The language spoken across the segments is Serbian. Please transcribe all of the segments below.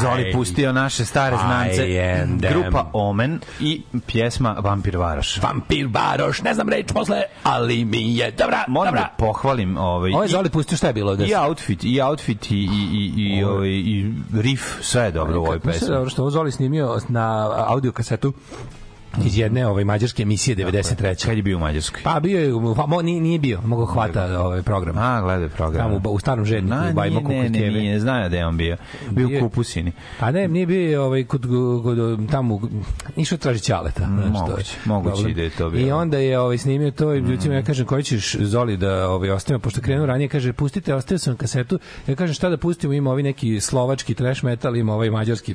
Zoli pustio naše stare znance. Grupa Omen i pjesma Vampir Varoš. Vampir Varoš, ne znam reč posle, ali mi je dobra, Moram dobra. da pohvalim ovaj, Ovo je Zoli pustio šta je bilo ovde? i outfit, i outfit i, i, i, i, ovaj, i riff, sve je dobro u ovoj pesmi. dobro što ovo Zoli snimio na audio kasetu iz jedne ove mađarske emisije 93. Kad je bio u Mađarskoj? Pa bio je, pa, mo, nije, nije bio, mogo hvata ovaj program. A, gledaj program. Tamo u, u starom žedniku, u Bajmo nije, ne, ne, Kukutjeve. nije, znaju da je on bio. Bio Bio- u Kupusini. Pa ne, nije bio ovaj, kod, kod, tamo, išao traži ćaleta. moguće, moguće da je to bilo. I onda je ovaj, snimio to i ljudima ja kažem, koji ćeš Zoli da ovaj, ostavimo, pošto krenuo ranije, kaže, pustite, ostavio sam kasetu, ja kažem, šta da pustimo, ima ovi neki slovački trash metal, ima ovaj mađarski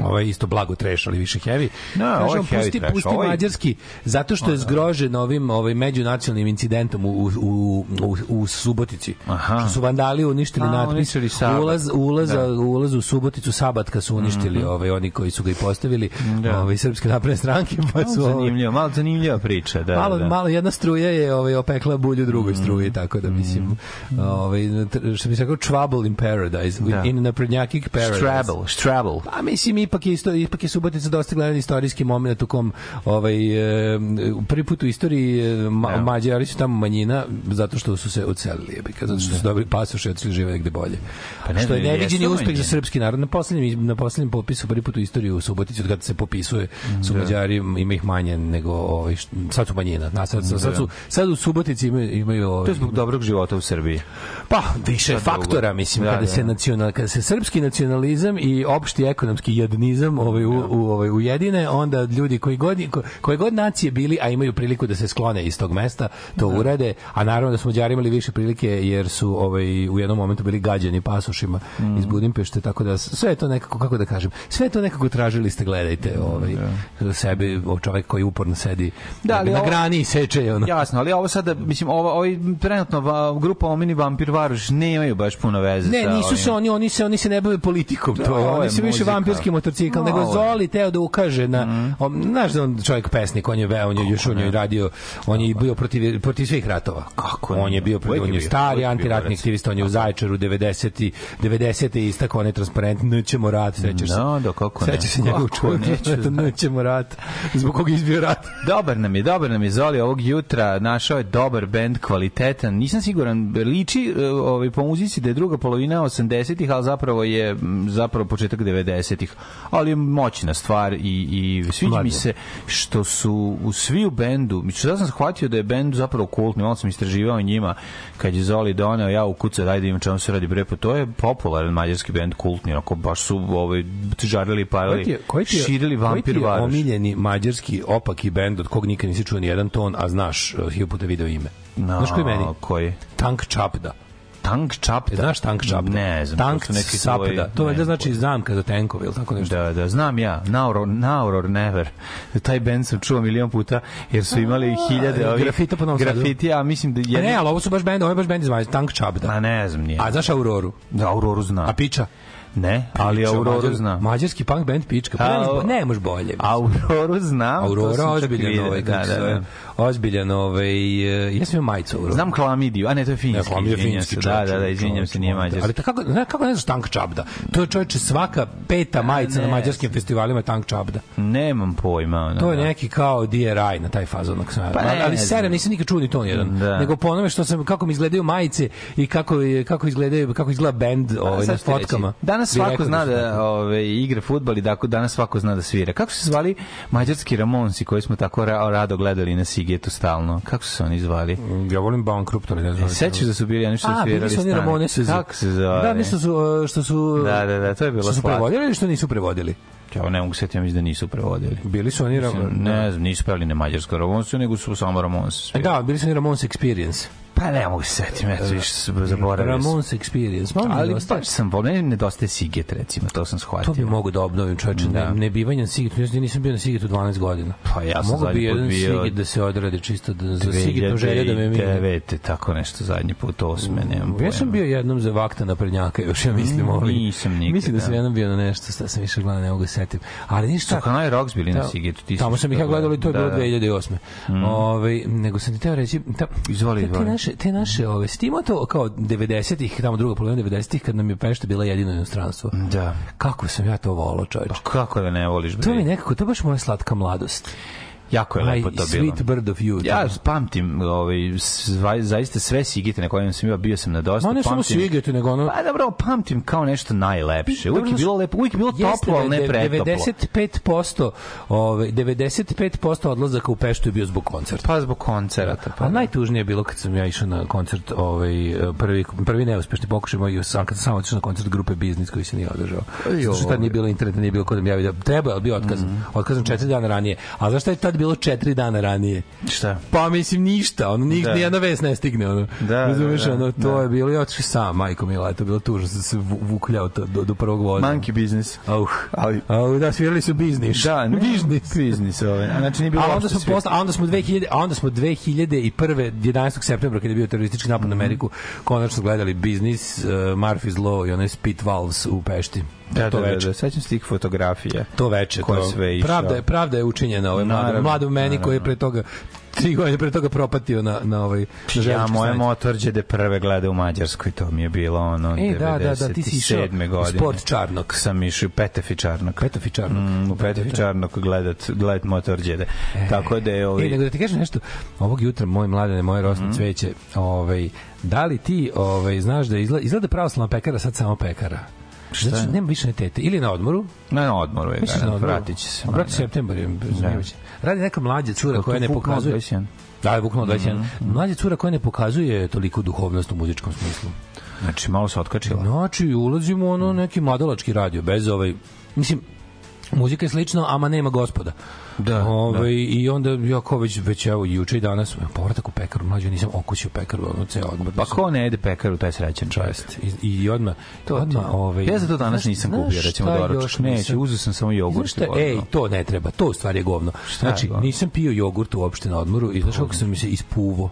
ovaj isto blago trash, ali više heavy. No, ovo je Kažem, heavy pusti, trash, pusti ovo je- mađarski, zato što je zgrožen ovim ovaj, međunacionalnim incidentom u, u, u, u, u Subotici. Aha. Što su vandali uništili A, natpis. Ulaz, ulaz, Da. Mhm. ulaz u Suboticu Sabatka su uništili ovaj, oni koji su ga i postavili, Da. ovaj, srpske napredne stranke, pa Malo su ovaj, zanimljivo, malo zanimljiva priča. Da, malo, da. malo jedna struja je ovaj opekla bulju Mhm. drugoj struji tako da mislim ovaj tr- što bi se rekao trouble in paradise Da. in naprednjakik paradise Strabble, Strabble. Pa mislim ipak je isto ipak je Subotica dosta gledan istorijski momenat u kom ovaj e, prvi put u istoriji e, ma, Da. Mađari su tamo manjina zato što su se odselili jebika zato što su dobili pasoše i otišli žive negde bolje. Pa ne što je neviđeni uspeh za srpski narod na poslednjem na poslednjem popisu prvi put u istoriji u Subotici od kada se popisuje su Mađari ima ih manje nego ovaj sad su manjina. Na sad, sad, sad su sad u Subotici imaju imaju ovaj, To je zbog dobrog života u Srbiji. Pa, više faktora, mislim, Da, kada da. se nacional, kada se srpski nacionalizam i opšti ekonomski jadnizam ovaj u, u ovaj ujedine, onda ljudi koji god ko, koje god nacije bili, a imaju priliku da se sklone iz tog mesta, to urade, a naravno da su Mađari imali više prilike jer su ovaj u jednom momentu bili gađani pasošima Mm. iz Budimpešte, tako da sve to nekako kako da kažem, sve to nekako tražili ste gledajte, ovaj sebi o čovjek koji uporno sedi Da, ali na ovo- grani i seče ono. Jasno, ali ovo sada, mislim, ovo, ovaj trenutno va, grupa Omini Vampir Varoš nemaju baš puno veze Ne, nisu se oni, oni se oni se ne bave politikom, to je. Oni se više. Vampirski motorcikl, No, nego je. Zoli teo da ukaže na, on, znaš da on čovjek pesnik, on je veo, on je još on je radio, on je bio protiv protiv svih ratova. Kako On je bio, on je je stari je antiratni aktivista, on je u Zaječaru 90 90 istakao onaj transparent nećemo rat, sećaš se. No, da, kako ne. Sećaš se njegov Kako čuvenog neću transparenta, znati. nećemo rat. Zbog koga je izbio rat. Dobar nam je, dobar nam je Zoli ovog jutra, našao je dobar bend, kvalitetan. Nisam siguran, liči e, ovaj, po muzici da je druga polovina 80-ih, ali zapravo je zapravo početak 90-ih. Ali je moćna stvar i, i sviđa Mlađe. mi se što su u svi u bendu, ja sam shvatio da je bend zapravo kultni, malo sam istraživao njima kad je Zoli doneo, ja ukucao, daj da imam čemu se radi bre, pa to je popularan mađarski bend kultni, onako baš su ovaj, žarili, Koji ti je, koji ti je, širili koji ti vampir je varoš. omiljeni mađarski opaki bend od kog nikad nisi čuo ni jedan ton, a znaš, uh, hiljadu puta video ime? No, Znaš koji meni? Koji? Tank Čapda. Tank čapta. E, Znaš tank čapda? Ne znam. Tank neki sapda. To je znači zamka za tenkove ili tako nešto. Da, da, znam ja. Now or never. Taj band sam čuo milion puta, jer su imali hiljade ovih... grafita po. Grafiti, a mislim da jedni... ne, ali ovo su baš bend, ovo je baš bend iz Tank Čapda. A ne znam, nije. A znaš Auroru? Da, Auroru zna. A Piča? Ne, ali Piča, Auroru Mađar- zna. Mađarski punk band Pička. Pa A, ne, ne, možeš bolje. mislim. Auroru znam. to Aurora ozbiljan ovaj, Da, kako da, zove. da. Ozbiljan ovaj, e, ja sam imao majicu Aurora. Znam Klamidiju, a ne, to je finski. Ne, Klam je izvinjam finski se. čovječ. Da, da, da, izvinjam se, nije mađarski. Ali ta- kako, ne, kako ne znaš Tank Čabda? To je čovječe svaka peta majica na mađarskim festivalima je Tank Čabda. Nemam pojma. Ono, To je da. neki kao DRI na taj fazon. Pa ne ali, znam. serem nisam nikad čuo ni ton jedan. Da. Nego po onome što sam, kako mi izgledaju majice i kako, kako, izgledaju, kako izgleda bend ovaj, na fotkama. Danas Bi svako zna da tako. ove, igra fudbal i da danas svako zna da svira. Kako su se zvali mađarski Ramonsi koji smo tako ra rado gledali na Sigetu stalno? Kako su se oni zvali? Ja volim Bankrupt, ali ne znam. E, Sećaš da su bili oni što su A, svirali bili su oni stani? Kako se zove? Da, nešto su, uh, što su... Da, da, da, to je bilo Što su prevodili ili što nisu prevodili? Ja ne mogu setiti, ja mislim da nisu prevodili. Bili su oni... Mislim, Ram- Ne znam, nisu pevali na mađarsko Ramonsu, nego su samo Ramonsu svirali. Da, bili su oni Ramones Experience. Pa ne mogu se setiti, ja više se zaboravio. sam. Ramones Experience. Malo mi Ali baš sam meni nedostaje Siget recimo, to sam shvatio. To bi mogu da obnovim, čoveče. Da. Ne, ne Sigetu. Ja nisam bio na Sigetu 12 godina. Pa ja sam Mogu bi zadnji put jedan bio Siget da se odradi čisto da, za Sigetno želje da me mi... 2009. tako nešto zadnji put, osme, nemam Ja sam pojma. bio jednom za vakta na prednjaka, još ja mislim ovaj. nisam nikad, Mislim da sam da. jednom bio na nešto, šta sam više gledao, ne mogu da se setim. Ali ništa. Su Kanal Rocks bili na Da, Sigetu, ti Tamo sam ih ja to gledao i to je bilo da, da. 2008. Ovaj nego sam ti teo reći, ta, Izvoli, te, te izvoli. naše, te naše, ove, stimo to kao 90-ih, tamo druga polovina 90-ih, kad nam je Pešta bila jedino inostranstvo. Da. Kako sam ja to volao, čovječe. Kako da ne voliš, bre? To mi nekako, to baš moja slatka mladost. Jako je Aj, lepo to bilo. Sweet Bird of You. Ja pamtim ovaj, sva, zaista sve Sigete na kojem sam bio, bio sam na dosta. Ma ne samo Sigete, nego ono... Pa dobro, pamtim kao nešto najlepše. Uvijek je bilo lepo, uvijek je bilo toplo, ali da ne pretoplo. 95% ovaj 95% odlazaka u Peštu je bio zbog koncerta. Pa zbog koncerata. Pa, Pa najtužnije je bilo kad sam ja išao na koncert, ovaj prvi prvi neuspešni pokušaj moj sam kad sam samo otišao na koncert grupe Biznis koji se nije održao. Zato što tad nije bilo interneta, nije bilo ko da mi javi da treba, ali bio otkazan. Mhm. Otkazan 4 dana ranije. A zašto je tad bilo 4 dana ranije? Šta? Pa mislim ništa, ono ni Da. ni jedna vest ne stigne, ono. Da, Razumeš, da, da, ono to da. je bilo i otišao sam, majko mila, to je bilo tužno, sam se vu- vukljao to, do, do prvog voza. Monkey business. Auh, Ali- Au, da, svirali su biznis. Da, ne, biznis. biznis ovaj. A znači nije bilo A onda smo posle, a onda smo 2000, a onda smo 2001. 11. septembra kada je bio teroristički napad na Ameriku, konačno gledali biznis, uh, Murphy's Law i onaj Spit Valves u Pešti. Da, to da, da, veče. da, sećam se tih fotografija. To veče, to, sve išao. pravda, je, pravda je učinjena ovaj mladom, mladom meni naravno. koji je pre toga tri godine pre toga propatio na, na ovaj na Ja moje motorđe prve gleda u Mađarskoj, to mi je bilo ono E, da, da, da, ti si išao 97. u godine. Sport Čarnok. Sam išao Petefi Čarnok. Petofi Čarnok. Mm, u Petefi Čarnok gledat, gledat motorđede. Tako da je ovaj... E, nego da ti kažem nešto, ovog jutra, moj mladene, moje rosno cveće, ovaj, da li ti ovaj, znaš da izgleda, izgleda pravoslavna pekara, sad samo pekara? Šta? Znači, nema više ne tete. Ili na odmoru. Na, na odmoru je, Misliš na garant, odmoru? vratit će se. A brate, septembar zanimljivoće. Radi neka mlađa cura koja ne pokazuje... Da, je bukvalno 21. Mlađa cura koja ne pokazuje toliko duhovnost u muzičkom smislu. Znači, malo se otkačila. Znači, ulazimo u ono neki mladalački radio, bez ovaj... Mislim, muzika je slično, ama nema gospoda. Da, Ove, I onda ja kao već, već evo juče i danas povratak u pekaru, mlađe nisam okusio pekaru, ono ceo odmor. Pa ko ne jede pekaru, taj srećan čovjek. I, i odmah, to, odmah, ovaj, Ja za to danas znaš- nisam znaš kupio, recimo, doručak. Neće, uzeo sam samo jogurt. Šta, ej, to ne treba, to u stvari je govno. Šta je znači, govno? nisam pio jogurt uopšte na odmoru i znaš kako sam mi se ispuvo.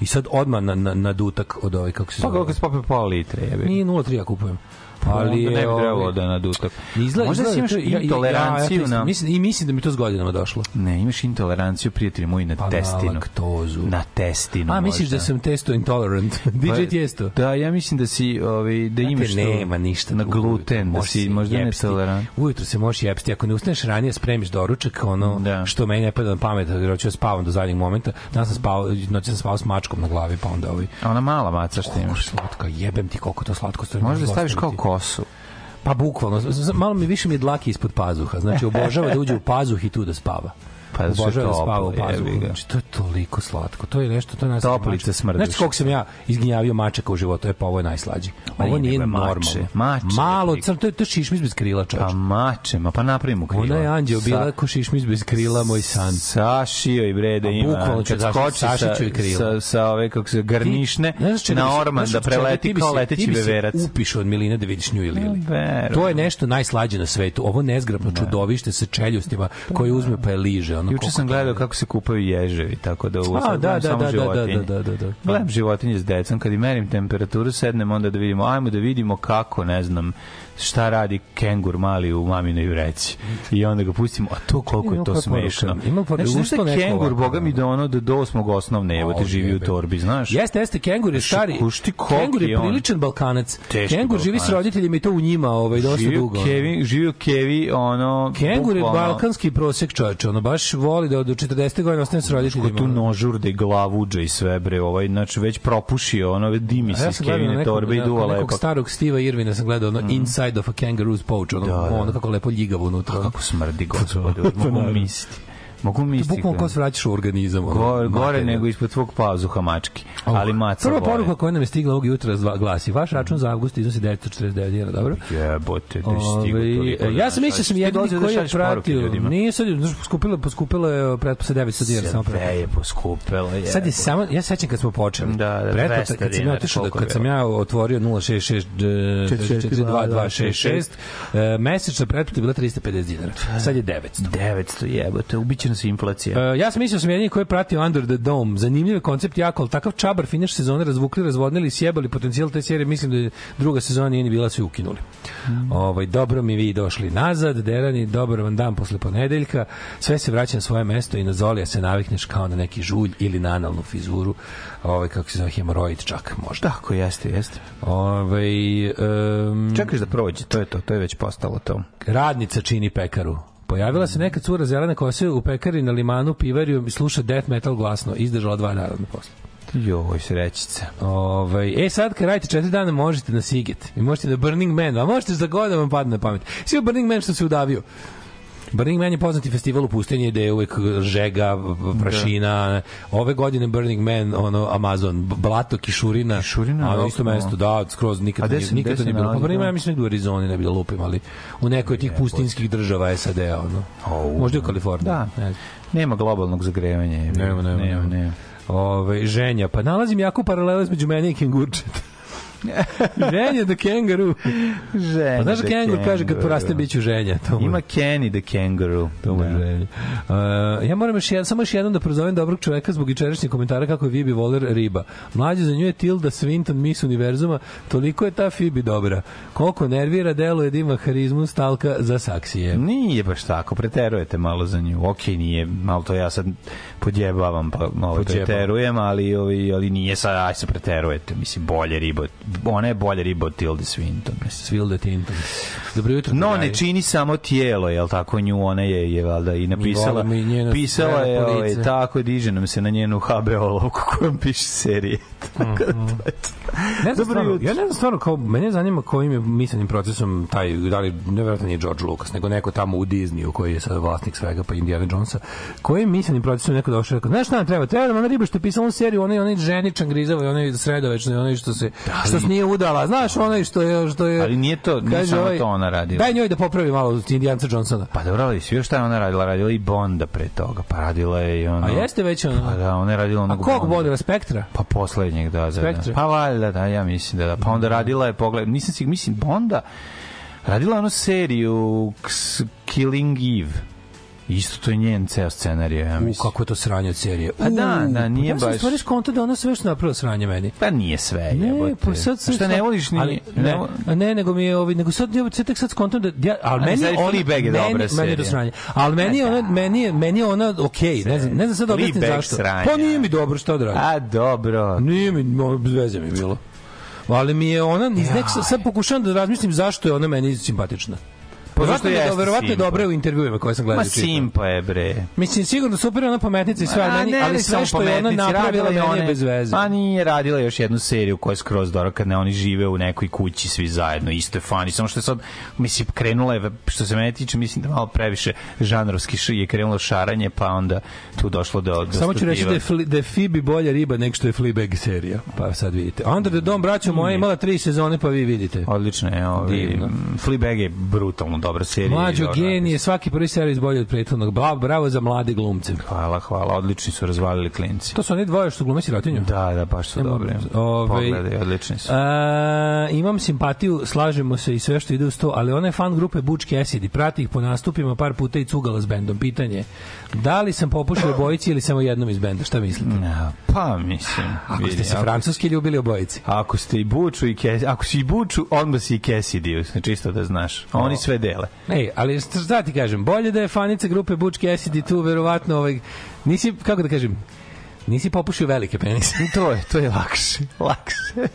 I sad odmah na, na, na dutak od ovaj, kako se Pa zove. kako se popio pola litre, jebe. Nije 0,3 ja kupujem. Ali Ali ne bi je, ovaj, trebalo da na dutak. Izgleda, Možda izgleda si imaš ja- ja- intoleranciju ja, ja, to na... Mislim, I mislim da mi to s godinama došlo. Ne, imaš intoleranciju, prijatelji moji, na Pa testinu. na laktozu. Na testinu A, misliš možda. da sam testo intolerant? DJ Pa, Tiesto? Da, ja mislim da si ovaj da Znate, imaš to nema ništa na gluten, da si možda netolerant. Ujutro se možeš jebsti. Ako ne ustaneš ranije, spremiš doručak, ono Da. što meni ne pada na pamet, jer hoću da spavam do zadnjeg momenta. Danas sam spavao, noć sam spavao s mačkom na glavi, pa onda ovaj... A ona mala maca što imaš. slatka, jebem ti koliko to slatko. Možda staviš kao. Kosu. Pa bukvalno, malo mi više mi je dlaki ispod pazuha. Znači, obožava da uđe u pazuh i tu da spava. Pa da su Obožava da toplo, spava u pazuhu. Znači, to je toliko slatko. To je nešto, to je najslađe. Toplice smrdiš. Znači, koliko sam ja izginjavio mačaka u životu, e pa ovo je najslađe. Ma Ovo nije, normalno. mače. Mače, Malo, crno, to je, to je šišmiš bez krila, Pa čovječ. mačema, pa napravimo krila. Ona je anđeo bila ko šišmiš bez krila, moj san. Sašio i bre da ima. bukvalno kad da skoči sa, sa, sa ove, kako se, garnišne na orman da preleti kao leteći veverac. upiš od miline da vidiš nju ili ili. To je nešto najslađe na svetu. Ovo nezgrapno čudovište sa čeljustima koje uzme pa je liže. Ono, Juče koliko sam gledao kako se kupaju ježevi, tako da u da, da, samo da, da, životinje. da, da, da, da. Gledam životinje s decom, kad i merim temperaturu, sednem onda da vidimo, ajmo da vidimo kako, ne znam, šta radi kengur mali u maminoj reci. I onda ga pustimo, a to koliko je to smešno. Ima Znači, znaš da neko kengur, boga mi do ono, do, do osmog osnovne, evo te živi u torbi, znaš? Jeste, jeste, kengur je stari. Kengur je je priličan balkanac. Kengur živi s roditeljima i to u njima ovaj, dosta živio dugo. Kevi, živio Kevi, ono... Kengur je balkanski prosek čovječ, ono baš voli da do 40. godine ostane s roditeljima. tu nožurde glavuđe i sve bre, ovaj, znači već propušio, ono, dimi se iz Kevine torbe i na- duva kod nekog starog Steva Irvina sam gledao ono Inside of a Kangaroo's Pouch, ono, Da, da. ono kako lepo ljigavo unutra. Kako smrdi, gospode, mogu misliti. Mogu misliti. Bukvalno ko se vraćaš u organizam. Gore, gore nego ispod tvog pazuha mački. Ali maca Prva poruka koja nam je stigla ovog jutra zva- glasi, vaš račun za avgust iznosi 949 dinara, dobro? Jebote, da Ovaj, toliko. e, ja sam mislio sam jedini Ti koji je pratio. Nije sad, znaš, poskupilo, poskupilo je pretposle 900 dinara. samo pretplata. je poskupelo. Je. Sad je samo, ja sećam kad smo počeli. Da, da, Pretplata, 200 kad sam ja otišao, da, kad sam ja otvorio 066 422 e, mesečna pretplata je bila 350 dinara. Sad je 900. 900 jebote, ubiće nas inflacija. E, ja sam mislio da sam jedini koji je pratio Under the Dome. Zanimljiv je koncept jako, ali takav čabar finiš sezone razvukli, razvodnili, sjebali potencijal te serije. Mislim da je druga sezona nije ni bila, svi ukinuli. Ovaj, dobro mi vi došli nazad, derani, dobar vam dan posle ponedeljka. Sve se vraća na svoje mesto i na Zolija se navikneš kao na neki žulj ili na analnu fizuru. Ovaj, kako se zove, hemoroid čak možda. Tako jeste, jeste. Ovaj, um, Čekaš da prođe, to je to, to je već postalo to. radnica čini pekaru. Pojavila se neka cura zelene kose u pekari na limanu pivariju i sluša death metal glasno. Izdržala dva narodna posle. Joj, srećica. Ovaj, e sad kad radite četiri dana možete na Siget i možete na Burning Man, a možete za god da vam padne na pamet. Svi u Burning Man što se udavio. Burning Man je poznati festival u pustinji gde je uvek žega, prašina. Ove godine Burning Man, ono, Amazon, blato, kišurina. Kišurina, A na isto mesto, da, skroz nikad, nije- nikad to nije bilo. Pa Burning to? Man, ja mislim negde u Arizoni, ne bi da lupim, ali u nekoj od tih pustinskih država SAD-a, ono. Možda i u Kaliforniji. Da. Ne. Nema globalnog zagrevanja. nema, nema. nema. nema. Ove, ženja, pa nalazim jako paralele između mene i kengurčeta. ženja da kengaru. Ženja Pa znaš da the kengur kaže kad kangaroo. poraste bit ću ženja. To mu- Ima Kenny the kangaroo. to mu je Da. ženja. Uh, ja moram još jedan, samo još jednom da prozovem dobrog čoveka zbog jučerašnjeg komentara kako je Vibi voler riba. Mlađe za nju je Tilda Swinton Miss Univerzuma, toliko je ta Fibi dobra. Koliko nervira, deluje da ima harizmu stalka za saksije. Nije baš tako, preterujete malo za nju. Ok, nije, malo to ja sad podjebavam, pa malo Podjebavam. preterujem, ali, ovi, ali nije sad, aj se preterujete. Mislim, bolje riba, ona je bolje riba od Tilda Swinton. Svilde Tinton. Dobro jutro. No, ne čini samo tijelo, jel tako nju, ona je, je valjda i napisala, volimo i njeno pisala je, ovaj, tako, je, diže nam se na njenu HBO olovku kojom piše serije. Tako da to je to. Ne znam Dobro stvarno, jutro. ja ne znam stvarno, kao, mene zanima kojim je mislenim procesom taj, da li, nevjerojatno nije George Lucas, nego neko tamo u Disneyu koji je sad vlasnik svega, pa Indiana Jonesa, kojim mislenim procesom neko došao i rekao, znaš šta nam treba? Treba nam ona riba što je pisala onu seriju, onaj, onaj ženičan grizavo i onaj sredovečni, onaj što se, što se nije udala, znaš, onaj što je, što je... Ali nije to, nije samo ovaj, to ona radila. Daj njoj da popravi malo Indijanca Johnsona. Pa dobro, ali svi još šta je ona radila? Radila i Bonda pre toga, pa radila je i ono... A jeste već ono? Pa da, ona je radila A onog kog Bonda. Spektra? Pa poslednjeg, da, da, da. Pa valjda, da, ja mislim da da. Pa onda radila je, pogled, nisam si, mislim, Bonda, radila onu seriju Killing Eve. Isto to je njen ceo scenarij, ja mislim. kako je to sranje od serije. Pa da, da, nije sam u baš- stvari skonto da ona sve što napravila sranje meni. Pa nije sve, Ne, jebote. pa sad sad Šta ne voliš ni... ali, ne, ne, ne, nego mi je ovi nego sad ja sad tek sad skontam da ja al Ali meni je ona meni, dobra meni je to sranje. Al meni je ona meni je meni je ona okej, ne znam ne znam sad Fleabag zašto. sranje. Pa nije mi dobro šta da radim. A, dobro. Nije mi bez veze mi bilo. Ali mi je ona iz nek sad pokušavam da razmislim zašto je ona meni simpatična. Pa Verovatno zašto je, jeste verovatno je simpa? dobra u intervjuima koje sam gledao. Ma simpa je, bre. Mislim sigurno super ona pametnica i sve, ali, A, meni, ne, ali sve što je ona napravila je one- bez veze. Pa nije radila još jednu seriju koja je skroz dobra kad ne oni žive u nekoj kući svi zajedno, isto je funny, samo što je sad, mislim, krenula je, što se mene tiče, mislim da malo previše žanrovski je krenulo šaranje, pa onda tu došlo do... do Samo ću reći da je. Fli, da je Phoebe bolja riba nego što je Fleabag serija. Pa sad vidite. Under the Dome, braćo moje, imala tri sezone, pa vi vidite. Odlično je, m, Fleabag je brutalno dobra serija. Mlađo genije, svaki prvi servis bolji od prethodnog. Bravo, bravo za mlade glumce. Hvala, hvala, odlični su razvalili klinci. To su oni dvoje što glume sirotinju? Da, da, baš su Imam- dobre. ovaj- Pogledaj, odlični su. A, imam simpatiju, slažemo se i sve što ide uz to, ali ona je fan grupe Butch Cassidy, prati ih po nastupima par puta i cugala s bendom. Pitanje je, da li sam popušio obojici ili samo jednom iz benda? Šta mislite? Ja, pa, mislim. Ako vidi, ste se francuski ljubili obojici. Ako ste i Buču i Kes, ako si i Buču, onda si i Cassidy, znači isto da znaš. Oni sve dele. Ej, ali šta ti kažem, bolje da je fanica grupe Butch Cassidy tu, verovatno, ovaj, nisi, kako da kažem, nisi popušio velike penise. To je, to je lakše. Lakše.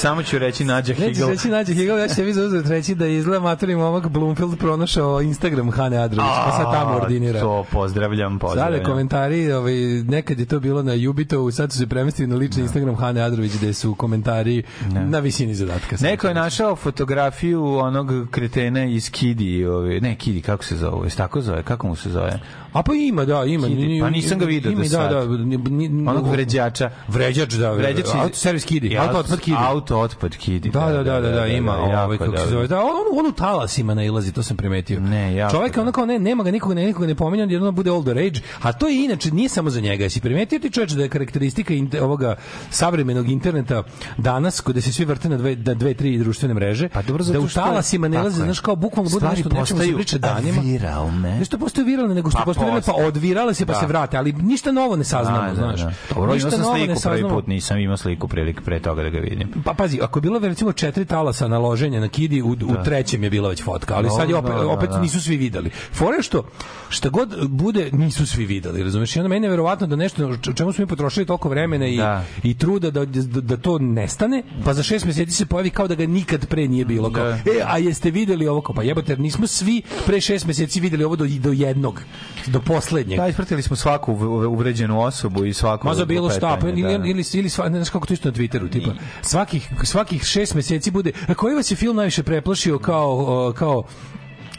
Samo ću reći Nađa Nećeš Higel. reći nađe Hegel, ja ću se vi zauzeti reći da je izgleda maturni momak Bloomfield pronašao Instagram Hane Adrović, pa sad tamo ordinira. To pozdravljam, Sada pozdravljam. komentari, ovaj, nekad je to bilo na Jubitovu, sad su se premestili na lični Instagram Hane Adrović, gde su komentari na visini zadatka. Neko je našao fotografiju onog kretena iz Kidi, ovaj, ne Kidi, kako se zove, tako zove, kako mu se zove? A pa ima, da, ima. Kidi, pa nisam ga video ima, do sad. Da, da, Onog vređača. Vređač, da. Vređač servis Kidi. Auto otpad Kidi. Auto otpad Kidi. Da, da, da, da, da, ima, ovaj kako se zove. Da, on on u talasima nailazi, to sam primetio. Ne, Čovjek dobro. ono kao ne, nema ga nikoga, ne, nikoga ne pominje, jedno bude older age, a to je inače nije samo za njega. Jesi primetio ti čoveče da je karakteristika ovoga savremenog interneta danas kod se svi vrte na dve, na dve tri društvene mreže, Pa dobro, da u talasima nailaze, znaš kao bukvalno bude nešto nečemu se priča danima. viralne. Nešto postoje viralne, nego što Pa viralne, pa odvirale se pa Da. se vrate, ali ništa novo ne saznamo, Da, da, znaš. da. Dobro, Ništa imao sam sliku prvi put, nisam imao sliku prilike pre toga da ga vidim. Pa pazi, ako je bilo recimo četiri talasa naloženja na kidi, u, u trećem je bila već fotka, ali sad je opet, Da, da, opet da. nisu svi videli. Fore što šta god bude nisu svi videli, razumeš? I onda meni je verovatno da nešto o čemu smo mi potrošili toliko vremena i, Da. i truda da, da, da to nestane, pa za šest mjeseci se pojavi kao da ga nikad pre nije bilo. Kao, Da. e, a jeste videli ovo? Kao, pa jebote, nismo svi pre šest mjeseci videli ovo do, do jednog, do poslednjeg. Da, ispratili smo svaku uv- uvređenu osobu i svaku... Ma za bilo šta, pa lupetanje, ili, da. ili, ili, sva, ne znaš kako to isto na Twitteru, tipa, svakih, svakih šest mjeseci bude, a koji vas je film najviše preplašio kao, kao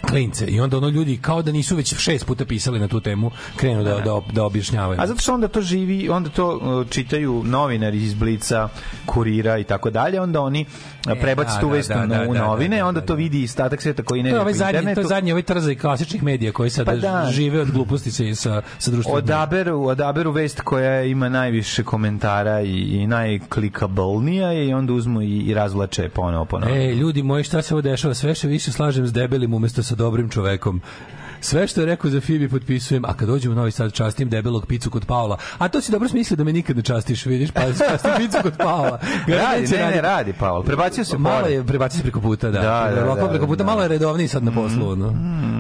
klince i onda ono ljudi kao da nisu već šest puta pisali na tu temu krenu da, da, da objašnjavaju. A zato što onda to živi, onda to čitaju novinari iz Blica, Kurira i tako dalje, onda oni uh, prebaci da, tu da, vest da, na- da, u da, novine, da, da, onda da, to da. vidi statak sveta koji ne ide ovaj zadnji, to je zadnji ovaj trzaj klasičnih medija koji sad Pa da. žive od gluposti sa, sa, sa društvenim. Odaberu, odaberu vest koja ima najviše komentara i, i najklikablnija je i onda uzmu i, i razvlače ponovo ponovo. Ej, ljudi moji, šta se ovo dešava? Sve što više slažem s debelim umesto sa dobrim čovekom. Sve što je rekao za Fibi potpisujem, a kad dođem u Novi Sad častim debelog picu kod Paula. A to si dobro smislio da me nikad ne častiš, vidiš, pa častim picu kod Paula. Radi, ne, ne, raditi. radi, Pavel. Prebacio se Malo je prebacio se preko puta, da. Da, da, da, preko puta, da. malo je redovniji sad na poslu, no.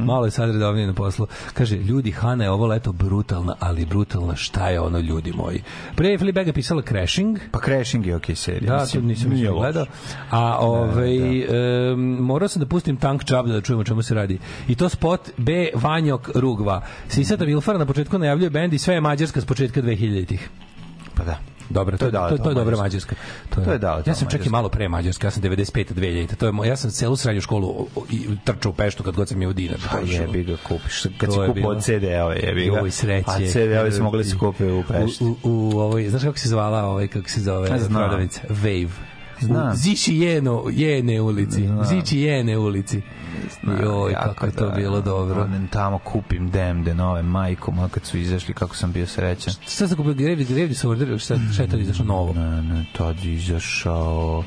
Malo je sad redovniji na poslu. Kaže, ljudi, Hana je ovo leto brutalna, ali brutalna, šta je ono, ljudi moji? Pre je Fleabag je pisala Crashing, Pa Crashing je okej serija. Da, to nisam nije gledao. A ovaj em, morao sam da pustim Tank Job da čujemo čemu se radi. I to spot B Vanjok Rugva. Sisata Vilfara na početku najavljuje bend i sve je mađarska s početka 2000-ih. Pa da. Dobro, to, To je to, dala to, to to je dobra Mađarska. mađarska. To je dala Ja to sam čak i malo pre mađarska, ja sam 95 2000. To je moj, ja sam celu srednju školu i trčao u Peštu kad god sam imao dinar. Pa jebi ga kupiš. Kad To si je kupao bilo. CD-ove, jebi ga. Joj, sreće. A CD-ove su mogli se kupe u Pešti. U, u, u ovoj, znaš kako se zvala ovaj, kako se zove prodavnica? Wave. Znam. U Ziči Jeno, Jene ulici. Ziči Jene ulici. Joj, Jako kako je to da, bilo dobro. Odem tamo kupim demde nove majko, moja kad su izašli kako sam bio srećan. Šta sam kupio Grevdi, Grevdi sa orderu, šta, šta je tad izašlo novo? Ne, ne, tad izašao...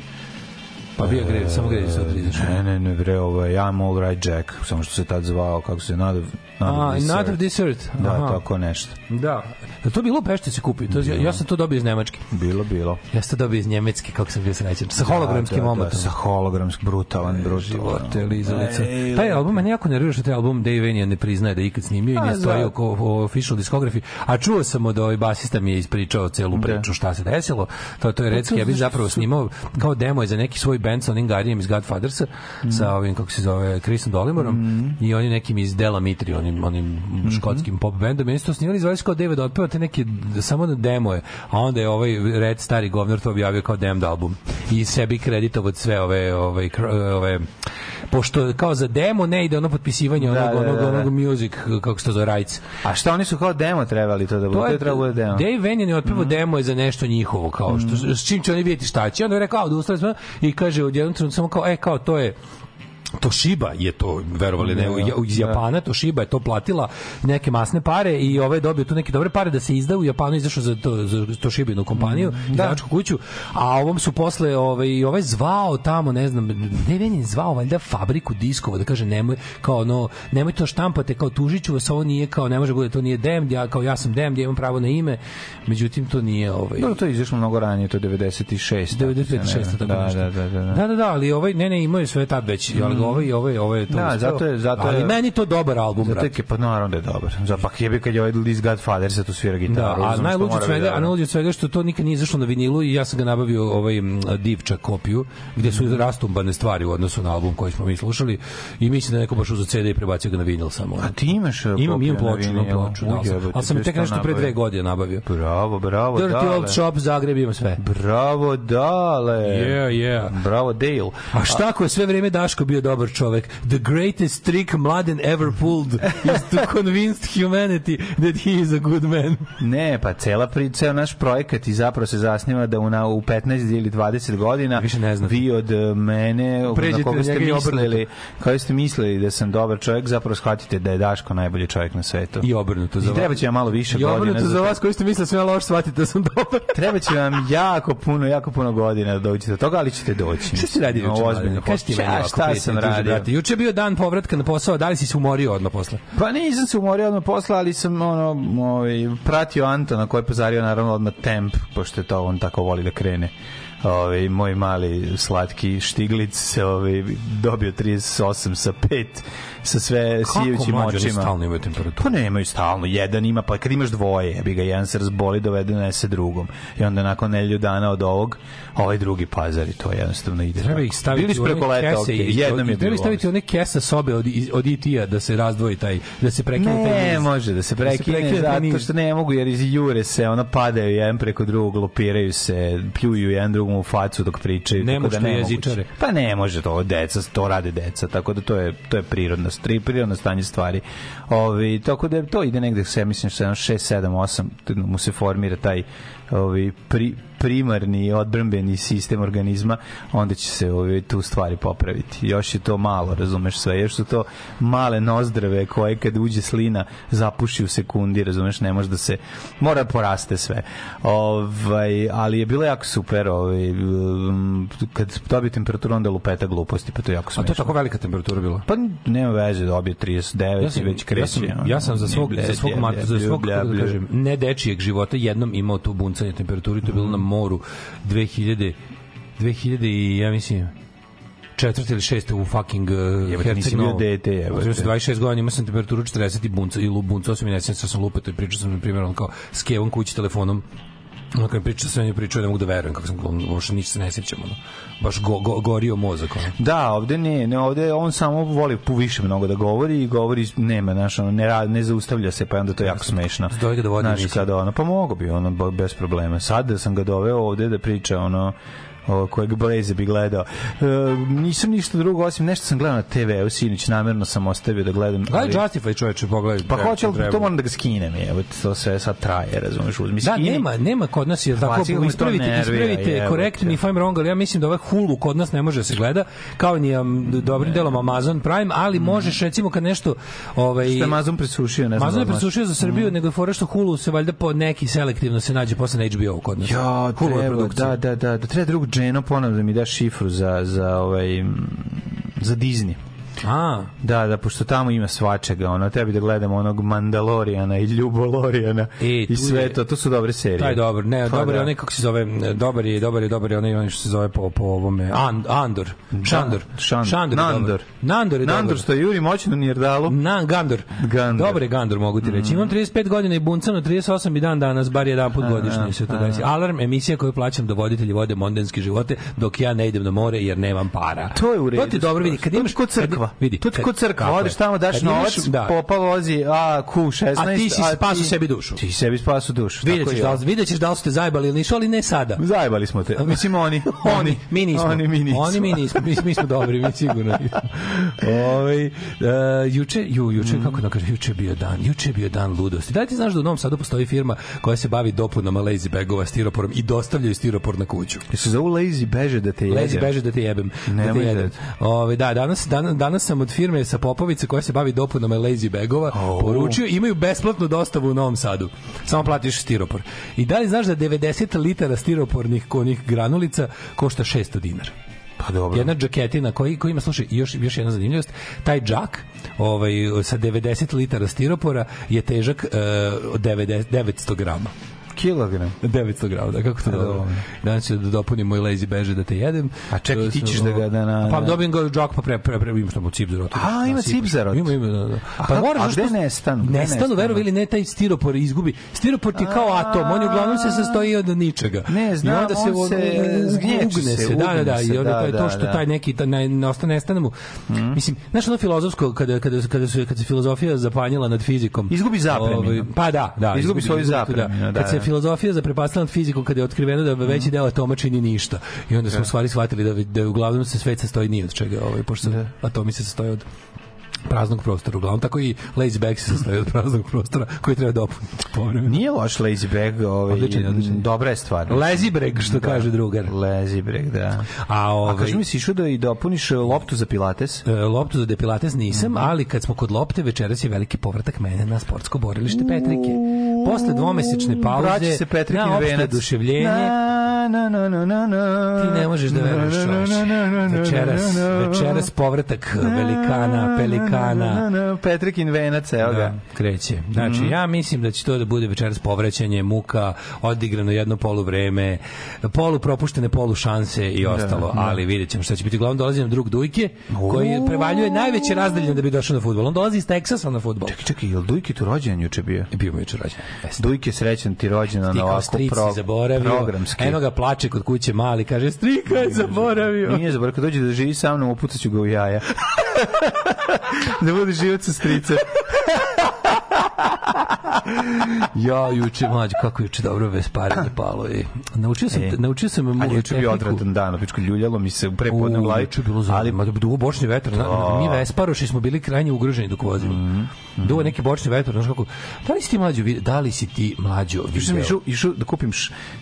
Pa bio Grevdi, samo Grevdi sa orderu izašao. Ne, ne, ne, bre, ovo je I'm all right Jack, samo što se tad zvao, kako se nada... A, Another Dessert. Da, Aha. tako nešto. Da. Je to bilo u Pešti se kupi? To, ja, ja sam to dobio iz Nemačke. Bilo, bilo. Ja sam to dobio iz Njemecke, kako sam bio srećan. Sa hologramskim da, da, omotom. Sa hologramskim, brutalan, brutalan. živote lizalica. Ej, Taj album mene jako nervira što taj album Dave Vanian ne priznaje da je ikad snimio i nije stoji oko o official diskografi. A čuo sam od ovaj basista mi je ispričao celu priču šta se desilo. To to je Redski, ja bih zapravo snimao kao demo je za neki svoj band sa onim Garijem iz Godfathersa sa ovim kako se zove Chrisom Dolimorom i oni nekim iz Dela Mitri, onim onim škotskim pop bendom. Meni su to snimali zvali se kao David otpeva te neke samo na demo je. A onda je ovaj Red stari govnar to objavio kao damned album i sebi kreditovao sve ove ove ove pošto kao za demo ne ide ono potpisivanje onog, Da, da, onog, da, da. onog music, kako se to zove, rights. A šta oni su kao demo trebali to da bude? To je trebalo da bude demo. Dave Vanian je otpevao demo je za nešto njihovo, kao što, s čim će oni vidjeti šta će. Onda je rekao, odustali smo i kaže od jednom trenutku samo kao, e, kao to je Toshiba je to, verovali ne, u- iz Japana Toshiba je to platila neke masne pare i ovaj dobio tu neke dobre pare da se izda u Japanu izašao za to za Toshibinu kompaniju, izdavačku kuću, a ovom su posle ovaj i ovaj zvao tamo, ne znam, ne ne zvao valjda fabriku diskova da kaže nemoj kao ono nemoj to štampate kao tužiću vas ovo nije kao ne može bude to nije dem ja kao ja sam dem ja imam pravo na ime međutim to nije ovaj Dobro, to je izašlo mnogo ranije, to je 96. 95 tako da, nešto. da, da, da, da. Da, da, da, ali ovaj ne ne imaju sve tad već, ali ga ovaj ovaj ovaj je to. Da, uspeo. zato je- zato ali je- meni to dobar album, Zato brate. je, pa naravno da je dobar. Za pa jebi kad je ovaj Liz Godfather sa tu svira Da, gitaru. a razumeš, to najluđe od svega, a najluđe svega što to nikad nije izašlo na vinilu i ja sam ga nabavio ovaj divča kopiju gde Mhm. su rastumbane stvari u odnosu na album koji smo mi slušali i mislim da je neko baš uzeo CD i prebacio ga na vinil samo. A ti imaš uh, imam imam ploču, imam ploču, da, ali sam- ali je tek što nešto pre dve godine nabavio. Bravo, bravo, Dirty dale. Old Shop Zagreb ima sve. Bravo, dale. Yeah, yeah. Bravo, Dale. A šta ako je sve vreme Daško bio dobar čovek? The greatest trick Mladen ever pulled is to convince humanity that he is a good man. Ne, pa cela priča, naš projekat i zapravo se zasniva da u, na, u 15 ili 20 godina Više ne znate. vi od e, mene, Pređete na koga ste i mislili, kao ste mislili da sam dobar čovjek, zapravo shvatite da je Daško najbolji čovjek na svetu. I obrnuto za I treba će vam malo više I godina. obrnuto za to. vas koji ste mislili sve loš, shvatite da sam dobar. Treba će vam jako puno, jako puno godina da dođete do toga, ali ćete doći. Šta si radio No, ozbiljno. Kaži ti meni ovako, sam radio? brate. Juče je bio dan povratka na posao, da li si se umorio odmah posle? Pa nisam se umorio odmah posla, ali sam ono, ovaj, pratio Antona koji je pozario naravno odmah temp, pošto je to on tako voli da krene. Ovaj moj mali slatki štiglic se ovaj dobio 38 sa 5 sa sve sijevićim mlađe, oni očima. stalno imaju temperaturu? Pa nemaju stalno, jedan ima, pa kad imaš dvoje, jebi ga, jedan se razboli, dovede nese drugom. I onda nakon nedelju dana od ovog, ovaj drugi pazari, to jednostavno ide. Treba ih staviti Bili u preko leta, kese i- jednom je Treba staviti one kese sobe od, od IT-a da se razdvoji taj, da se prekine taj Ne, može da se prekine, prekine taj zato niz. što ne mogu, jer iz jure se, ono padaju jedan preko drugog, lopiraju se, pljuju jedan drugom u facu dok pričaju. tako Nemušte da nemoguće. jezičare. Pa ne može to, deca, to rade deca, tako da to je, to je prirodno, stri, prirodno stanje stvari. Ovi, tako da to ide negde, se, mislim, 6, 7, 8, mu se formira taj ovi, pri, primarni odbrambeni sistem organizma, onda će se ove tu stvari popraviti. Još je to malo, razumeš sve, još su to male nozdrave koje kad uđe slina zapuši u sekundi, razumeš, ne može da se mora da poraste sve. Ovaj, ali je bilo jako super, ovaj um, kad dobije temperaturu onda lupeta gluposti, pa to je jako A smešno. to je tako velika temperatura bila. Pa nema veze, dobije 39 Ja sam, i već kreće. ja sam, ja sam za svog, za svog, mat, za svog da kažem, ne dečijeg života jednom imao tu buncanje temperaturi, to je bilo na moru 2000, 2000 i ja mislim četvrte ili šeste u fucking uh, Jebote, nisi bio dete, jebote. Znači, 26 godina imao sam temperaturu 40 i bunca, i buncao sam i nesem sa sam lupeto i pričao sam, na primjer, on kao s kevom kući telefonom ono kad mi priča sve mi pričao ne mogu da verujem kako sam uopšte ništa se ne sjećam ono baš go, go, gorio mozak ono. Da, ovde ne, ne ovde on samo voli pu više mnogo da govori i govori nema, znaš, ono, ne, ne zaustavlja se, pa je onda to je jako smešno. Dovedi ga da vodi Znaš, kada ono, pa mogo bi ono bez problema. Sad da sam ga doveo ovde da priča ono o, kojeg Blaze bi gledao. E, nisam ništa drugo, osim nešto sam gledao na TV-u, sinoć namerno sam ostavio da gledam. Gledaj ali- Justify čoveče, pogledaj. Pa hoće, ali to moram da ga skinem, evo, to sve sad traje, razumeš, uzmi Da, skini. nema, nema kod nas je tako, ispravite, nervira, ispravite, correct me if I'm wrong, ali ja mislim da ovaj Hulu kod nas ne može da se gleda, kao ni um, dobrim delom Amazon Prime, ali možeš recimo kad nešto ovaj Što je Amazon presušio, ne znam. Amazon je da presušio za Srbiju, nego je fora što Hulu se valjda po neki selektivno se nađe posle na HBO kod nas. Ja, Hulu je treba, produkcija. da, da, da, da, treba drug Dženo ponovno da mi da šifru za, za, ovaj, za Disney. A, Da, da, pošto tamo ima svačega, ono, tebi da gledamo onog Mandalorijana i Ljubolorijana E, i sve je- to, to su dobre serije. taj je dobar. Ne, Pa dobar je da. onaj kako se zove, dobar je, dobar je, dobar je onaj onaj što se zove po po ovome And, Andor, Šandor. Šandor. Šandor. je dobar. Nandor. Nandor je Nandor dobar. što je Juri moćno Nirdalu. Na, Gandor. Gandor. Dobar je Gandor, mogu ti reći. Imam 35 godina i buncano 38 i dan danas, bar jedan put godišnje se to desi. Alarm, emisija koju plaćam da voditelji vode mondenske živote dok ja ne idem na more jer nemam para. To je u redu. To ti dobro vidi. Kad imaš kod crkva. Vidi. Kad- kod crkva. Odeš tamo, daš novac, da. popa vozi A, Q16. A ti si spasao sebi dušu. Ti sebi spasu dušu. Vidjet tako ćeš i da, li- da li ste zajbali ili nisu, ali ne sada. Zajebali smo te. Mislim oni. Oni. mi nismo. Oni mi nismo. Oni mi nismo. Mi, mi smo dobri, mi sigurno. Ovaj uh, juče, ju, juče, kako da kažem, juče bio dan. Juče bio dan ludosti. Da ti znaš da u Novom Sadu postoji firma koja se bavi dopunama lazy bagova stiroporom i dostavljaju stiropor na kuću. Se zovu lazy beže da te jede. Lezi beže da te jebem. Da te jedem. da- Ove, da, danas, dan, danas sam od firme sa Popovice koja se bavi dopunama lazy bagova Au. poručio, imaju besplatnu dostavu u Novom Sadu. Samo platiš stiropor. I da li znaš da 90 litara stiropornih konih granulica košta 600 dinara? Pa dobro. Jedna džaketina koji, koji ima, slušaj, još, još jedna zanimljivost, taj džak ovaj, sa 90 litara stiropora je težak uh, 90, 900 grama. Kilogram. 900 grama, da kako to Pa dobro. dobro. Danas ću da dopunim moj lazy beže da te jedem. A čekaj, ti ćeš da ga da na- Pa dobijem ga džak pa pre pre pre ima što mu cip za rot. A, ima cip za rot. Ima ima da, da. Pa moraš a gde nestanu? Nestanu, verovi ili ne taj stiropor izgubi. Stiropor ti kao atom, on je uglavnom se sastoji od ničega. Ne, znam, onda se, on se zgnječi ugne se, se, da, da, da, i onda da, to je to da, što da. Mhm. taj neki ta, ne, ne ostane nestane mu. Mislim, znaš ono filozofsko kada kada kada se kada se filozofija zapanjila nad fizikom. Izgubi zapreminu. Ovaj, pa da, da, Izgubi svoju zapreminu, da, Kad se da. Filozofija zaprepastila nad fizikom kada je otkriveno da veći deo atoma čini ništa. I onda smo u stvari shvatili da da uglavnom se svet sastoji ni od čega, ovaj pošto se atomi se sastoje od praznog prostora uglavnom tako i lazy bag se sastoji od praznog prostora koji treba dopuniti povremeno. Nije loš lazy bag, ovaj, Odličan odličan dobra je stvar. Lazy breg što kaže drugar. Lazy break, da. A A ovaj kaži mi si išao da i dopuniš e, loptu za pilates? E, loptu za depilates nisam, ali kad smo kod lopte, večeras je veliki povratak mene na sportsko borilište Petrike. Posle dvomesečne pauze, Vraća se Petrikin na opšte venac. oduševljenje, Na, na, na, na, na, na. Ti ne možeš da veruješ, Večeras, večeras povratak velikana, Na, na, pelikana. Na, na, na, Petrikin venac, evo ga. Da, kreće. Znači, Mhm. ja mislim da će to da bude večeras povraćanje, muka, odigrano jedno poluvreme, polu propuštene polu šanse i ostalo, ali vidjet ćemo šta će biti. Uglavnom dolazi nam drug Dujke, koji prevaljuje najveće razdeljenje da bi došao na futbol. On dolazi iz Teksasa na futbol. Čekaj, čekaj, je li Dujki tu rođen juče bio? I bio mu juče rođen. Jeste. Dujke srećan ti rođen Ti na ovako stric pro, zaboravio. programski. Eno ga plače kod kuće mali, kaže, strika je zaboravio. Nije zaboravio, kad dođe da živi sa mnom, upucat ću ga u jaja. da bude život sa strice. Ja, juče, mlađe, kako juče dobro vesparenje palo. I, naučio sam, E, naučio sam mu Ali juče bio odvratan dan, pičko ljuljalo mi se u prepodne U, glavi. bilo za, ali ali duvo bočni vetar. Na, mi Vesparoši smo bili krajnje ugroženi dok vozimo. Mhm, Duvo neki bočni vetar, znaš kako. Da li si ti mlađo, da li si ti mlađo Juče sam išao, išao da kupim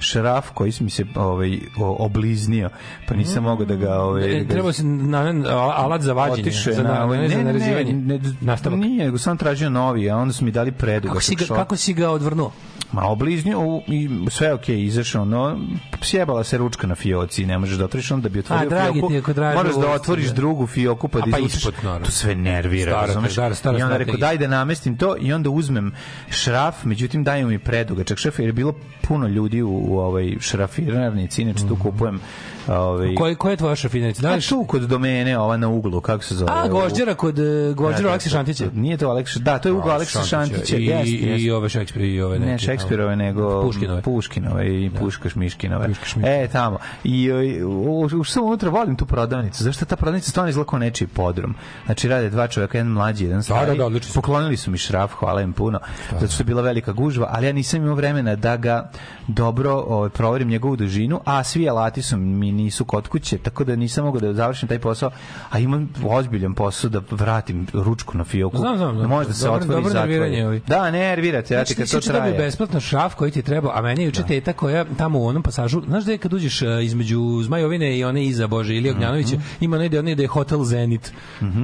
šraf koji mi se ovaj, obliznio, pa nisam mogao da ga... Ovaj, da E, ga Treba se na, na, alat za vađenje, za, na, na, ovaj, ne, ne, za ne, ne, narezivanje. ne, Nastavak. Nije, nego sam tražio novi, a onda su mi dali predugo. Kako si, ga, kako si ga odvrnuo? Ma obliznio u- i sve je okej, izašao, no sjebala se ručka na fioci, ne možeš da otvoriš onda da bi otvorio A, dragi fioku. ti moraš da otvoriš da. drugu fioku pa A, da pa izvučeš. ispod, naravno. To sve nervira, Stara, razumeš? stara, stara I onda rekao daj da namestim to i onda uzmem šraf, međutim daju mi predugačak šraf jer je bilo puno ljudi u, u ovoj šrafirarnici, inače tu kupujem ovaj Koji, koja je tvoja šrafinanica? Da A li tu kod domene, ova na uglu, kako se zove? A, Gvožđera kod uh, Gvožđera Da, Aleksa da, Šantića. Nije to Aleksa, da, to je ugao Aleksa Šantića. I, i, jeste. ove Šekspire i ove neke. Ne, Šekspirove, nego Puškinove. Puškinove i Puškaš Miškinove. Puškaš Miškinove. E, tamo. I i, u- u- što unutra volim tu prodavnicu. Zašto ta prodavnica stvarno izgleda kao nečiji podrum? Znači, rade dva čoveka, jedan mlađi, jedan stari. da, da, odlično su. Poklonili su mi šraf, hvala im puno. Zato što je bila velika gužva, ali ja nisam imao vremena da ga dobro ovaj, proverim njegovu dužinu, a svi alati su mi nisu kod kuće, tako da nisam mogao da završim taj posao, a imam ozbiljan posao da vratim ručku na fioku. Znam, znam, znam. Može da se otvori dobro nerviranje. Da, nervirate, ja ti Znači, kad ti to dobio traje. besplatno šraf koji ti je trebao, a meni je juče teta koja tamo u onom pasažu, znaš da je kad uđeš e, između Zmajovine i one iza Bože ili Ognjanovića, Mhm. ima negde onaj da je Hotel Zenit.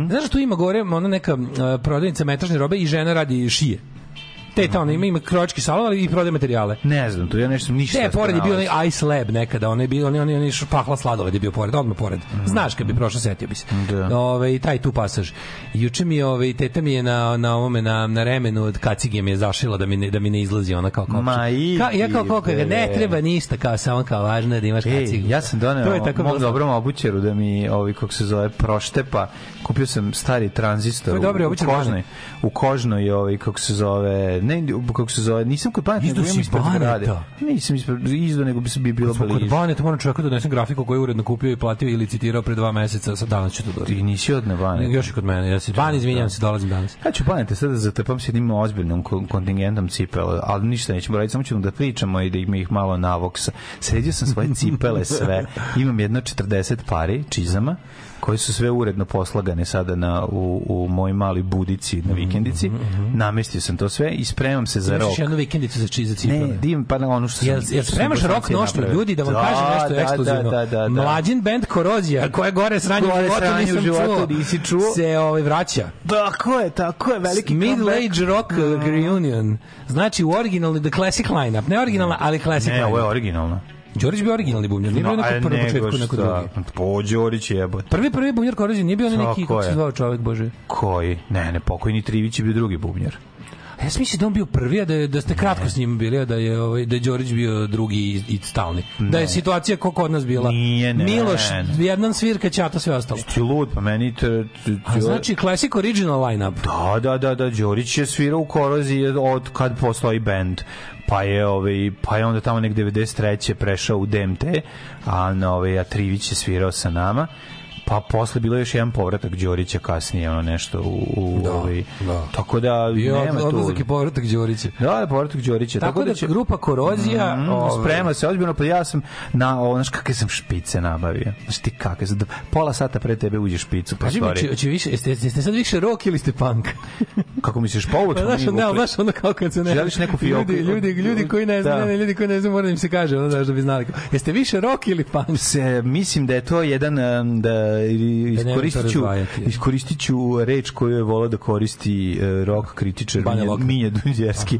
Znaš da tu ima gore ona neka e, prodavnica metražne robe i žena radi šije. Teta ona ima, ima krojački salon, ali i prodaje materijale. Ne znam, to ja nešto ništa. Ne, pored je bio onaj Ice Lab nekada, on je bio, on je, on je, on je špahla sladoled je bio pored, odmah pored. Znaš kad bi prošao, setio bi se. Da. Ove, i taj tu pasaž. Juče mi je, ove, teta mi je na, na ovome, na, na remenu od kacige mi je zašila da mi ne, da mi ne izlazi ona kao kopča. Ma idi, Ka, ja kao koliko ne treba ništa, kao samo kao važno je da imaš kacigu. ja sam To je doneo tako mog dobrom obućeru da mi, ovi, kako se zove, proštepa. Kupio sam stari tranzistor u, u kožnoj, u kožnoj, ovaj, kako se zove, ne, kako se zove, nisam kod Baneta, nego imam ispred Baneta? zgrade. Nisam ispred, izdo, nego bi, bi bilo Kod bliže. Baneta moram čovjeka da donesem grafiku koju je uredno kupio i platio i licitirao pre dva meseca, sad danas ću to dobiti. Ti nisi od Nebane. Još i kod mene, ja se Ban, izvinjam se, dolazim danas. Ja ću Banete sada da zatepam s jednim ozbiljnom kon- kontingentom cipela, ali ništa nećemo raditi, samo ćemo da pričamo i da ih, ih malo navoksa. Sredio sam svoje cipele sve, imam jedno 40 pari čizama, koje su sve uredno poslagane sada na, u, u moj mali budici na vikendici. Namestio sam to sve i spremam se za Imaš rok. još jednu vikendicu za, či, za cipele. Ne, dim, pa na ono što sam... Jel, jel spremaš rok nošnju ljudi da vam Da, kažem nešto da, ekskluzivno? Da, da, da, da. Mlađin band Korozija, koja gore sranje u životu nisam životu čuo, nisi čuo. se ovaj, vraća. Tako je, tako je, veliki Middle comeback. Age Rock uh, Reunion. Znači u originalni, the classic lineup. Ne originalna, ali classic Ne, ovo je lineup. Đorić bio originalni bubnjar, nije bio neko a prvo početku, neko drugi. Po Đorić jebote. Prvi, prvi bubnjar Korozija nije bio neki, kako se je. zvao čovjek, bože. Koji? Ne, ne, pokojni Trivić je bio drugi bubnjar. A ja sam mislio da on bio prvi, a da, je, da ste kratko s njim bili, a da je, ovaj, da je Đorić bio drugi i, i stalni. Da je situacija kako kod nas bila. Nije, ne. Miloš, jedan svirka, Ćato, sve ostalo. Ti lud, pa meni... Te, te, A znači, classic original lineup. Da, da, da, da, Đorić je svirao u Koroziji od kad postoji bend. Pa je, ovaj, pa je onda tamo nek 93. prešao u DMT, a, na, ovaj, a Trivić je svirao sa nama. Pa posle bilo je još jedan povratak Đorića kasnije, ono nešto u, u Da, ovaj, da. Tako da Bio nema tu. odlazak i povratak Đorića. Da, da, povratak Đorića. Tako, da, će grupa Korozija... Mm, ovaj, sprema se ozbiljno, pa ja sam na, ono, znaš kakve sam špice nabavio. Znaš ti kakve, za pola sata pre tebe uđe špicu, pa Kaži mi, če, če više, jeste, jeste sad više rock ili ste punk? Kako misliš, povuč? Pa znaš, ne, znaš ono kao kad se ne... Želiš neku fioku? Ljudi, ljudi, ljudi koji ne znaju, Da. ne, ne, ljudi koji ne znaju, mora da im se kaže, ono, znaš, da bi znali. Jeste više rock ili punk? se mislim da je to jedan da iskoristit ću, razdvajati. iskoristit ću reč koju je volao da koristi uh, rock kritičar Banja Minja, Dunđerski.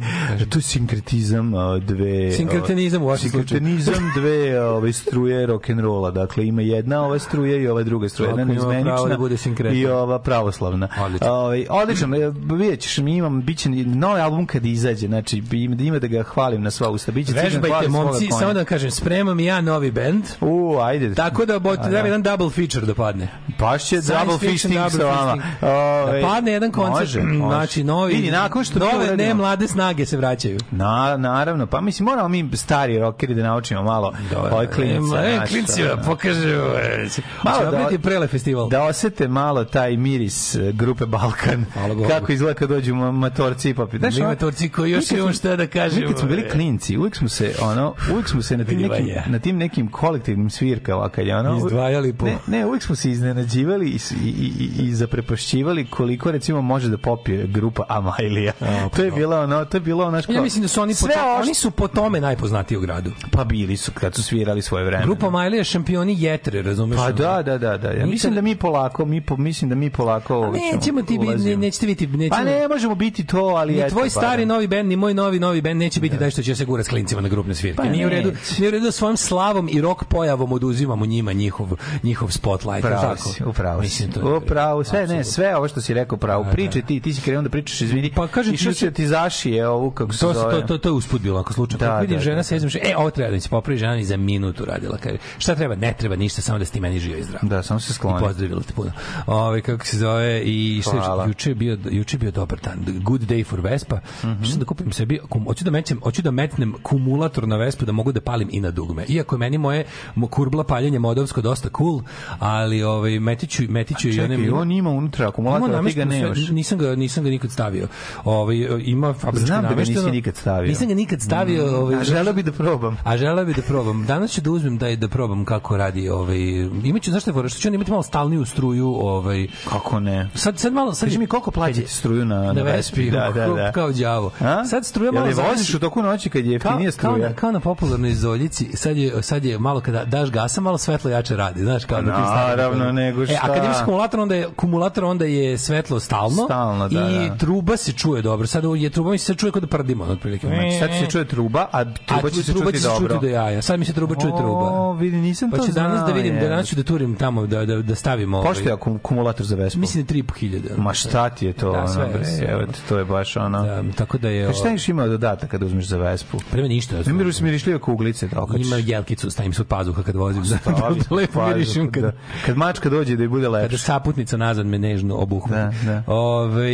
to je sinkretizam dve... Sinkretenizam u vašem slučaju. Sinkretenizam dve ove struje rock'n'rolla. Dakle, ima jedna ova struja i ova druga struja. Jedna pravo da i ova pravoslavna. Odlično. Odlično. e, Vidjet ćeš, mi imam, bit će novi album kad izađe. Znači, ima, da ga hvalim na sva usta. Biće Vežbajte, momci, samo da kažem, spremam ja novi bend, U, ajde. tako da bo, A, treba jedan double feature da padne. Pašće Science double fisting sa vama. Ove, Da padne jedan koncept, može, može. znači novi, Vidi, nakon što to nove ne mlade snage se vraćaju. Na, naravno, pa mislim, moramo mi stari rokeri da naučimo malo ove klinice. E, znaš, klincima, ono. pokažu. e, Malo da- biti prele festival. Da osete malo taj miris e, grupe Balkan. Kako izgleda kad dođu ma- matorci i papi. Znaš, matorci koji još smo- šta da kažemo, Mi kad smo bili e. klinci, uvijek smo se, ono, uvijek smo se na tim nekim, na tim nekim kolektivnim svirkama, kad je ono... Izdvajali po- Ne, ne, uvijek smo se iznenađivali i, i, i, i zaprepašćivali koliko, recimo, može da popije grupa Amailija. to je bilo ono, to je bilo ono... Ja mislim da su oni po, sve to, ovo oni su po tome najpoznatiji u gradu. Pa bili su kad su svirali svoje vreme. Grupa Majlija šampioni jetre, razumeš? Pa da, da, da, da. Ja mislim da mi polako, mi po, mislim da mi polako ćemo- Nećemo ti biti, ne, nećete biti, nećemo, Pa ne možemo biti to, ali Ni tvoj pa stari da. novi bend, ni moj novi novi bend neće biti taj što će se gura s klincima na grupne svirke. Pa nije u redu, nije u redu da svojim slavom i rok pojavom oduzimamo njima njihov njihov spotlight. Upravo si, upravo Mislim, to je- Upravo, sve, ne, apsolutno. sve ovo što si rekao pravo. Priče ti, ti si krenuo da pričaš, izvini. Pa kažem ti, si da ti zašije ovu, kako se To, zove. to, to, to je usput bilo, ako slučajno. Da, Da, vidim da, žena da. se izmišlja, e, ovo treba da mi se popravi, žena mi za minutu radila. Kaže, šta treba? Ne treba ništa, samo da si ti meni živio i zdrav. Da, samo se I skloni. pozdravila te puno. Ove, kako se zove, i što je, juče je bio, juče je bio dobar dan. Good day for Vespa. Mm Mhm. da kupim sebi, hoću da mećem, hoću da metnem kumulator na Vespu da mogu da palim i na dugme. Iako je meni moje mo- kurbla paljenje modovsko dosta cool, ali ovaj metiću metiću i one Čekaj, on ima unutra akumulator, a ti ga nemaš. Nisam ga nisam ga nikad stavio. Ovaj ima fabrički Znam da ga nisi nikad stavio. Nisam ga nikad stavio, ovaj A želeo bi da probam. a želeo bih da probam. Danas ću da uzmem da da probam kako radi ovaj imaću zašto fora što ću on imati malo stalniju struju, ovaj Kako ne? sad sad malo sad Kaži mi koliko plaćate struju na, na Vespi, Da, da, da. kao đavo. Sad struja Jel malo je voziš u toku noći kad je kao, struja? kao na popularnoj zoljici, sad je, sad je malo kada daš gasa, malo svetlo jače radi, znaš, kao na tim starim Naravno, nego E, a šta? kad imaš akumulator, onda je, akumulator, onda je svetlo stalno, Stalno, da, i da. truba se čuje dobro. Sad je truba mi se čuje kod da prdimo, otprilike. Znači, sad se čuje truba, a A truba će se truba čuti će se čuti dobro. do jaja. Sad mi se truba čuje truba. O, vidi, nisam Pa to ću danas da vidim, da je. danas ću da turim tamo, da, da, da stavimo... ovaj, Pošto je akumulator za Vespu? Mislim da 3.500. Ma šta ti je to? Da, ono, sve, bre, sve. evo to je baš ono... Da, tako da je... Kaži, šta još ima dodatak kada uzmeš za Vespu? Prema ništa. Ne miru smirišljive kuglice da okačiš. Ima jelkicu, stavim se od pazuha kad vozim. Stavi, da lepo pazi, mirišem kad, da. Kad mačka dođe da je bude kada lepše. saputnica nazad me nežno obuhvati. Da, da. Ove,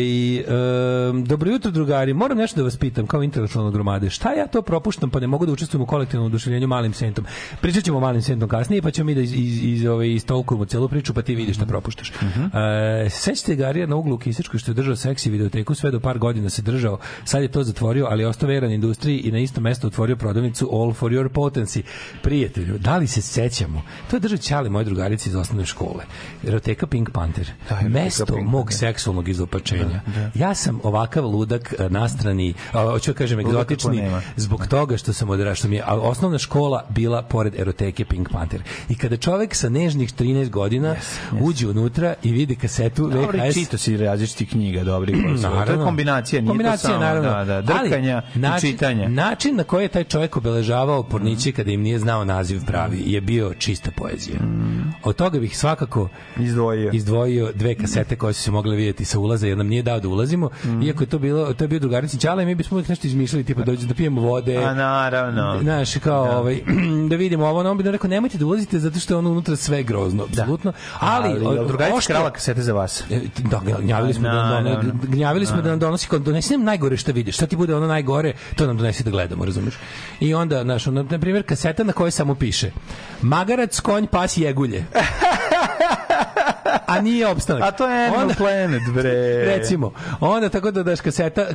um, dobro jutro, drugari. Moram nešto da vas pitam, kao intelektualno gromade. Šta ja to propuštam pa ne mogu da učestvujem u kolektivnom oduševljenju malim sentom? Pričat ćemo o malim sentom kasnije, pa ćemo mi da iz, iz, iz, ove, istolkujemo celu priču, pa ti vidiš šta propuštaš. Mhm. E, sećate Garija na uglu u Kisičkoj što je držao seksi videoteku, sve do par godina se držao, sad je to zatvorio, ali je ostao veran industriji i na isto mesto otvorio prodavnicu All for your potency. Prijatelju, da li se sećamo? To je držao Ćali, moje drugarice iz osnovne škole. Eroteka Pink Panther. Da, mesto Pink mog Panther. seksualnog izopačenja. Ja sam ovakav ludak e, nastrani, hoću da kažem egzotični, zbog toga što sam odrastao, što mi je a, osnovna škola bila pored eroteke Pink Panther. I kada čovek sa nežnih 13 godina uđe unutra i vidi kasetu VHS, čito si različitih knjiga dobrih. To je Naravno. kombinacija, nije Kombinacija, to samo naravno. da, da, drkanja Ali, i način, čitanja. Način na koji je taj čovjek obeležavao porniće kada im nije znao naziv pravi je bio čista poezija. Od toga bih svakako Izdvojio. izdvojio dve kasete koje su se mogle vidjeti sa ulaza jer nam nije dao da ulazimo. Iako je to bilo to je bio drugarici i mi bismo uvijek nešto izmišljali tipa dođe da pijemo vode. A naravno. Znaš, kao da. ovaj da vidimo ovo, no, on bi nam rekao nemojte da ulazite zato što je ono unutra sve grozno, apsolutno. Ali, Ali, jel drugarica oštro- krala kasete za vas. E, Da, gnjavili smo da nam done, gnjavili smo da nam donosi kao donesi nam najgore što vidiš. Šta ti bude ono najgore, to nam donesi da gledamo, razumeš? I onda, znaš, ono, na primjer, kaseta na kojoj samo piše Magarac, konj, pas, jegulje. A nije opstanak. A to je Animal Onda- Planet, bre. Recimo, onda tako da daš kaseta,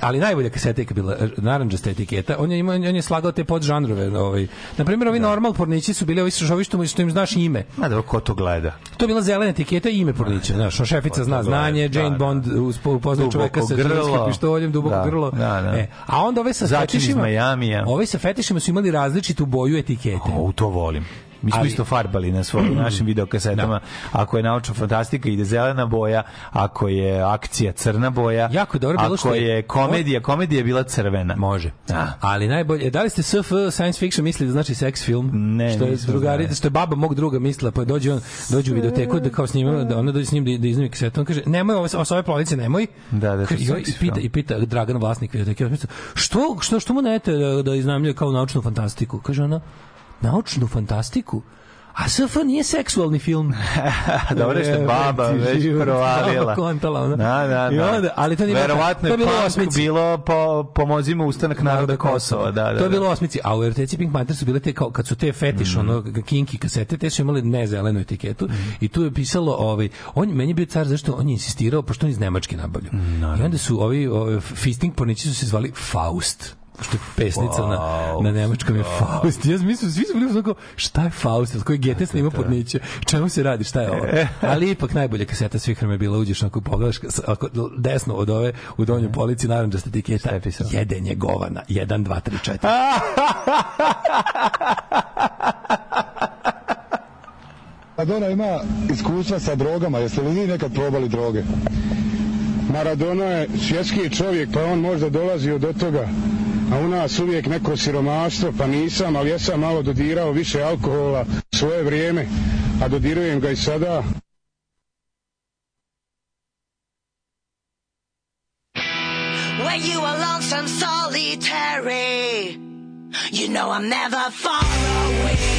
ali najbolja kaseta je bila e, naranđasta etiketa. On je imao on je slagao te podžanrove, ovaj. Na primjer, ovi normal pornići su bili ovi su ovi što, što im znaš ime. Ma dobro, ko to gleda? To je bila zelena etiketa i ime pornića, znaš, šefica zna znanje, da, Jane da. Bond upoznaje Duboko čoveka sa grlo. džinskim pištoljem, duboko Da, grlo. da, da. E, a onda ove sa fetišima, Majamija. ovi sa fetišima su imali različitu boju etikete. O, to volim. Mi smo Ali- isto farbali na svojim našim videokasetama. Ako je naučna fantastika ide zelena boja, ako je akcija crna boja, Jako dobro bilo ako što je- komedija, komedija je bila crvena. Može. Da. Ali najbolje, da li ste SF science fiction mislili da znači sex film? Ne, što je drugari, što je baba mog druga mislila, pa dođe on, dođe u videoteku da kao snima, da ona dođe s njim da, da iznimi kasetu, on kaže: "Nemoj ove ove police, nemoj." Da, da, I, i pita i pita Dragan vlasnik videoteke, "Što što što mu nete da, da iznajmljuje kao naučnu fantastiku?" Kaže ona: "Naučnu fantastiku?" A SF nije seksualni film. Dobro što baba već provalila. baba kontala, ono. Da, da, I da. onda, ali to nije Verovatno to je bilo osmici. bilo po, pomozimo ustanak naroda Kosova. Da, da, to je bilo da. u osmici, a u eroteci Pink Panther su bile te kao kad su te fetiš ono kinky kasete, te su imale ne zelenu etiketu i tu je pisalo ovaj on meni je bio car zašto on je insistirao pošto on iz Nemačke nabavlja. I onda su ovi, ovi fisting pornici su se zvali Faust što je pesnica na, na nemačkom je Faust. Ja mislim, svi su bili onako, šta je Faust? Od koji Gete snima porniće? Čemu se radi? Šta je ovo? Ali ipak najbolja kaseta svih vremena je bila uđeš ako pogledaš ako desno od ove u donjoj polici narandžasta etiketa je pisalo? jedenje govana 1 2 3 4 Maradona ima iskustva sa drogama, jeste li vi nekad probali droge? Maradona je svjetski čovjek, pa on možda dolazio do toga, a u nas uvijek neko siromaštvo, pa nisam, ali ja sam malo dodirao više alkohola svoje vrijeme, a dodirujem ga i sada. When you are lonesome, solitary, you know I'm never far away.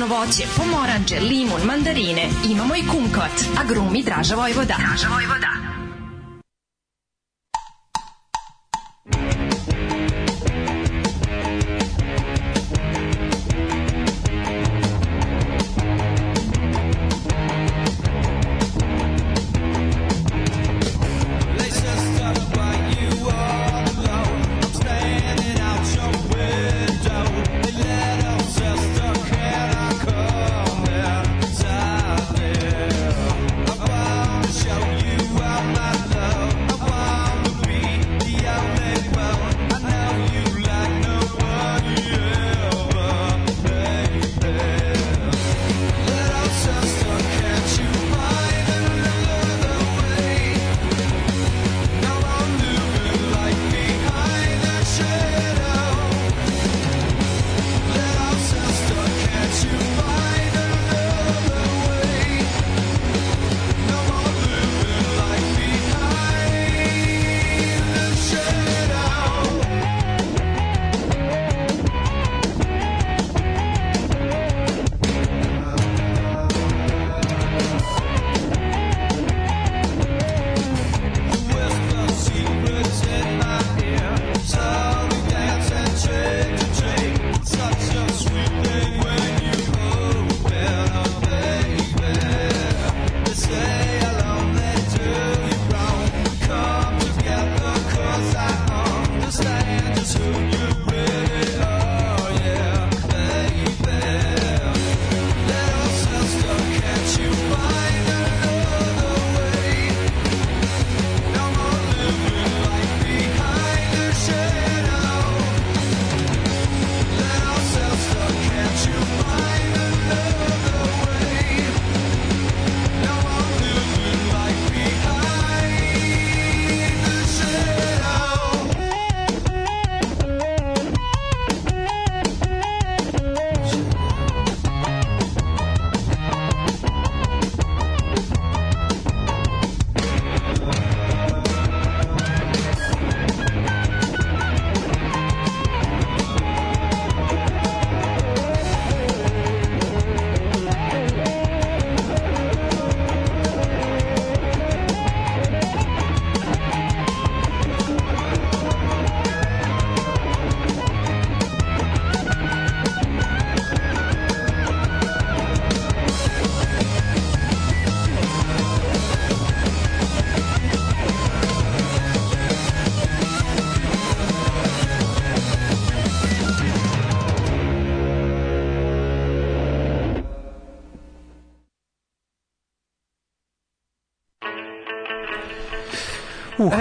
Južno voće, pomoranđe, limun, mandarine. Imamo i kumkvat. A grumi Draža Vojvoda. Draža Vojvoda.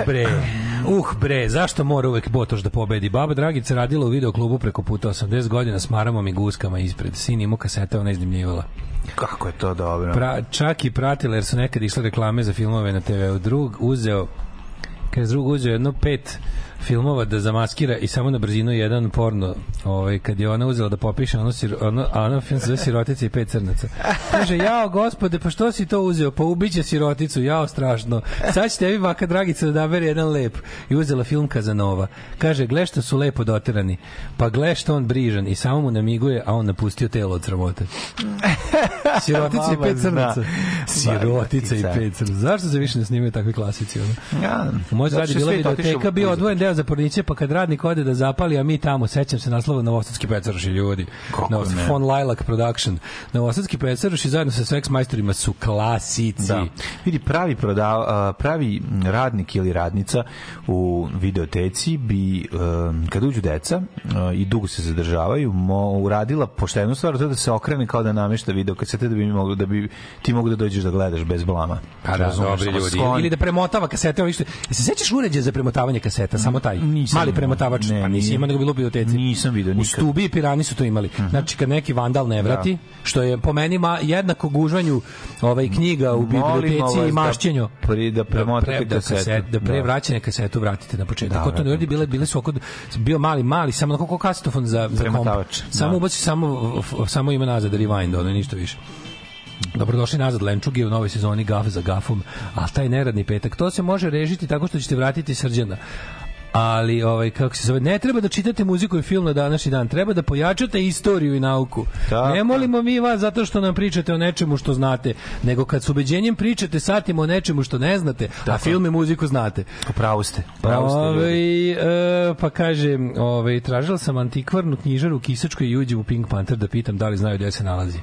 Bre, uh bre, zašto mora uvek Botoš da pobedi? Baba Dragica radila u videoklubu preko puta 80 godina s maramom i guskama ispred. Sin imao kasete, ona iznimljivala. Kako je to dobro. Pra, čak i pratila jer su nekad išle reklame za filmove na TV-u. Drug uzeo kaže drug uzeo jedno pet filmova da zamaskira i samo na brzinu jedan porno ovaj, kad je ona uzela da popiše ono, sir, ono, ono film se zove sirotica i pet crnaca. Kaže jao gospode pa što si to uzeo? Pa ubiće siroticu jao strašno. Sad će tebi baka Dragica da dabere jedan lep. I uzela film Kazanova. Kaže gle što su lepo doterani. Pa gle što on brižan i samo mu namiguje a on napustio telo od sramote. Sirotica i pet crnaca. Sirotica i pet crnaca. Zašto se više ne snimaju takvi klasici ono? Ja, zgradi što bila videoteka, bio odvojen deo za porniće, pa kad radnik ode da zapali, a mi tamo, sećam se naslova Novosadski pecaroši ljudi. Kako Novost- ne? Von Lilac Production. Novosadski pecaroši zajedno sa Sex majstorima su klasici. Da. Vidi, pravi, prodav, a, pravi radnik ili radnica u videoteci bi, kad uđu deca i dugo se zadržavaju, mo, uradila poštenu stvar, to da se okrene kao da namešta video kasete da bi, mogli, da bi ti mogu da dođeš da gledaš bez blama. Pa da, Razumeš, dobri ljudi. Ili da premotava kasete. Jel se sećaš uređaja za premotavanje kaseta, samo taj? Nisam Mali premotavač, Ne, pa nisi imao nego bilo u biblioteci. Nisam video U nikad. Mhm. Stubi i Pirani su to imali. Znači kad neki vandal ne vrati, što je po meni ma jednako gužvanju ovaj knjiga u biblioteci i da mašćenju. pri- da premotate da, kasetu. kaset, da pre Da. vraćanje kasetu vratite na početak. Da, to ne da. uradi, bile, bile su oko, bio mali, mali, samo kao kasetofon za, za komp. Samo da. ubaci, samo, samo ima nazad rewind, ono, ništa više. Dobrodošli nazad Lenčugi u novoj sezoni Gaf za Gafom, a taj neradni petak, to se može režiti tako što ćete vratiti srđana. Ali, ovaj, kako se zove, ne treba da čitate muziku i film na današnji dan, treba da pojačate istoriju i nauku. Tako. Ne molimo mi vas zato što nam pričate o nečemu što znate, nego kad s ubeđenjem pričate satima o nečemu što ne znate, a film i muziku znate. Pravo ste. Pravo ste. Ovaj, e, pa kaže, ovaj, tražila sam antikvarnu knjižaru u Kisačkoj i uđem u Pink Panther da pitam da li znaju gde se nalazi.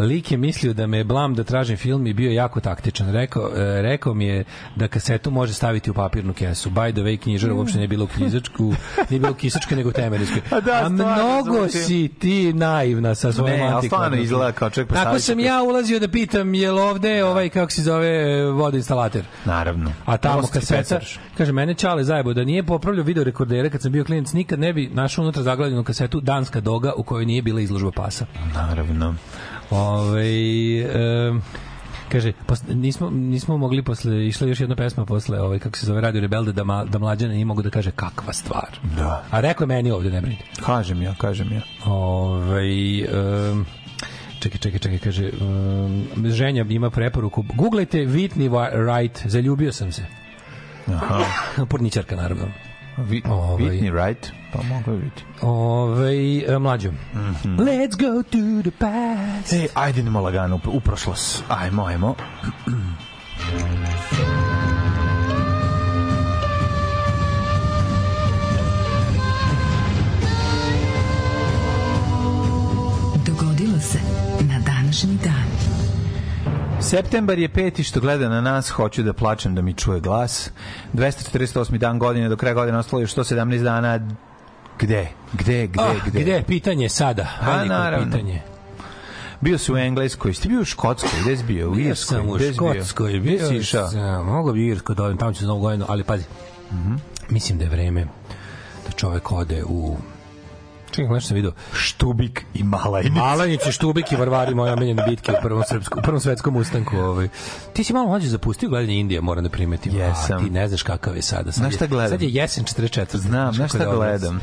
Lik je mislio da me je blam da tražim film i bio jako taktičan. Rekao, e, rekao mi je da kasetu može staviti u papirnu kesu. By the way, knjižara uopšte nije bilo u knjižačku, nije bilo u kisačkoj, nego u temeljskoj. A da, A mnogo zvuči. si ti naivna sa svojom Ne, ali antikvarnom. stvarno izgleda kao čovjek Tako sam ja ulazio da pitam je li ovde ovaj, kako se zove, vodoinstalater. Naravno. A tamo kaseta, kaže, mene Čale zajebo, da nije popravljao video rekordere kad sam bio klinac, nikad ne bi našao unutra zaglavljenu kasetu Danska doga u kojoj nije bila izložba pasa. Naravno. Ove, e, kaže, pos, nismo, nismo mogli posle, išla još jedna pesma posle, ovaj, kako se zove Radio Rebelde, da, ma, da mlađane nije mogu da kaže kakva stvar. Da. A rekao je meni ovde, ne brinite. Kažem ja, kažem ja. Ove, um, čekaj, čekaj, čekaj, kaže, um, ženja ima preporuku. Googlajte Whitney Wright, zaljubio sam se. Aha. Porničarka, naravno. Vi. Whitney Wright? Pa mogu biti. Ove, e, mlađo. Mhm. Let's go to the past. Ej, ajde idemo lagano u, prošlost. Ajmo, ajmo. Dogodilo se na današnji dan. Septembar je peti što gleda na nas, hoću da plačem da mi čuje glas. 248. dan godine, do kraja godine ostalo je još 117 dana. Gde? Gde? Gde? Ah, gde? gde? Pitanje sada. Pa, Veliko naravno. pitanje. Bio si u Engleskoj, si ti bio u Škotskoj, gde si bio? U Bio Irskoj, sam u bio? Škotskoj, Gde bio si išao? sam, mogu bi u Irsko da odem, tamo ću za novu godinu, ali pazi, Mhm. mislim da je vreme da čovek ode u Čekaj, nešto sam vidio. Štubik i Malajnic. Malanice, Štubik i Varvari, moje omiljene bitke u prvom, srpsku, u prvom svetskom ustanku. Ovaj. Ti si malo mlađe zapustio gledanje Indije, moram da primetim. Jesam. A, ti ne znaš kakav je sada. Sad Znaš šta gledam? Sad je jesen 44. Znam, znaš kako je šta gledam?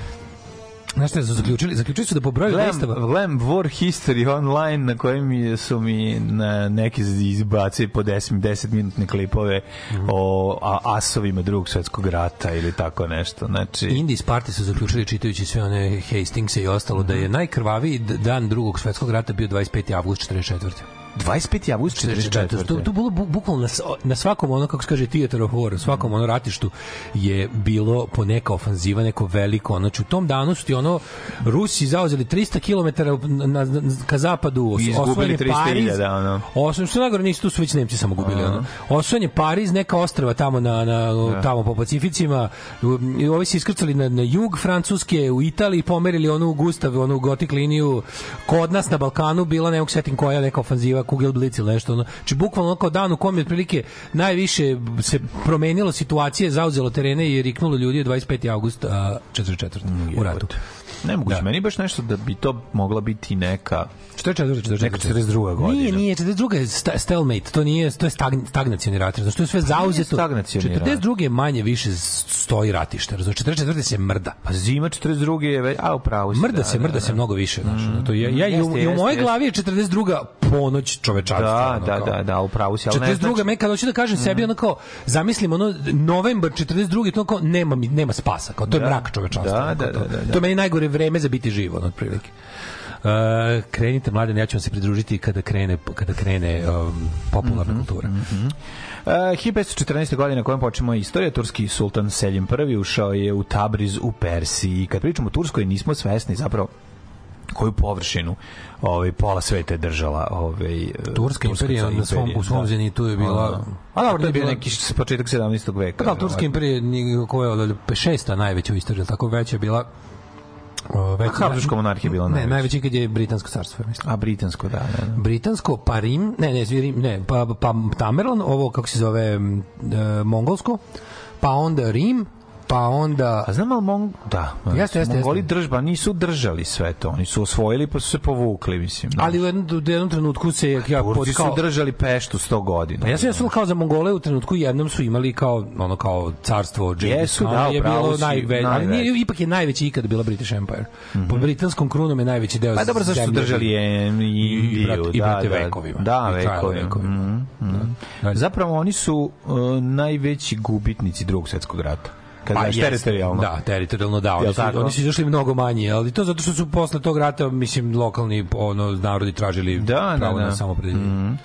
Znaš šta su zaključili? Zaključili su da po broju Gledam, listava... gledam War History online na kojem su mi na neki izbaci po 10, 10 minutne klipove o a, asovima drugog svetskog rata ili tako nešto. Znači, Indi iz Sparti su zaključili čitajući sve one Hastingse i ostalo da je najkrvaviji d- dan drugog svetskog rata bio 25. avgust 44. 25. avgust 44. To, to bilo bu, bukvalno na, na svakom ono, kako se kaže, theater of war, svakom ono ratištu je bilo po neka ofanziva, neko veliko, znači u tom danu su ti ono, Rusi zauzeli 300 km na, na, ka zapadu, I izgubili osvojen je 300.000, Pariz, ono. osvojen, što nagore nisu tu su već Nemci samo gubili, ono. Osvojen je Pariz, neka ostrava tamo na, na tamo po Pacificima, ovi se iskrcali na, na jug Francuske, u Italiji, pomerili onu Gustav, onu gotik liniju, kod nas na Balkanu bila, ne mogu setim koja neka ofanziva Kugelblitz ili nešto. Ono. Znači, bukvalno kao dan u kom je otprilike najviše se promenilo situacije, zauzelo terene i riknulo ljudi je 25. august a, 44. u ratu. Nemoguće, Da. meni baš nešto da bi to mogla biti neka... Što je 44. Neka 42. godina. Nije, nije, 42. je sta- stalemate, to nije, to je stagn, stagnacioni rat, znači to je sve zauzeto. stagnacioni rat. 42. je manje više stoji ratište, znači 44. se mrda. Pa zima 42. je već... A, upravo si. Mrda da, se, da, mrda da. se mnogo više, znači. To je, ja, i, u, Jeste, i u mojoj jeste. glavi je 42. ponoć čovečanstva. Da, ono da, kao. da, da, upravo ne 42. znači... me kad hoću da kažem sebi ono kao zamislim ono novembar 42. to kao nema nema spasa, kao to je Da. mrak čovečanstva. Da, ono, da, da, da, da. To meni najgore vreme za biti živ, ono otprilike. Uh, krenite mladen, ja ću vam se pridružiti kada krene kada krene um, popularna Mhm, kultura. Uh, 1514. godine kojem počemo istorija, turski sultan Selim I ušao je u Tabriz u Persiji. Kad pričamo o Turskoj, nismo svesni zapravo koju površinu ovaj pola sveta je držala ovaj Turska imperija na svom u svom zenitu je bila a dobro to je bio neki početak 17. veka Pa da, Turska imperija koja je šesta najveća u istoriji, tako veća je bila o, veća, A Habsburška monarhija bila ne, najveća. najveći kad je britansko carstvo, mislim. a britansko da, da, da. Britansko, pa Rim, ne, ne, zvi Rim, ne, pa, pa Tamerlan, ovo kako se zove e, mongolsko, pa onda Rim, pa onda A znam ali Mong... Da, Jeste, jeste, Mongoli jeste. držba, nisu držali sve to. Oni su osvojili pa su se povukli, mislim. da. ali u jednom, u jednom trenutku se ja pod Turci su kao držali Peštu 100 godina. Pa ja sam ja sam kao za Mongole u trenutku jednom su imali kao ono kao carstvo Džingis Jesu, da, je bilo najveće, ali nije, ipak je najveći ikad bila British Empire. Po britanskom krunom je najveći deo Pa dobro, zašto su držali je i i, brat, i da, brate da, vekovima. Da, I vekovima. vekovima. Mhm, Da. Zapravo oni su uh, najveći gubitnici drugog svetskog rata. Kad Pa jeste, teritorijalno. Da, teritorijalno da. Oni su, oni su izašli mnogo manje, ali to zato što su posle tog rata, mislim, lokalni ono, narodi tražili Da, da, pravo da. na samopredeljenje.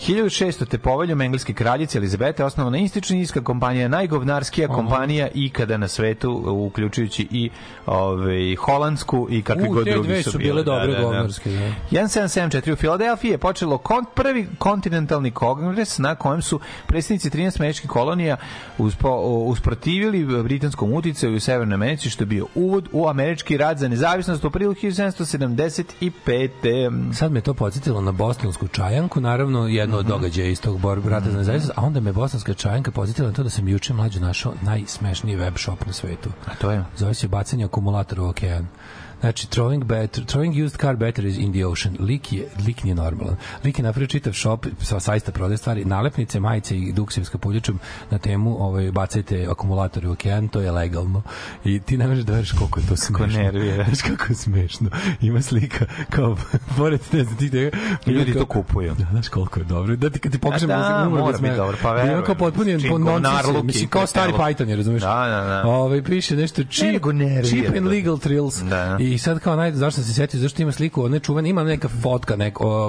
1600. te poveljom engleske kraljice Elizabete osnovana institucionalna kompanija, najgovnarskija kompanija ikada na svetu, uključujući i ovaj, holandsku i kakvi U, god drugi dve su, su bile. dobre govnarske, da. 1774. u Filadelfiji je počelo kon, prvi kontinentalni kongres na kojem su predstavnici 13 američkih kolonija uspo, usprotivili britanskom uticaju u Severnoj Americi, što je bio uvod u američki rad za nezavisnost u aprilu 1775. Sad me to podsjetilo na bosansku čajanku, naravno jedno od događaja iz tog borbe rata za nezavisnost, a onda me bosanska čajanka podsjetila na to da sam juče mlađu našao najsmešniji web shop na svetu. A to je? Zove se bacanje akumulatora u okean. Znači, throwing, bat, throwing used car batteries in the ocean. Lik, je, lik nije normalan. Lik je napravio čitav shop, sa saista prodaje stvari, nalepnice, majice i duksevska puljačom na temu ovaj, bacajte akumulatore u okean, to je legalno. I ti ne možeš da veriš koliko je to smešno. nervira. Znaš kako je smešno. Ima slika kao, pored, ne znam, ti tega. Ljudi kao- to kupuju. Da, znaš koliko je dobro. Da ti kad ti pokažem A da, umre mora smeha. biti dobro, pa Da ima verujem. kao potpunjen Čim po govnarluki mislim kao stari. Python je, razumeš? Da, da, da. Ovaj piše nešto cheap, nervira cheap and legal thrills. Da. I sad kao naj zašto se setio zašto ima sliku, one čuvene, ima neka fotka neko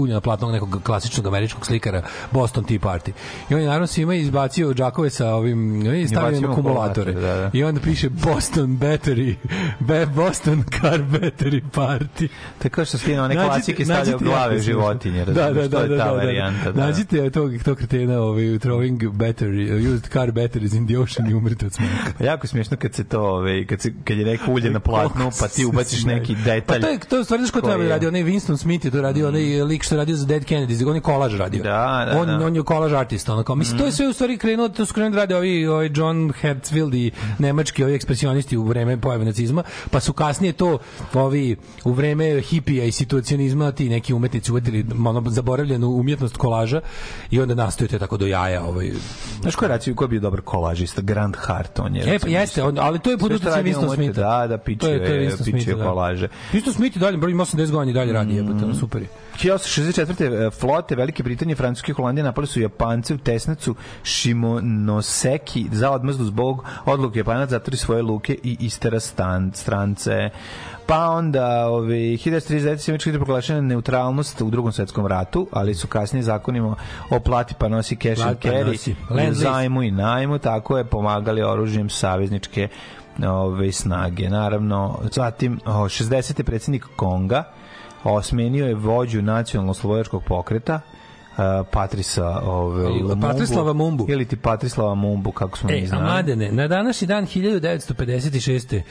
uljena platnog nekog klasičnog američkog slikara Boston Tea Party. I on je naravno svima izbacio džakove sa ovim i stavio im akumulatore. da, da. I onda piše Boston Battery, Be Boston Car Battery Party. Tako što one Nađite- klasike stavljaju glave životinje, smešno. razumiješ, to je ta varijanta. Da. Nađite tog, tog kretena ovaj, throwing battery, used car batteries in the ocean i umrite od smeha. Pa jako smiješno kad se to, ovaj, kad, se, kad je neko ulje na platnu, pa ti ubaciš neki detalj. Pa to je to je u stvari znaš ko to koji je je- radio, onaj Winston Smith je to radio, onaj lik što je radio za Dead Kennedys, on je kolaž radio. Da, da, on, da. on je kolaž artist, ono kao, mislim, to je sve u stvari krenulo, to su krenuli da rade ovi, ovi John Hertzfield i nemački ovi ekspresionisti u vreme pojave nacizma, pa su kasnije to ovi u vreme hipija i situacionizma ti neki umetnici uvedili ono zaboravljenu umjetnost kolaža i onda nastaju te tako do jaja ovaj Znaš ko je raciju, ko je bio dobar kolažista? Grand Hart, on je. E, pa jeste, on, ali to je što radi Winston Smitha. Da, da, pičio To je- to je je, Winston pičio Smith, da. kolaže. Winston Smith i dalje, ima 80 godina i dalje radi, jebote, ono super je. 1864. e, flote Velike Britanije, Francuske i Holandije napali su Japance u Tesnacu Shimonoseki za odmazdu zbog odluke Japanac zatvori svoje luke i istera stan, strance. Pa onda, ove, 1939. se Američka proglašena neutralnost u drugom svetskom ratu, ali su kasnije zakonima o plati pa nosi cash and pa carry, zajmu i najmu, tako je pomagali oružjem savezničke ove, snage. Naravno, zatim, o, 60. predsjednik Konga, osmenio je vođu nacionalno slovojačkog pokreta Patrisa ove. Patrislava Mumbu. Ili ti Patrislava Mumbu, kako smo mi E, a znali. mladene, na današnji dan 1956.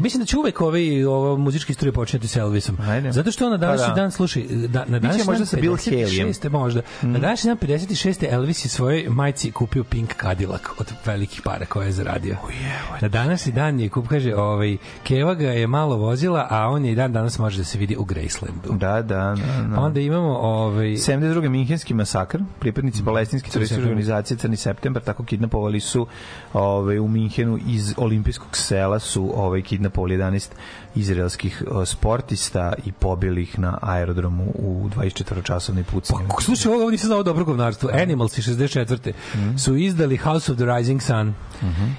Mislim da će uvek ovaj, ovo muzički stroj početi sa Elvisom. Mhm. Ajde. Zato što on na današnji Pa da. dan, slušaj, da, na današnji možda dan sa Bill 56. možda. Mhm. Na današnji dan 56. Elvis je svojoj majci kupio Pink Cadillac od velikih para koje je zaradio. Na današnji dan je kup, kaže, ovaj, Keva ga je malo vozila, a on je i dan danas može da se vidi u Gracelandu. Da, da, da. da. Pa onda imamo ovaj 72. Minhenski masakr, pripadnici palestinske terorističke organizacije Crni septembar tako kidnapovali su ovaj u Minhenu iz olimpijskog sela su ovaj kidnapovali 11 izraelskih sportista i pobili ih na aerodromu u 24-časovnoj pucanju. Pa, slušaj, ovo nisam znao dobro govnarstvo. Animals iz 64. su izdali House of the Rising Sun.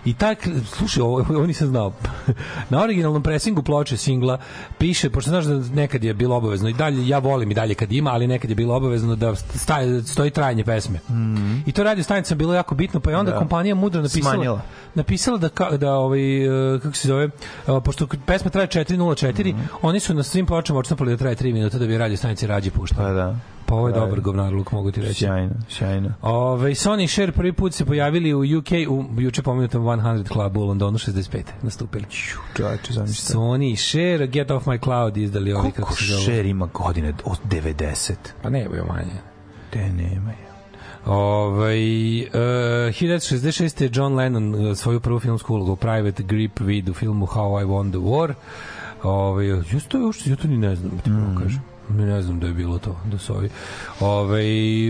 I tak, slušaj, ovo, ovo nisam znao. Na originalnom presingu ploče singla piše, pošto znaš da nekad je bilo obavezno, i dalje, ja volim i dalje kad ima, ali nekad je bilo obavezno da staje, stoji trajanje pesme. I to radio stanica bilo jako bitno, pa je onda Da. kompanija mudro napisala Smanjila. napisala da ka, da ovaj e, kako se zove e, pošto pesma traje 404 oni su na svim pločama odštampali da traje 3 minuta da bi radio stanici rađe puštali. Pa da. Pa ovo je Pa, dobar govnarluk, mogu ti reći. Sjajno, sjajno. Ove, Sony i Cher prvi put se pojavili u UK u juče pomenutom 100 Club u Londonu 65. nastupili. Čovječe, zamislite. Sony i Cher, Get Off My Cloud izdali ovi kako se zove. šer ima godine od 90? Pa ne, bio manje. Te nema je. Ovaj uh, 1966. je John Lennon uh, svoju prvu filmsku ulogu Private Grip vid u filmu How I Won the War. Ovaj just to još ja to ni ne znam, ti mm. kažem. Ne znam da je bilo to, da su ovi. Ovaj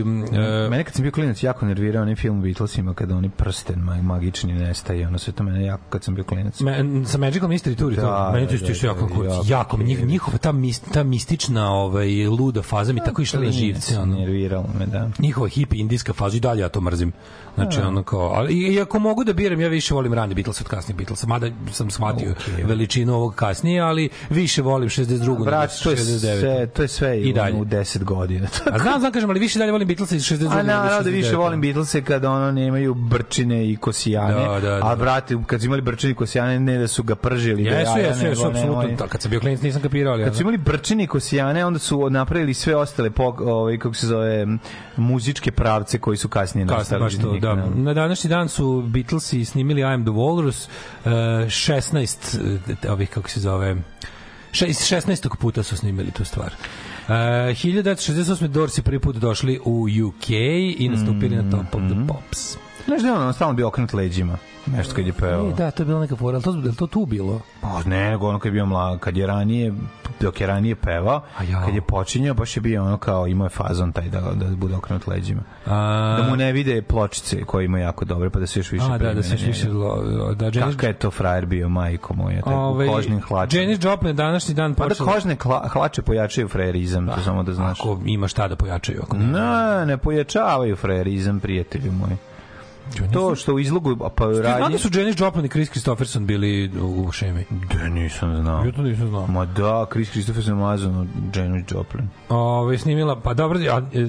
mm, e, Mene kad sam bio klinac jako nervirao onaj film Beatlesima kada oni prsten ma- magični nestaje, ono sve to mene jako kad sam bio klinac. Me, sa Magical Mystery Tour Da, to meni to da, da, jako da, jako jako njih, njihova ta mis, ta mistična ovaj luda faza mi tako išla na živce ono Nerviralo me, da. njihova hippie indijska faza i dalje ja to mrzim. Znači ono kao, ali i- ako mogu da biram, ja više volim rani Beatles od kasnijih Beatlesa, mada sam shvatio Okej. veličinu ovog kasnije, ali više volim 62. Brat, to je 69. sve, to je sve I dalje. u 10 godina. A znam, znam, kažem, ali više dalje volim Beatlesa iz 62. A nego naravno da više 69. volim Beatlese kada ono nemaju brčine i kosijane. Da, da, da. A brate, kad su imali brčine i kosijane, ne da su ga pržili. da Jesu, jaja, jesu, jesu, apsolutno. Da, Kad sam bio klinac nisam kapirao, ali... Kad su imali brčine i kosijane, onda su napravili sve ostale pog, ovaj, kako se zove, muzičke pravce koji su kasnije nastali. baš to, da. Na današnji dan su Beatlesi snimili I am the Walrus, uh, 16 uh, ovih, kako se zove, še, iz 16. puta su snimili tu stvar. Uh, 1968. Dorsi prvi put došli u UK i nastupili na Top of the Pops. Znaš da je ono stalno bio okrenut leđima? Nešto kad je pevao. E, da, to je bila neka fora, ali to, je to tu bilo? Pa ne, nego ono kad je bio mlad, kad je ranije, dok je ranije pevao, A jao. kad je počinjao, baš je bio ono kao, imao je fazon taj da, da bude okrenut leđima. A, Da mu ne vide pločice koje ima jako dobre, pa da se još više a, da, da se još više... lo- Da, Janis, Kakav je to frajer bio, majko moja, taj ovaj, u kožnim hlačima. Janis Joplin današnji dan Pa da kožne hlače pojačaju frajerizam, to samo da znaš. Ako ima šta da pojačaju. Ako ne. Ne, ne pojačavaju frajerizam, prijatelju moj. To što u izlogu pa znam radnje... da su Janis Joplin i Chris Christopherson bili u, šemi? Da, nisam znao. Ja to nisam znao. Ma da, Chris Christopher mazano Janis Joplin. Ove, snimila, pa dobro,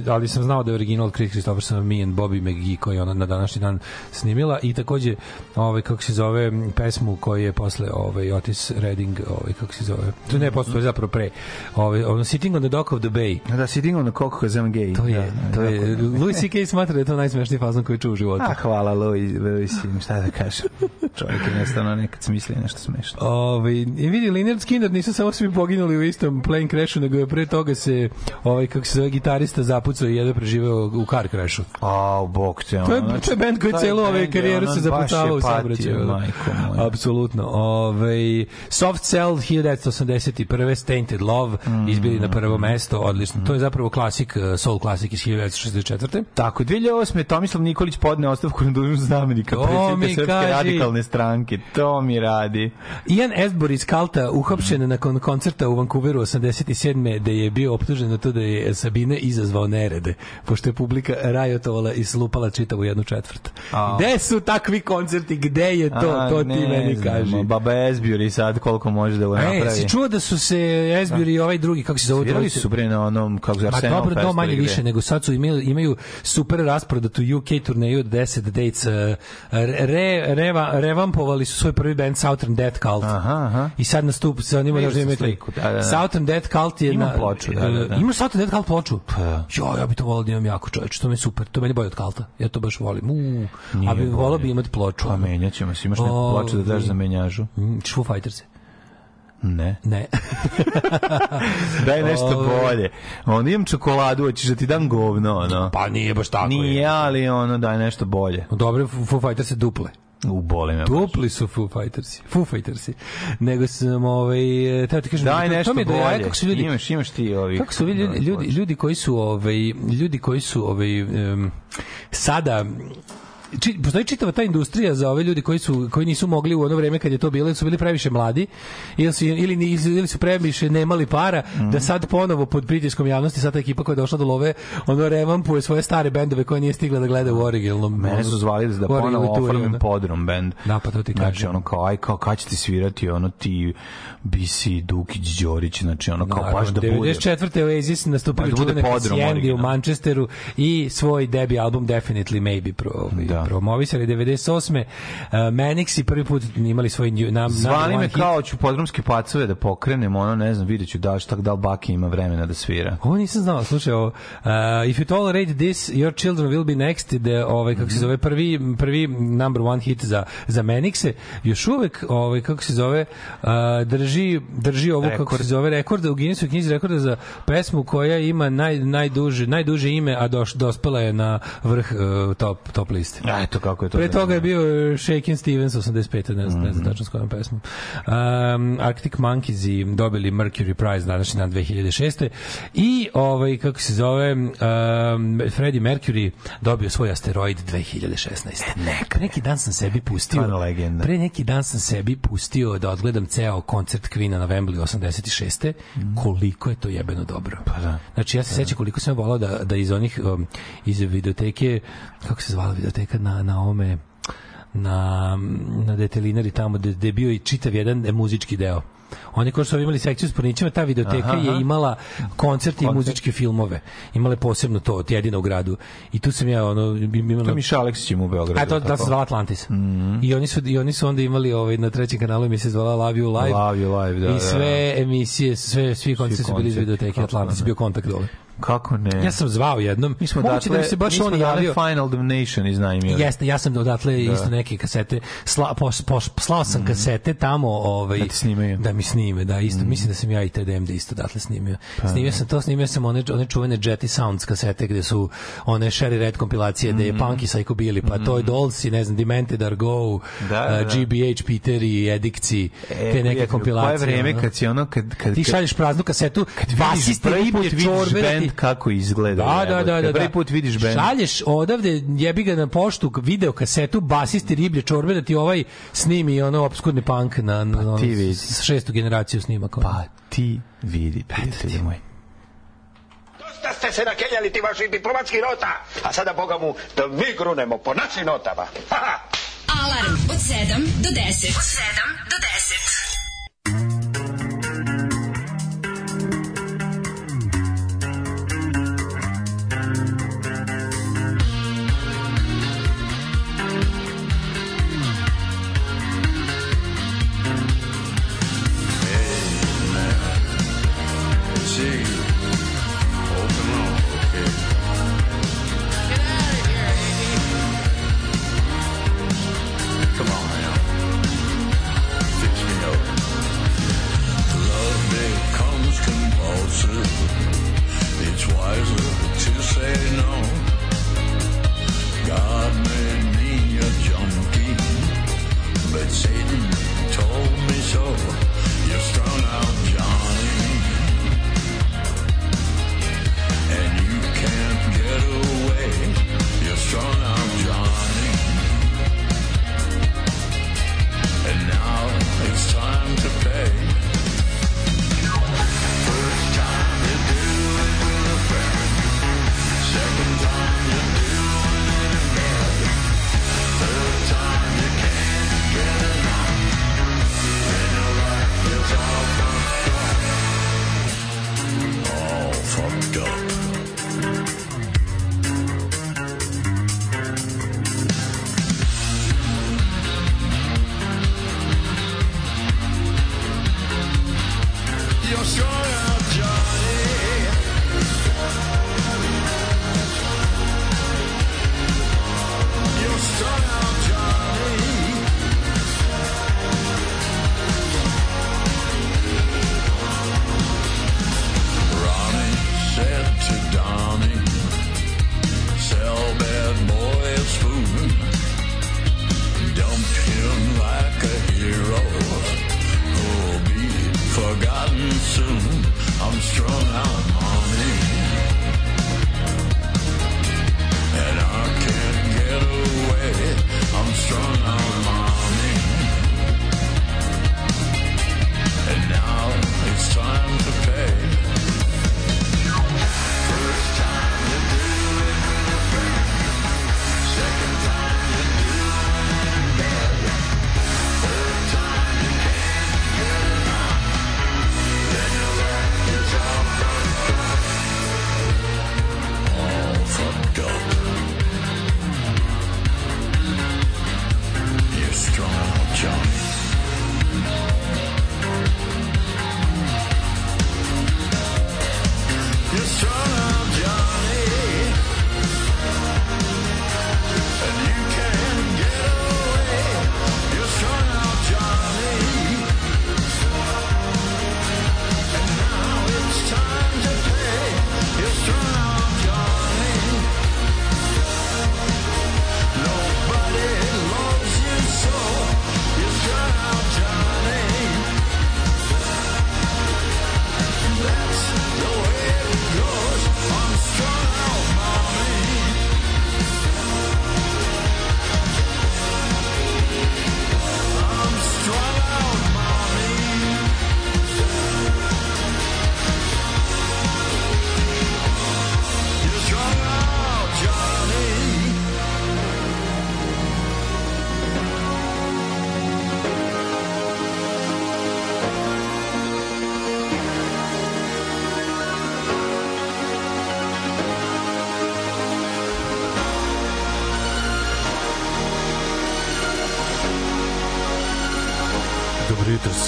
ali sam znao da je original Chris Christopherson Me and Bobby McGee koji ona na današnji dan snimila i takođe ovaj kako se zove pesmu koju je posle ovaj Otis Redding ovaj kako se zove to ne posle to je zapravo pre ovaj ono Sitting on the Dock of the Bay Da, sitting on the cock because I'm gay. to je Da, to je. Louis C.K. smatra da je to najsmešniji fazon koji čuo u životu A, hvala Louis, šta da kažem. Čovjek je jednostavno nekad smisli nešto smešno. Ovaj i vidi Leonard Skinner nisu samo svi poginuli u istom plane crashu, nego je pre toga se ovaj kako se zove gitarista zapucao i jedva preživeo u car crashu. A, bog te. To je, to je bend koji celu ove karijeru se zapucavao u saobraćaju. Moja. Apsolutno. Ove, Soft Cell 1981. Stainted Love izbili na prvo mesto, odlično. To je zapravo klasik, eh, soul klasik iz 1964. Tako, 2008. Tomislav Nikolić podne ostavku na dužnost znamenika To mi predsjednika Srpske kaži. radikalne stranke. To mi radi. Ian Estbor iz Kalta uhapšen nakon koncerta u Vancouveru 87. da je bio optužen na to da je Sabine izazvao nerede, pošto je publika rajotovala i slupala čitavu jednu četvrt. A. Gde su takvi koncerti? Gde je to? A, to ti ne meni znam, kaži. Baba Esbjuri sad koliko može da napravi. E, si čuo da su se Esbjuri i ovaj drugi, kako se zove? Svirali su bre na onom, kako se Arsenal dobro, to manje više, nego sad su imaju, imaju super rasprodatu UK turneju od 10 dates. uh, Re, Reva, Re, revampovali su svoj prvi band Southern Death Cult. Aha, aha. I sad nastup sa njima da imate sliku, da, da, da. Southern Death Cult je Ima na ploču, da, da, da. Ima Southern Death Cult ploču. Pa da. Jo, ja bih to volio da imam jako čoveče, to mi je super. To meni bolje od Kalta. Ja to baš volim. U, a bi volao bolje. bi imati ploču. Pa menjat ćemo se. Imaš neku ploču da daš za menjažu? Mm, Foo Fighters. Ne. Ne. Daj nešto bolje. Onda imam čokoladu, hoćeš da ti dam govno, ono. pa nije baš tako. Nije, ali ono, daj nešto bolje. Dobre, Foo Fighters se duple. U, boli me. Dupli su Foo Fightersi. Foo Fightersi. Nego sam, ovaj, teo ti kažem, Daj to- to nešto mi je jaja bolje. kako su ljudi, Imaš, imaš ti ovih. Kako su ovi ljudi, ljudi, ljudi koji su ovaj ljudi koji su ovaj em, sada či, postoji čitava ta industrija za ove ljudi koji su koji nisu mogli u ono vreme kad je to bilo, ili su bili previše mladi ili su ili ni- ili su previše nemali para Mhm. da sad ponovo pod pritiskom javnosti sad ta ekipa koja je došla do love ono revampuje svoje stare bendove koje nije stigla da gleda u originalnom Mene su zvali da ponovo oformim ono. podrum band. Da, pa to ti Znači, kažem. ono kao, aj, kao, kad će ti svirati, ono ti Bisi, Dukić, Đorić, znači, ono kao, baš da bude. 94. Oasis nastupili Baš da bude u. Manchesteru i svoj debi album Definitely Maybe pro, ovaj, Da. promovisali 98. Uh, Manix i prvi put imali svoj new, nam, Zvali me kao ću podrumske pacove da pokrenem, ono, ne znam, vidjet ću da li šta da li Baki ima vremena da svira. Ovo nisam znao, slušaj, ovo, uh, if you tolerate this, your children will be next, da, ovaj, kako se Mhm. zove, prvi, prvi number one hit za, za Manixe, još uvek, ovaj, kako se zove, uh, drži, drži kako Rekord. se zove, rekorda u Guinnessu knjizi rekorda za pesmu koja ima naj, najduže, najduže ime, a doš, dospela je na vrh uh, top, top liste. A, eto kako je to. Pre toga je bio Shakin' Stevens 85. ne znam, ne znam tačno s kojom pesmom. Um, Arctic Monkeys i dobili Mercury Prize današnji dan 2006. I ovaj kako se zove um, Freddie Mercury dobio svoj asteroid 2016. Neka. Neki dan sam sebi pustio. Stvarno legenda. Pre neki dan sam sebi pustio da odgledam ceo koncert Queen-a na Wembley 86. Koliko je to jebeno dobro. Pa da. Znači ja se sećam koliko sam volao da da iz onih um, iz videoteke kako se zvala videoteka na na ome na na detelinari tamo gde, je bio i čitav jedan muzički deo. Oni ko su imali sekciju s pornićima, ta videoteka Aha, aha. je imala koncerte i Koncert. muzičke filmove. Imale posebno to, jedina u gradu. I tu sam ja ono imala To je Miša Aleksić ima u Beogradu. A to da se zvala Atlantis. I oni su i oni su onda imali ovaj na trećem kanalu emisija se zvala Love You Live. Love You Live, da, I da, sve emisije, sve svi koncerti su bili iz koncerti, videoteke Atlantis, bio kontakt dole. Kako ne? Ja sam zvao jednom. mi smo Moguće odatle, da se baš on javio. Final Damnation iznajmili. Jeste, ja sam odatle isto neke kasete sla, pos, pos, slao sam kasete tamo ovaj Da ti snimaju. da mi snime, da isto mislim da sam ja i TDM da isto odatle snimio. snimio sam to, snimio sam one one čuvene Jetty Sounds kasete gde su one Sherry Red kompilacije gde je Punky Psycho Billy, pa Toy Dolls i ne znam Demented Are Go, Da, da, da. GBH Peter i Edikci, te neke kompilacije. Koje vreme kad si ono kad kad ti kad- šalješ praznu kasetu, kad prvi put riblje vidiš čorbe da ti- bend kako izgleda. Da, da, da, da, da. Prvi put vidiš bend. Šalješ odavde, jebi ga na poštu, video kasetu, basisti riblje čorbe da ti ovaj snimi ono obskurni punk na, na, na ti vidi. s- šestu generaciju snimaka. Pa ti vidi, prijatelju moj. Dosta ste se nakeljali ti vaših diplomatskih nota, a sada, boga mu, da mi grunemo po našim notama. Ha. Alarm od 7 do 10. Od 7 do 10.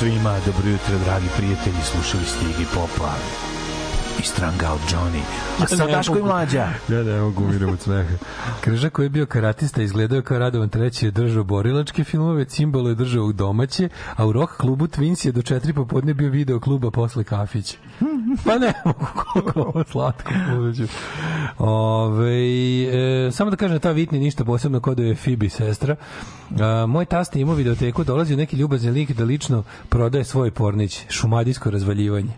svima, dobro jutro dragi prijatelji, slušali ste Iggy Popa i Strung Out Johnny. A sad Daško i mlađa. Ja ne mogu umiram od smeha. Križa koji je bio karatista izgledao kao Radovan treći je držao borilačke filmove, Cimbalo je držao domaće, a u rock klubu Twins je do četiri popodne bio video kluba posle kafić. Pa ne mogu koliko ovo slatko buduću. Ove, e, samo da kažem da ta Vitni ništa posebno kod da je Fibi sestra. A, moj tast je imao videoteku, dolazi neki ljubazni lik da lično prodaje svoj pornić, šumadijsko razvaljivanje.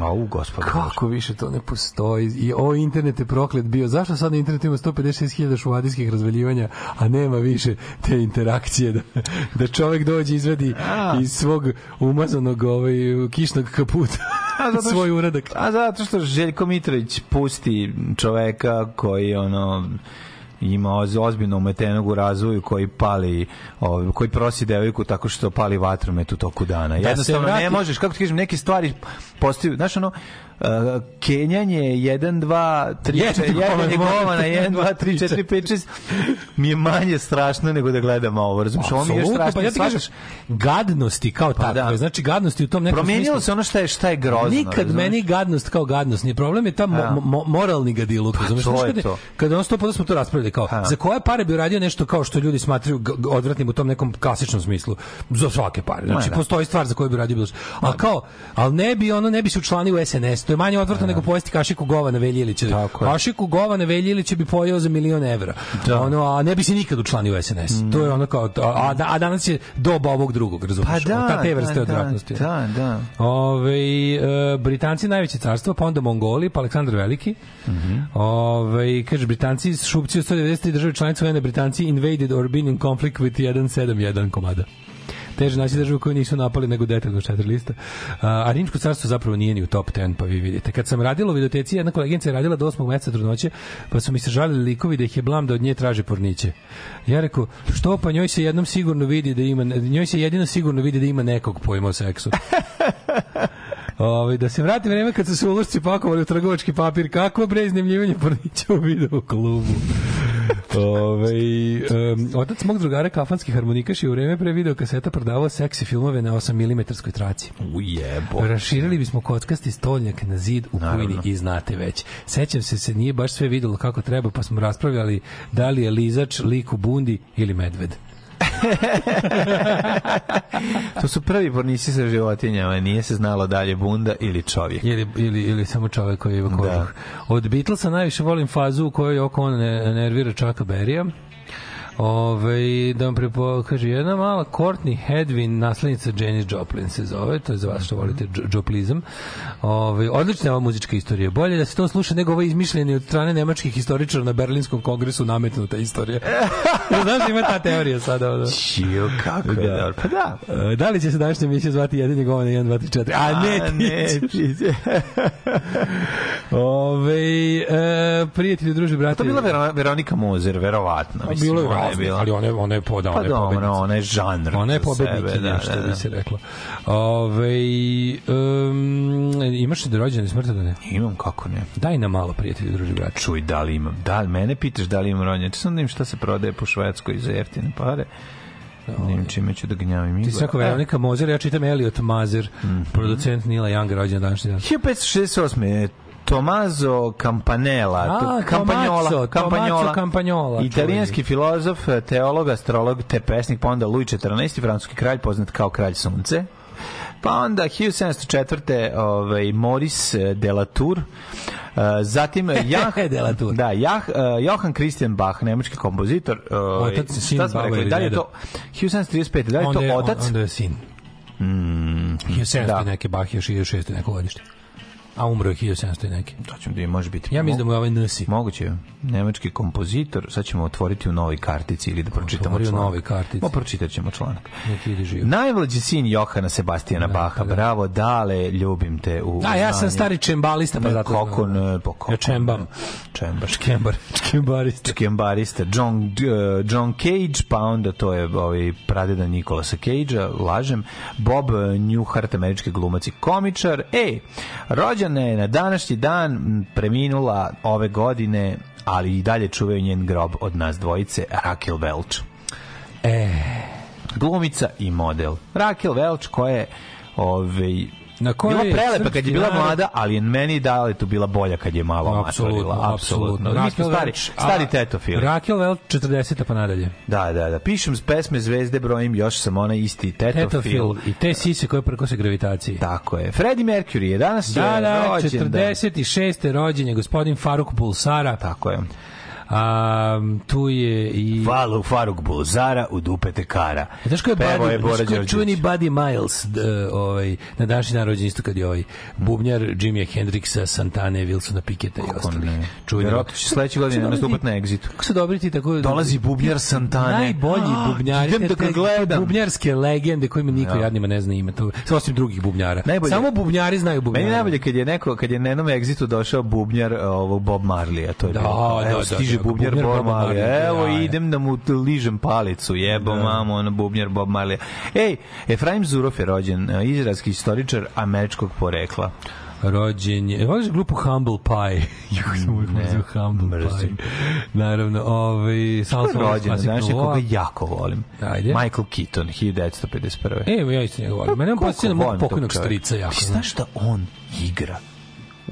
Au, gospod. Kako više to ne postoji? I o internet je proklet bio. Zašto sad na internetu ima 156.000 šuvadijskih razvaljivanja, a nema više te interakcije da, da čovek dođe izvedi iz svog umazanog ovaj, kišnog kaputa A, zato svoj uradak. A zato što Željko Mitrović pusti čoveka koji ono ima oz- ozbiljno umetenog u razvoju koji pali, ovaj, koji prosi devojku tako što pali vatromet u toku dana. Da Jednostavno vrati- ne možeš, kako ti kažem, neke stvari postaju, znaš ono, uh, kenjanje 1, 2, 3, Jedan 4, jedan je govana, govana, 1, 2, 3, 4, 4, 5, 6, mi je manje strašno nego da gledam ovo, razumiješ, ovo mi je strašno. pa ja ti kažem, gadnosti kao Pa takve, da. znači gadnosti u tom nekom Promijenilo smislu. se ono šta je, šta je grozno. Nikad razumeš? meni gadnost kao gadnost nije problem je ta mo, Ja. mo, moralni gadiluk razumeš to Znaš je kada, to. kada on sto puta smo to raspravljali kao Ja. za koje pare bi uradio nešto kao što ljudi smatraju odvratnim u tom nekom klasičnom smislu za svake pare znači da. postoji stvar za koju bi uradio bilo a kao al ne bi ono ne bi se učlanio u SNS to je manje odvratno nego pojesti kašiku govana Veljilića kašiku govana Veljilića bi pojeo za milion evra. Da. ono a ne bi se nikad učlanio u SNS to je ono kao a, a, a danas je doba ovog drugog razumeš? Pa da, ta te vrste da, odvratnosti. Da, da. Ove, e, Britanci najveće carstvo, pa onda Mongoli, pa Aleksandar Veliki. Ove, kaže, Britanci šupci u 193 države članice UN, Britanci invaded or been in conflict with 171 komada. Teže naći državu koju nisu napali nego detaljno četiri lista. A, Rimsko carstvo zapravo nije ni u top 10, pa vi vidite. Kad sam radila u videoteci, jedna koleginica je radila do 8. meseca trudnoće, pa su mi se žalili likovi da ih je blam da od nje traže porniće. Ja rekao, što pa njoj se jednom sigurno vidi da ima, njoj se jedino sigurno vidi da ima nekog pojma o seksu. Ovaj da se vrati vreme kad su se ulošci pakovali u trgovački papir, kako bre iznajmljivanje pornića u video klubu. Ove, um, otac mog drugara kafanski harmonikaš je u vreme pre video kaseta prodavao seksi filmove na 8 mm traci. Ujebo. Raširili bismo kockasti stoljnjak na zid u kujni i znate već. Sećam se, se nije baš sve videlo kako treba, pa smo raspravljali da li je lizač lik u bundi ili medved. To su prvi pornici sa životinjama, nije se znalo dalje bunda ili čovjek. Ili, ili, ili samo čovek koji kožuh. Da. Od Beatlesa najviše volim fazu u kojoj oko on ne, nervira Chucka Berrya. Ove, da vam prepo, kaže, jedna mala Courtney Hedwin, naslednica Janis Joplin se zove, to je za vas što volite dž- Joplizam. Ove, odlična je ova muzička istorija. Bolje da se to sluša nego ovo izmišljeni od strane nemačkih historičara na Berlinskom kongresu nametnuta istorija. Znaš da ima ta teorija sada? Ono? Čio, kako je Da. dobro. Pa da. E, Da li će se današnja emisija zvati jedin govana 1, 2, 3, 4? A ne, A, ne, ti Ove, e, prijatelji, druži, brate. To je bila Vero- Veronika Mozer, verovatno. A mislim, bilo je razno, bila. ali ona je, ona je, po, da, Pa ona je dobro, pobednica. ona je žanr. Ona je pobednikinja, da, što da, bi da. se reklo. Ove, um, imaš li rođene smrtodane? Imam, kako ne. Daj nam malo, prijatelji, druži, brate. Čuj, da li imam? Da, li- mene pitaš da li imam rođenje. Ti sam da im šta se prodaje po Švedskoj za jeftine pare. Ne znam čime ću da gnjavim. Ti si rekao Veronika Mozer, ja čitam Elliot Mazer, producent Nila Younga, rođen današnji dan. 1568. je Tomaso Campanella, A, Campagnola, Tommaso Campagnola, italijanski filozof, teolog, astrolog, te pesnik, pa onda Louis XIV, francuski kralj, poznat kao kralj sunce. Pa onda 1704. Ovaj, Maurice de la Tour, Uh, zatim Jah, De la Tour. da, Jah, uh, Johann Christian Bach, nemački kompozitor. Uh, Otac, sin, rekli, ili da li je to 1735. Da li je to otac? onda je sin. Mm, 1700 da. da. neke Bach još 1600 neko godište. A umro je 1700 neke. To ćemo da je, može biti. Ja mislim da mu je ovaj Nsi. Moguće. Nemački kompozitor. Sad ćemo otvoriti u novoj kartici ili da pročitamo Otvori u članak. novoj kartici. Ma pročitat ćemo članak. Neki. Najmlađi sin Johana Sebastijana Baha. Bravo, dale, ljubim te u A ja sam stari čembalista, pa zato... kako ne, pa kako Ja čembam. ne. Čembaš. Čembar, čembarista. Čkembarista John, uh, John Cage, pa onda to je ovaj pradeda Nikolasa Cagea, lažem, Bob Newhart, američki glumac i komičar. Ej, rođena je na današnji dan, preminula ove godine, ali i dalje čuvaju njen grob od nas dvojice, Raquel Welch. E, Glumica i model. Raquel Welch koja je ovaj, Na kojoj bila je prelepa kad je bila mlada, ali je meni da li tu bila bolja kad je malo apsolutno, apsolutno. Mi smo stari, stari tetofili. Raquel Welch 40 pa nadalje. Da, da, da. Pišem s pesme Zvezde, brojim, još sam ona isti tetofil. Tetofil i te sise koje prkose gravitaciji. Tako je. Freddie Mercury je danas Da, je da, rođen. 46. rođen je gospodin Faruk Bulsara. Tako je. A, tu je i... Valu Faruk Bulzara u dupete kara. Znaš ko je Buddy, je Bora Đorđević. čuveni Buddy Miles d, ovaj, na današnji dan rođen isto kad je ovaj bubnjar Jimmy Hendrixa, Santane, Wilsona Piketa i ostalih. Čuveni Vjerojatno će sledeće godine Kako se nastupat dobri na Exitu. ti- Kako se dobri ti tako... Dolazi bubnjar Santane. Najbolji A, bubnjari. idem da ga gledam. Bubnjarske legende kojima niko Ja. jadnima ne zna ime. To, osim drugih bubnjara. Najbolje- Samo bubnjari znaju bubnjara. Meni je najbolje kad je neko kad je na jednom Exitu došao bubnjar ovog Bob Marley, a to je Da, bilo. da, da, stiže da, bubnjar bubnjar Bob Boba Marley. Evo ja, ja. idem da mu ližem palicu. Jebo mamo, ono bubnjar Bob Marley. Ej, Efraim Zurov je rođen, e, izraelski istoričar američkog porekla. rođen je. Voliš grupu Humble Pie? Jako sam uvijek mrzio Humble mrzim. Pie. Naravno, ovaj... Ko je rođen, znaš koga jako volim. Ajde. Michael Keaton, 1951. E, Evo, ja isto njega volim. Mene on Koliko podsjeća na mog pokojnog strica jako. Ti znaš da on igra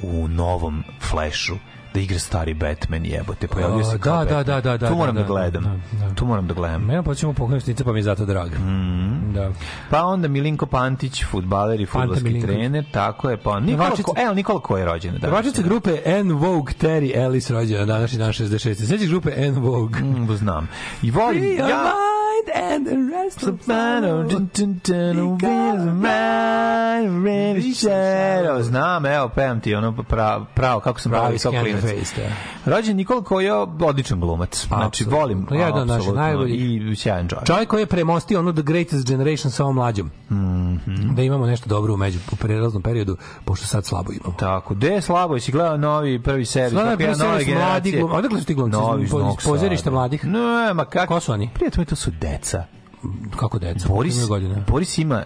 u novom Flashu? Da igra stari Batman jebote pojavio se kao da, da, Batman. da, da, da, tu moram da, da, da, gledam da, da. tu moram da gledam Mene pokojnog strica, pa mi je zato drag. Mhm. Da. Pa onda Milinko Pantić, fudbaler i fudbalski trener, tako je. Pa Nikola, ko, evo Nikola ko je rođen. Da, Pevačica grupe En Vogue Terry Ellis rođena na današnji dan 66. Sećaš grupe En Vogue? Mm, znam. I volim, ja... mind and the rest of Soprano, dun, dun, dun, wheels of mine, red shadow. Znam, evo, pevam ti ono pravo, pravo kako sam pravi kao klinac. Da. Rođen Nikola koji je odličan glumac. Znači, volim, Jedan od naših najboljih. I sjajan čovjek. Čovjek koji je premostio onu The Greatest Generation sa ovom mlađom. Mhm. Da imamo nešto dobro u među u prelaznom periodu, pošto sad slabo imamo. Tako, gde je slabo? Jesi gledao novi prvi servis? Prvi je nove servis mladi generacije? glum- odakle su ti glumci? Novi Iz- pozorišta mladih? Ne, ma kako? Ko su oni? Prijatelji, to su deca. Kako deca? Boris, godina? Boris ima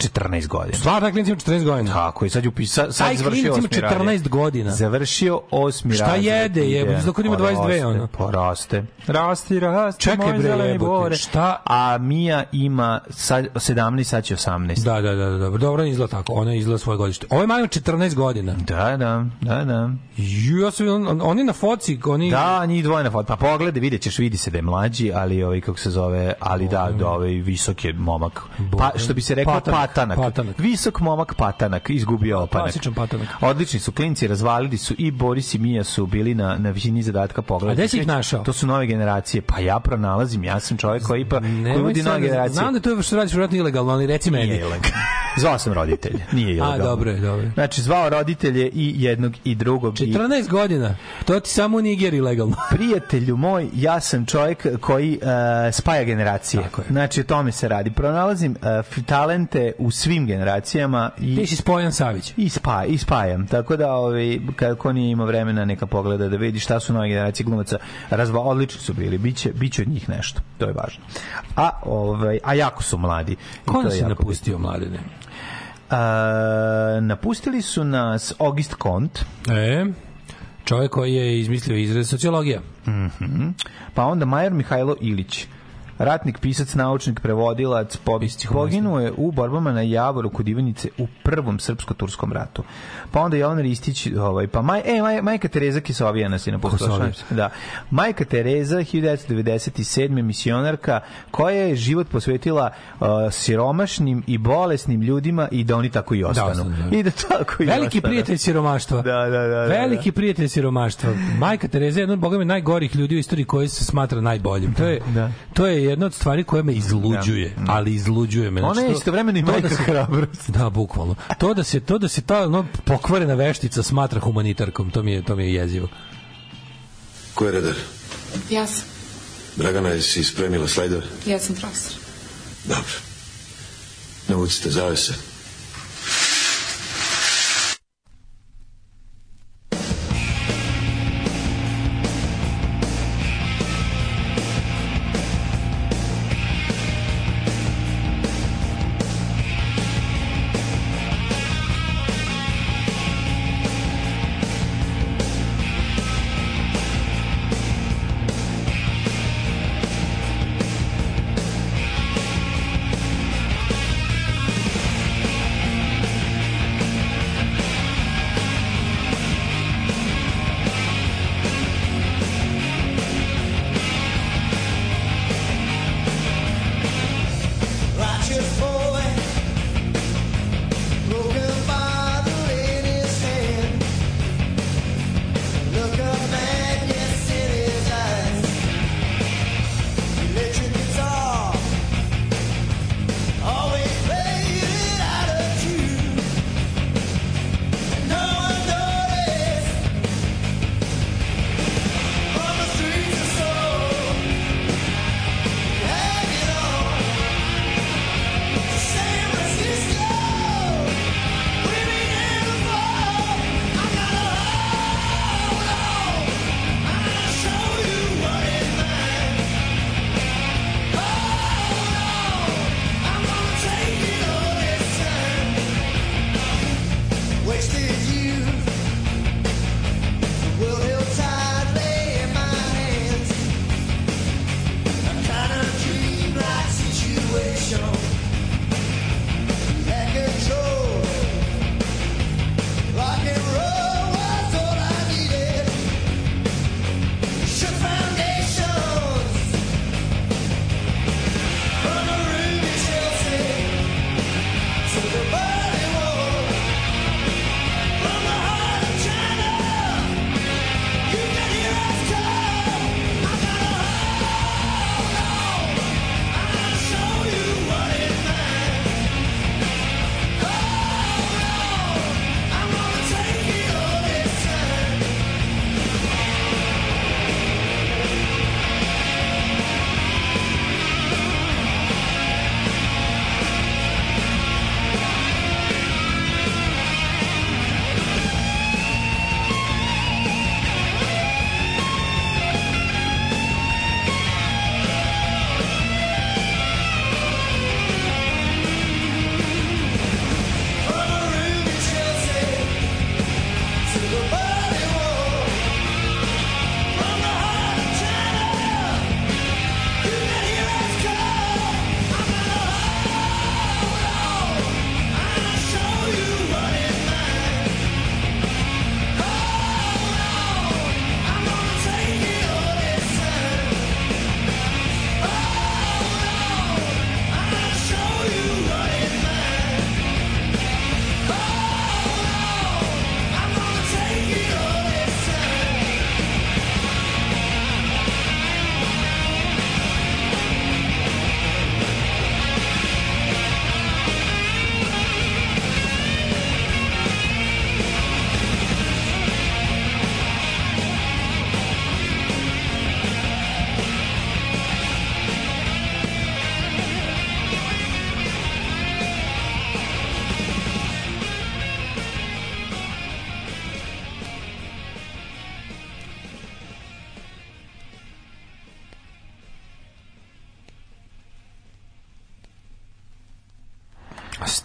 14 godina. Stvarno, taj klinac ima 14 godina. Tako je, sad je upisa, sad Taj završio osmi razred. 14 godina. Završio osmi Šta razred. jede, jebote, Ide. zato kod ima Pa 22, raste, ono. Pa raste. Rasti, rasti, Čekaj, moj bre, zeleni bore. šta? A Mija ima sad 17, sad će 18. Da, da, da, da, dobro, dobro izgleda tako. Ona izgleda svoje godište. Ovo je ima 14 godina. Da, da, da, da. Ju, ja sam, on, on- oni na foci, oni... Da, njih dvoje na foto. Pa pogledaj, vidjet ćeš, vidi se da je mlađi, ali ovaj, kako se zove, ali da, da ovaj visok je momak. Pa, što bi se reklo, Patanak, patanak. patanak. Visok momak patanak, izgubio opanak. Klasičan patanak. Odlični su klinci, razvalili su i Boris i Mija su bili na, na visini zadatka pogleda. A gde si ih našao? To su nove generacije. Pa ja pronalazim, ja sam čovjek koji pa koji vodi nove sad, generacije. znam da to je što radiš vjerojatno ilegalno, ali reci meni. Nije ilegalno. Zvao sam roditelje, nije ilegalno. dobro je, dobro. Znači, zvao roditelje i jednog i drugog. i 14 godina. To ti samo u Nigeriji legalno. prijatelju moj, ja sam čovjek koji uh, spaja generacije. Tako je. Znači, o tome se radi. Pronalazim uh, talente u svim generacijama i Ti si Spojan Savić. i, spa, i spajam. Tako da, ovaj, kako nije imao vremena, neka pogleda da vidi šta su nove generacije glumaca. Razva, odlični su bili. Biće, biće od njih nešto. To je važno. A, ovaj, a jako su mladi. Ko nas je napustio, mladene? A, napustili su nas August Kont, E, čovjek koji je izmislio izraz sociologija. pa onda Majer Mihajlo Ilić. Ratnik, pisac, naučnik, prevodilac, po, poginuo je u borbama na Javoru kod Ivanice u prvom srpsko-turskom ratu. Pa onda Jovan Ristić, ovaj, pa maj, e, maj, majka Tereza Kisovija nas je naposlala. Kosovija. Da. Majka Tereza, 1997. misionarka, koja je život posvetila uh, siromašnim i bolesnim ljudima i da oni tako i ostanu. ostanu, da. I da tako i Veliki ostanu. prijatelj siromaštva. Da, da, da, da, Veliki prijatelj siromaštva. Majka Tereza je jedna od bogami najgorih ljudi u istoriji koji se smatra najboljim. To je, Da. to je jedna od stvari koja me izluđuje, ali izluđuje me. Ona Znači, je to- istovremeno i to majka da se- hrabrosti. Da, bukvalno. To da se to da se ta no, pokvarena veštica smatra humanitarkom, to mi je to mi je jezivo. Ko je redar? Ja sam. Dragana, jesi spremila slajdove? Ja sam profesor. Dobro. Navucite zavese.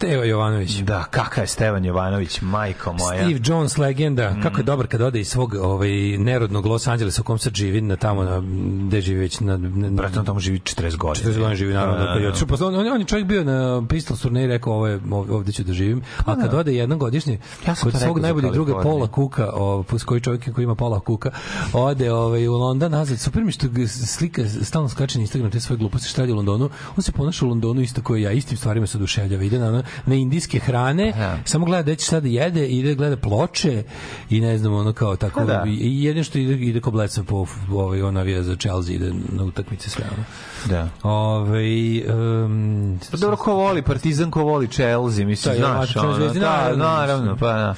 jeste Steva Jovanović. Da, kakav je Stevan Jovanović, majko moja. Steve Jones legenda, Mm. kako je dobar kad ode iz svog ovaj nerodnog Los Angelesa u kom sad živi na tamo na gde živi već na, na Brate, tamo živi 40 godina. 40 godina živi naravno Da, je da. otišao posle on, on je čovjek bio na Pistols turneji rekao ovo je ov- ovde ću da živim a kad ode jednom godišnje Pa Ja kod svog najboljeg druga. Paula Kuka o, s koji čovjek koji ima Paula Kuka ode ovaj u London nazad super mi što slika stalno skače na Instagram te svoje gluposti šta radi u Londonu on se ponaša u Londonu isto kao ja istim stvarima se oduševljava ide na, na indijske hrane Ja. samo gleda gde će šta da jede ide gleda ploče i ne znam ono kao tako Pa da. i jedino što ide ide ko bleca po ovaj on navija za Chelsea ide na utakmice sve ono Da. Ove, um, Pa dobro, ko voli Partizan, ko voli Chelsea, mislim, Da, ja, znaš, matična ono, zvezdina, da, naravno, naravno, pa da.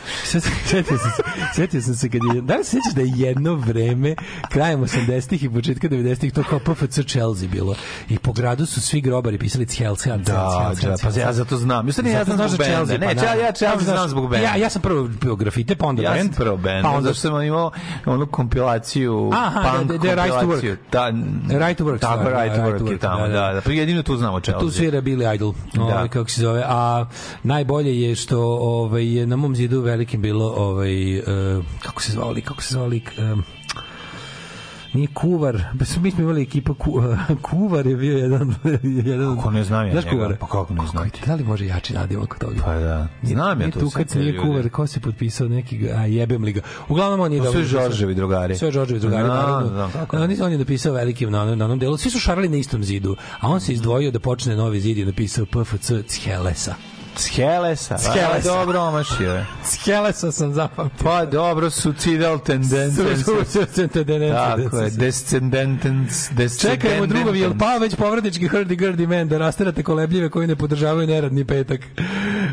Sjetio sam se, sjetio sam se kad je, da li se sjećaš da je jedno vreme, krajem 80-ih i početka 90-ih, to kao PFC Chelsea bilo. I po gradu su svi grobari pisali Chelsea, Da, da, pa ja zato znam. Mislim, ne, ja znam zbog benda. Ne, ja, ja Chelsea znam zbog benda. Ja, ja sam prvo bio grafite, pa onda Ja sam bend. prvo band, pa onda sam imao onu kompilaciju, Aha, punk da, da, da, Right to. Work. Da, Right to Work, Tako, Right to da, Work je tamo, da, da, da. da. Pa jedino tu znamo Chelsea. Tu svira Billy Idol, ovaj, kako se zove. A najbolje je što ovaj, je na mom zidu velikim bilo, ovaj, eh, kako se zvao lik, kako se zvao lik, nije Kuvar, pa mi smo imali ekipa ku, Kuvar je bio jedan jedan Kako ne znam ja Znaš? Kuvara? Pa kako ne znam? Da li može jači nadim oko toga? Pa da. Znam ja to. tu sve kad nije. Kuvar, ko se potpisao neki, a jebem li ga. Uglavnom on je dobro napisao. Đorđevi drugari. Sve Đorđevi drugari, Da, naravno. da, ne. on, je- napisao veliki na onom delu. Svi su šarali na istom zidu, a on se izdvojio da počne novi zid i napisao PFC Chelesa. Skelesa. Skelesa. A, Dobro, omašio je. Chelesa sam zapamtio. Pa dobro, suicidal tendences. Tako je, descendentens, Čekajmo drugovi, jel pa već povratnički hrdi-grdi men da rasterate kolebljive koji ne podržavaju neradni petak.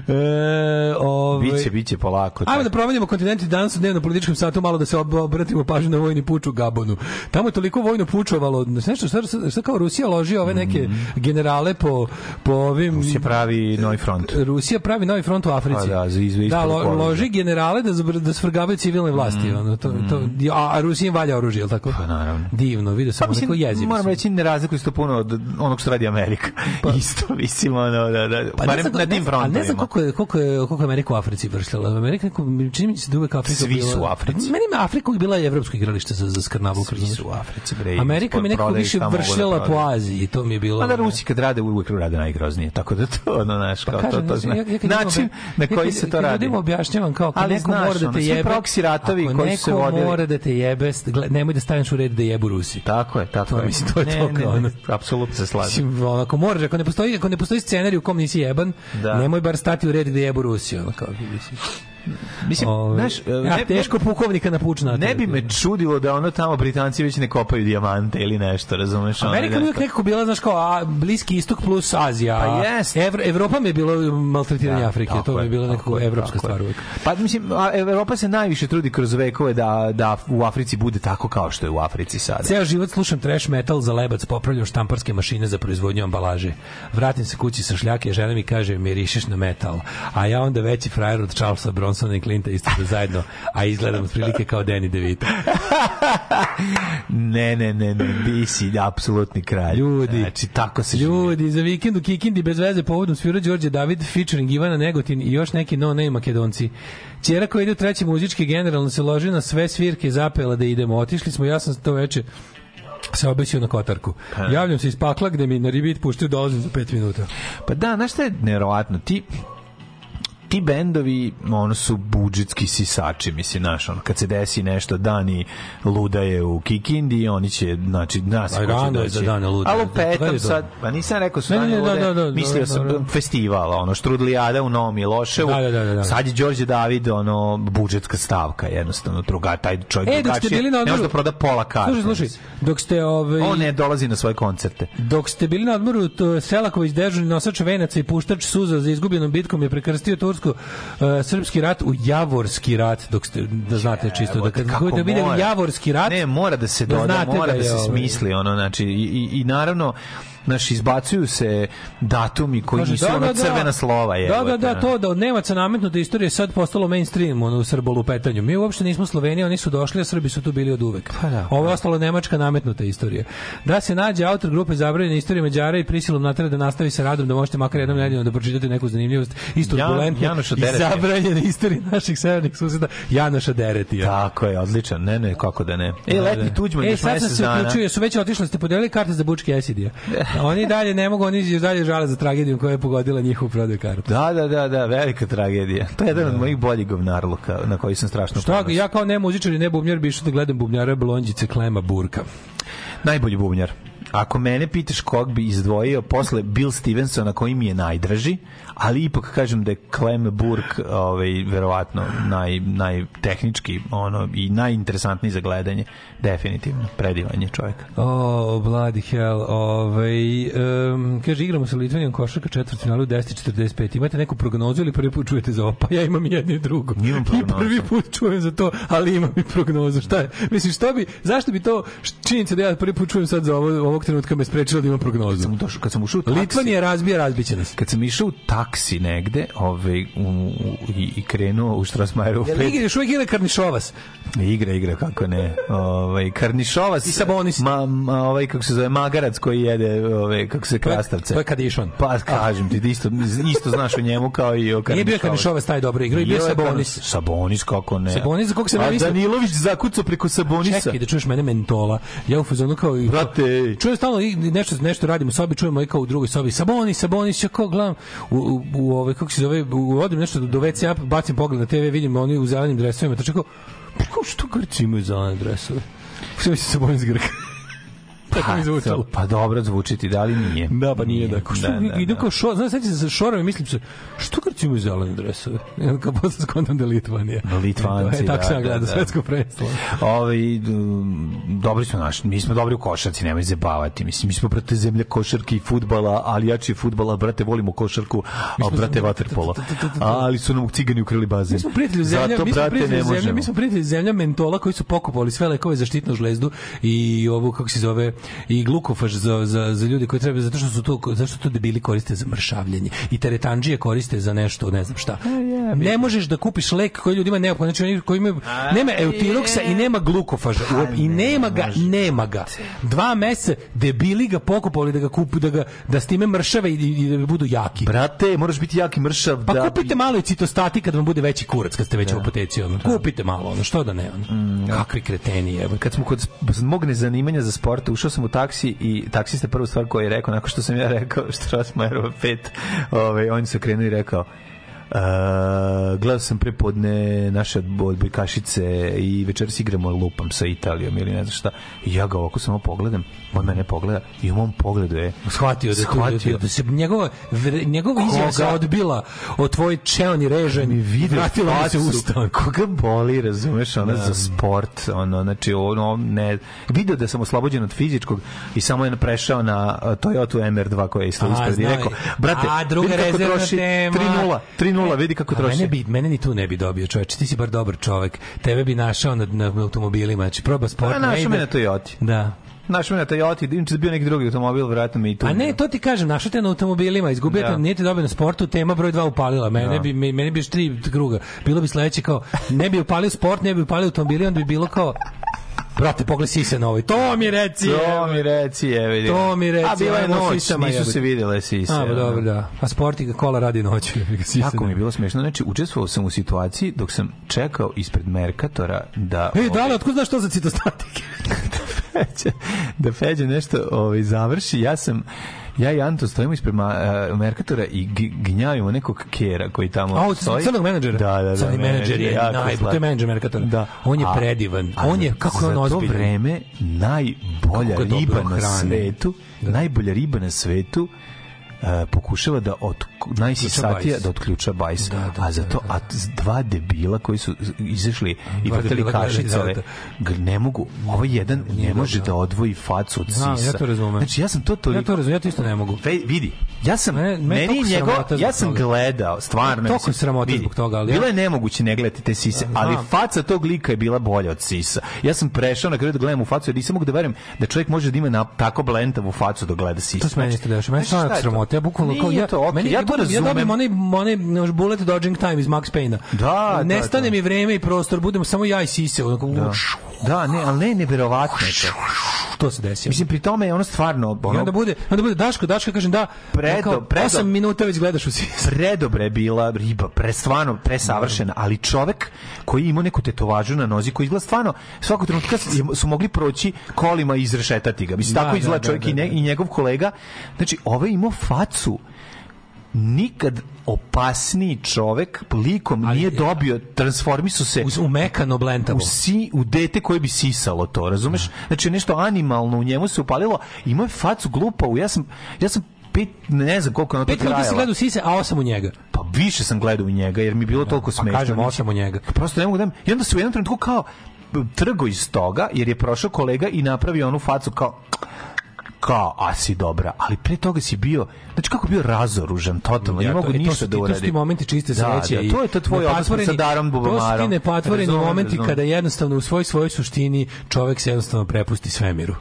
E, ovaj, Biće, biće polako. Ajmo da promenimo kontinent i danas u dnevnom političkom satu malo da se ob- obratimo pažnju na vojni puč u Gabonu. Tamo je toliko vojno pučovalo, nešto šta, šta, kao Rusija loži ove neke generale po, po ovim... Se pravi novi front. Rusija pravi novi front u Africi. Pa da, za izve- Da, lo, loži generale da, da svrgavaju civilne vlasti. ono, to, to, a, a Rusija im valja oružje, je li tako? Pa naravno. Divno, vidio sam Pa pa, neko jezivo. moram reći, ne razlikuju se to puno od onog što radi Amerika. Isto, mislim, ono, da, da, Pa barem na tim a frontovima. ne znam koliko je, koliko je, koliko je Amerika u Africi vršila. Amerika, neko, čini mi se da uvek Afrika Svi bila... su u Africi. Meni je Afrika uvek bila evropsko igralište za, za skrnavuk. Svi su u Africi, bre. Amerika mi nekako više da vršila po. Aziji to mi je bilo... Pa da Rusi kad rade uvijek rade najgroznije, tako da to ono naš kao to Kažem, to ja- zna. ja- ja Način na ja koji se to radi. ljudima objašnjavam kao ako neko mora da ono, te svi jebe, proksi ratovi koji su se neko vodili- mora da te jebe, nemoj da staneš u red da jebu Rusi. Tako je, tako To je. mislim, to je to kao ono. apsolutno se slažem. Ako moraš, ako ne postoji, ako ne postoji scenarij u kom nisi jeban, Da. nemoj bar stati u red gde jebu Rusi, ono kao mislim. Mislim, Ovaj, znaš, ja, ne, teško pukovnika na puč na ne bi me čudilo da ono tamo Britanci već ne kopaju dijamante ili nešto, razumeš? Amerika bi uvijek nekako bila, znaš, kao a, Bliski istok plus Azija. Pa jest. Evro, Evropa mi je bilo maltretiranje Da, Afrike, to mi je bila nekako evropska stvar uvijek. Pa mislim, a Evropa se najviše trudi kroz vekove da, da u Africi bude tako kao što je u Africi sada. Ceo život slušam trash metal za lebac, popravljam štamparske mašine za proizvodnju ambalaže. Vratim se kući sa šljake, žena mi kaže, mirišeš na metal. A ja onda veći frajer od Charlesa Bronsona i Clinta isto da zajedno, a izgledam otprilike kao Danny DeVito. Ne, ne, ne, ne, ti si apsolutni kralj. Ljudi. Znači, tako se živi. Ljudi, za vikend u Kikindi bez veze povodom svira Đorđe David featuring Ivana Negotin i još neki no-name makedonci. Ćera koja ide u treći muzički generalno se loži na sve svirke i zapela da idemo. Otišli smo, ja sam to veče se obesio na kotarku. Javljam se iz pakla gde mi na ribit puštaju dolazim za 5 minuta. Pa da, znaš šta je nevjerovatno? Ti, ti bendovi ono su budžetski sisači mislim naš ono kad se desi nešto dani ludaje u Kikindi oni će znači nas rano je za dane ludaje. Alo je petom to? sad pa nisam rekao su dani ne, da, da, da, mislio dobro, sam dobro. festival ono Štrudlijada u Novom Miloševu Da, da, da, da, da. sad je Đorđe David ono budžetska stavka jednostavno druga taj čovjek E, drugačije bili na ne može da proda pola karte Slušaj, slušaj, dok ste... Ovaj, on ne dolazi na svoje koncerte Dok ste bili na odmoru, to Selaković dežurni nosač venaca i puštač suza za izgubljenom bitkom je prekrstio tursko uh, srpski rat u Javorski rat, dok ste da znate čisto da kad kako videli mora. Javorski rat, Ne, mora da se da doda, znate mora da da, se ovaj- smisli ono, znači i, i, i naravno Naš izbacuju se datumi koji Kaže, nisu ono crvena slova je. Da, da, da, to da od Nemaca nametnuta istorija sad postalo mainstream ono, u srbolupetanju. Mi uopšte nismo Slovenija, oni su došli, a Srbi su tu bili od uvek. Pa da. Ovo je ostalo nemačka nametnuta istorija. Da se nađe autor grupe zabranjene istorije Mađara i prisilom natera da nastavi sa radom, da možete makar jednom nedeljno da pročitate neku zanimljivost iz turbulentne Janoša i zabranjene istorije naših severnih suseda Janoša Deretija. Tako je, odličan. Ne, ne, kako da ne. E, Da, da. Tuđman E, još sad sam mesec se dana. uključio, su već otišli, ste podelili karte za Bučki Esidija. Oni dalje ne mogu, oni dalje žale za tragedijom koja je pogodila njihovu prodaju kartu. Da, da, da, da, velika tragedija. To je jedan od mojih boljih govnarluka na koji sam strašno Šta, ponosan. ja kao ne muzičar i ne bubnjar bi išao da gledam bubnjara blondjice Klema Burka. Najbolji bubnjar. Ako mene pitaš kog bi izdvojio posle Bill Stevensona koji mi je najdraži, ali ipak kažem da je Clem Burke ovaj, verovatno naj, najtehnički ono, i najinteresantniji za gledanje. Definitivno. Predivan je čovjek. O, oh, bloody hell. Ovaj, um, kaže, igramo sa Litvanijom košarka četvrt finalu u 10.45. Imate neku prognozu ili prvi put čujete za ovo? Pa ja imam jedno i drugo. Imam I prvi put čujem za to, ali imam i prognozu. Šta je? Mislim, što bi, zašto bi to, činjenica da ja prvi put čujem sad za ovo, ovog trenutka me sprečilo da imam prognozu? Sam došao, kad sam ušao u taksi, Litvanija razbija, razbiće nas. kad sam išao u taksi negde ovaj, u, u, i, i krenuo u Strasmajeru Jel igra, još uvijek igra Karnišovas? Igra, igra, kako ne. Ovaj Karnišovas I Sabonis. Ma, ma, ovaj kako se zove Magarac koji jede, ovaj kako se krastavce. To je kad je išao on. Pa kažem ti, isto isto znaš o njemu kao i o Karnišovac. Nije bio Karnišovac taj dobro igrao, i bio Sabonis. Sabonis kako ne. Sabonis, kog sam ja A Danilović zakucao preko Sabonisa. Čekaj da čuješ mene mentola. Ja u fazonu kao i Brate. čujem stalno i nešto nešto radimo u sobi, čujemo i kao u drugoj sobi. Saboni, Saboni, ja kao gledam u, u, u kako se zove, u, odim nešto do WC, bacim pogled na TV, vidim oni u zelenim dresovima, to čekao pa što Grci imaju zelene dresove? Sve mi se Saboni iz Grka. Tako mi Pa, zvučalo. pa dobro zvuči ti, da li nije? Da, pa nije da. Što Da, da, idem da. kao šo, znaš, sećam se sa šorama i mislim se, što Grci imaju zelene dresove? Onda kao posle skontam da je Litvanija. Litvanci, E, tako da, sam ja da, gledao da. svetsko predstvo. Um, dobri smo naši, mi smo dobri u košarci, nemoj zabavati. Mislim, mi smo brate zemlja košarke i fudbala, ali jači fudbala, brate, volimo košarku, a brate vaterpola. Ali su nam cigani ukrali bazen. Mi smo prijatelji zemlja, Zato, mi smo prijatelji zemlja, mi smo prijatelji zemlja mentola koji su pokupovali sve lekove za štitnu žlezdu i ovu kako se zove i glukofaž za, za, za ljude koji treba zato što su to zašto to debili koriste za mršavljenje i teretandžije koriste za nešto ne znam šta. Ne možeš da kupiš lek koji ljudima neophodan, znači oni koji imaju nema eutiroksa i nema glukofaža uop- i nema ga, nema ga. Dva meseca debili ga pokupovali da ga kupu da ga da s time mršave i, i da budu jaki. Brate, moraš biti jaki mršav Pa da kupite malo i citostati kad vam bude veći kurac kad ste već u apoteci ono. Kupite malo ono, što da ne ono. Kakvi kreteni evo. kad smo kod sp- mog nezanimanja za sport, ušao sam u taksi i taksista prvu stvar koju je rekao, nakon što sam ja rekao Strasmajerova 5, ovaj, on se krenuo i rekao, Uh, gledao sam prepodne naše odbo- odbojkašice i večeras igramo lupam sa Italijom ili ne znam šta. I ja ga ovako samo pogledam, on mene pogleda i u mom pogledu je Shvatio da, Shvatio. da se njegova njegova izjava se odbila od tvoj čeoni režen mi video vratila se usta. Koga boli, razumeš, ona za sport, ono, znači, ono, ne, video da sam oslobođen od fizičkog i samo je prešao na Toyota MR2 koja je isto ispred i rekao, brate, A, druga vidi kako rezervna troši tema. 3-0, 3-0, vidi kako A troši. Mene, bi, mene ni tu ne bi dobio, čoveče. Ti si bar dobar čovek. Tebe bi našao na, na, automobilima. Znači, proba sport. Pa ne našao me na Toyoti. Da. Našao me na Toyoti, inače da bio neki drugi automobil, vratno me i tu. A ne, to ti kažem, našao te na automobilima, izgubio Da. te, nije te dobio na sportu, tema broj 2 upalila. Mene bi me- mene bi još tri kruga. Bilo bi sledeće kao ne bi upalio sport, ne bi upalio automobili, onda bi bilo kao Brate, pogledaj sise na ovoj. To mi reci. To mi reci, je, vidi. To mi reci, A bila je noć, sisama nisu se videle sise. A, pa ono. dobro, da. A sport i kola radi noću. sise Jako mi je bilo smešno. Znači, učestvovao sam u situaciji dok sam čekao ispred Merkatora da... Ej, ovaj, da li, otkud znaš to za citostatike? Da Feđa nešto ovaj, završi, ja sam ja i Anto stojimo ispred ma, uh, Merkatora i gnjavimo nekog kera koji tamo A, stoji. crnog menadžera? Da, da, da. Crni menadžer je najbolji, to je menadžer Merkatora. Da. On je predivan. a On je- kako je on za to vreme najbolja riba na svetu, najbolja riba na svetu e, pokušava da od najsisatija da otključa bajs. Da, da, a za to a z- dva debila koji su izašli i vrteli debila gledali, kašicele, da, g- ne mogu, ovaj jedan ne može da odvoji facu od sisa. ja to razumem. Znači ja sam to toliko Ja to razumem, ja to isto ne mogu. Ve, vidi, ja sam, Mene- mene meni njegov, sramota ja sam gledao, stvarno. Toliko mislim, sramota zbog toga, ali ja- Bilo je nemoguće ne gledati te sise, ali faca tog lika je bila bolja od sisa. Ja sam prešao na kraju da gledam u facu, jer nisam mogu da verujem da čovjek može da ima na, tako blentavu facu da gleda sisa. To se meni isto dešava. Meni Znači, to? sramota. Ja bukvalno kao ja, to okej, meni, ja to bukvalno- Ja razumem. dobijem onaj, onaj bullet dodging time iz Max Payne-a. Da, da, Nestane da. mi vreme i prostor, budemo samo ja i sise. Onako, Da. Da, ne, ali ne, neverovatno je to. To se desilo. Mislim, pri tome je ono stvarno... I Ono, onda bude, onda bude Daško, Daško kažem da, Predo- kao, predo- osam minuta već gledaš u sise. predobre je bila riba, pre stvarno presavršena, ali čovek koji ima neku tetovažu na nozi, koji izgleda stvarno svakog trenutka su mogli proći kolima i izrešetati ga. Mislim, Da, tako izgleda da, čovjek da, i, ne- da. i njegov kolega. Znači, ovaj imao facu nikad opasniji čovek likom nije dobio transformisu se U, u mekano blentavo. u, si, u dete koje bi sisalo to, razumeš? Znači nešto animalno u njemu se upalilo, imao je facu glupavu, ja sam, ja sam pet, ne znam koliko je ono to Pet trajalo. gledao u sise, a osam u njega. Pa više sam gledao u njega jer mi je bilo toliko Pa smešno. kažem, Znači, osam u njega. Prosto ne mogu da... I onda se u jednom trenutku kao trgo iz toga jer je prošao kolega i napravio onu facu kao kao, a si dobra, ali pre toga si bio, znači kako bio razoružan, totalno, Ja, ne mogu e, to ništa su da ti- to su uradi. ti momenti čiste sreće. Da, i da, to je to tvoj odnos sa Darom To su ti nepatvoreni Razumem, momenti razumem. kada jednostavno u svoj svojoj suštini čovek se jednostavno prepusti svemiru.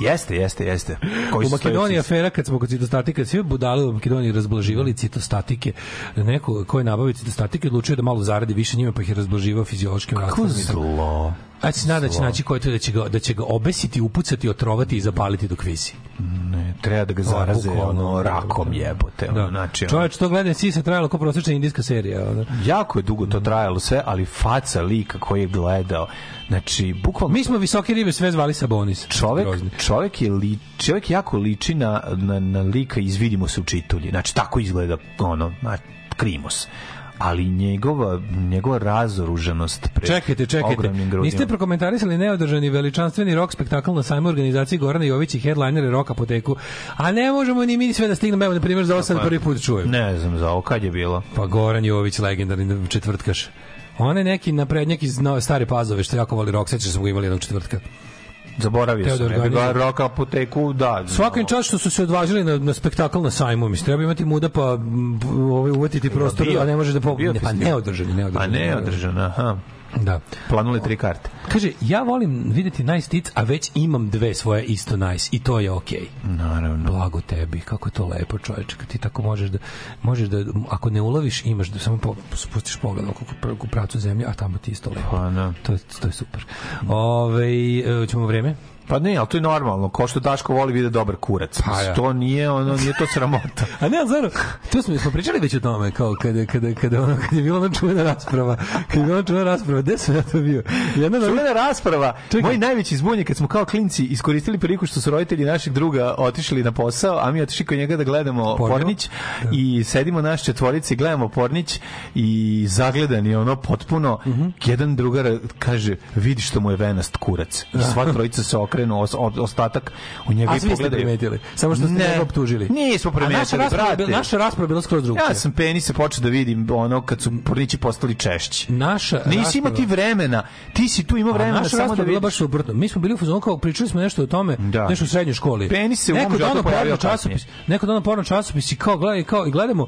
Jeste, jeste, jeste. Koji u Makedoniji afera kad smo kod citostatike, svi budale u Makedoniji razblaživali citostatike. Neko ko je nabavio citostatike odlučio da malo zaradi više njima pa ih je razblaživao fiziološkim Kako zlo. A se nada da će naći ko je to da će ga da će ga obesiti, upucati, otrovati i zapaliti dok visi. Ne, treba da ga zaraze ono, da, rakom jebote. Da. Ono, znači, ono, Čovječ, to gledanje sisa trajalo kao prosječna indijska serija. ono. jako je dugo to trajalo sve, ali faca lika koji je gledao, znači, bukvalno Mi smo visoke ribe sve zvali Sabonis. čovek, čovek je li, čovek jako liči na, na, na lika iz Vidimo se u čitulji. Znači, tako izgleda ono, na, krimos. Ali njegova, njegova razoružanost pred Čekajte, čekajte. Niste prokomentarisali neodržani veličanstveni rok spektakl na sajmu organizaciji Gorana Jović i headlinere Rock Apoteku. A ne možemo ni mi sve da stignemo. Evo, na primjer, za ovo sad prvi put čujem. Ne znam za ovo, kad je bilo? Pa Goran Jović, legendarni četvrtkaš. On je neki naprednjak iz Stare Pazove, što jako voli rock, sećaš da smo ga imali jednog četvrtka. Zaboravio sam. Ja ga roka apoteku, da. Svaka im čast što su se odvažili na, na spektakl na sajmu, mislim, treba imati muda pa ovaj, uvatiti prostor, bio- a ne može da po... bio Ne, pa festival. neodržani, A neodržani. ne aha. Da. Planule tri karte. Kaže, ja volim videti nice tits, a već imam dve svoje isto nice i to je okej. Naravno. Blago tebi, kako je to lepo, čoveče, kad ti tako možeš da, možeš da, ako ne uloviš, imaš da samo po, spustiš pogled oko u pracu zemlje, a tamo ti isto lepo. Pa, da. To je, to je super. Ove, e, ćemo vreme? Pa ne, ali to je normalno. Ko što Daško voli vide dobar kurac. Pa, ja. To nije, ono, nije to sramota. A ne, Zaro, to smo, smo pričali već o tome, kao kada, kada, kada, ono, kada je bila ona čuvena rasprava, kada je bila ona čuvena rasprava, gde sam ja to bio? Jedna da Čuvena rasprava. Čekaj. Moj najveći zbunje kad smo kao klinci iskoristili priliku što su roditelji naših druga otišli na posao, a mi otišli kod njega da gledamo Porno? Pornić i sedimo naš četvorici gledamo Pornić i zagledani ono potpuno Mhm. jedan drugar kaže vidi što mu je venast kurac. I sva trojica se okrenu, os, ostatak u njega i pogledaju. primetili, samo što ste Ne. njega optužili. Nismo primetili, brate. naša rasprava je bila skroz drugčija. Ja sam penise počeo da vidim ono kad su pornići postali češći. Naša Nisi imao ti vremena. Ti si tu imao vremena samo da rasprava je bila vidiš. baš suprotno. Mi smo bili u fazonu kao pričali smo nešto o tome, Da. nešto u srednjoj školi. Penis se u mom životu dono pojavio časopis, neko dono porno časopis i kao gledaj kao i gledamo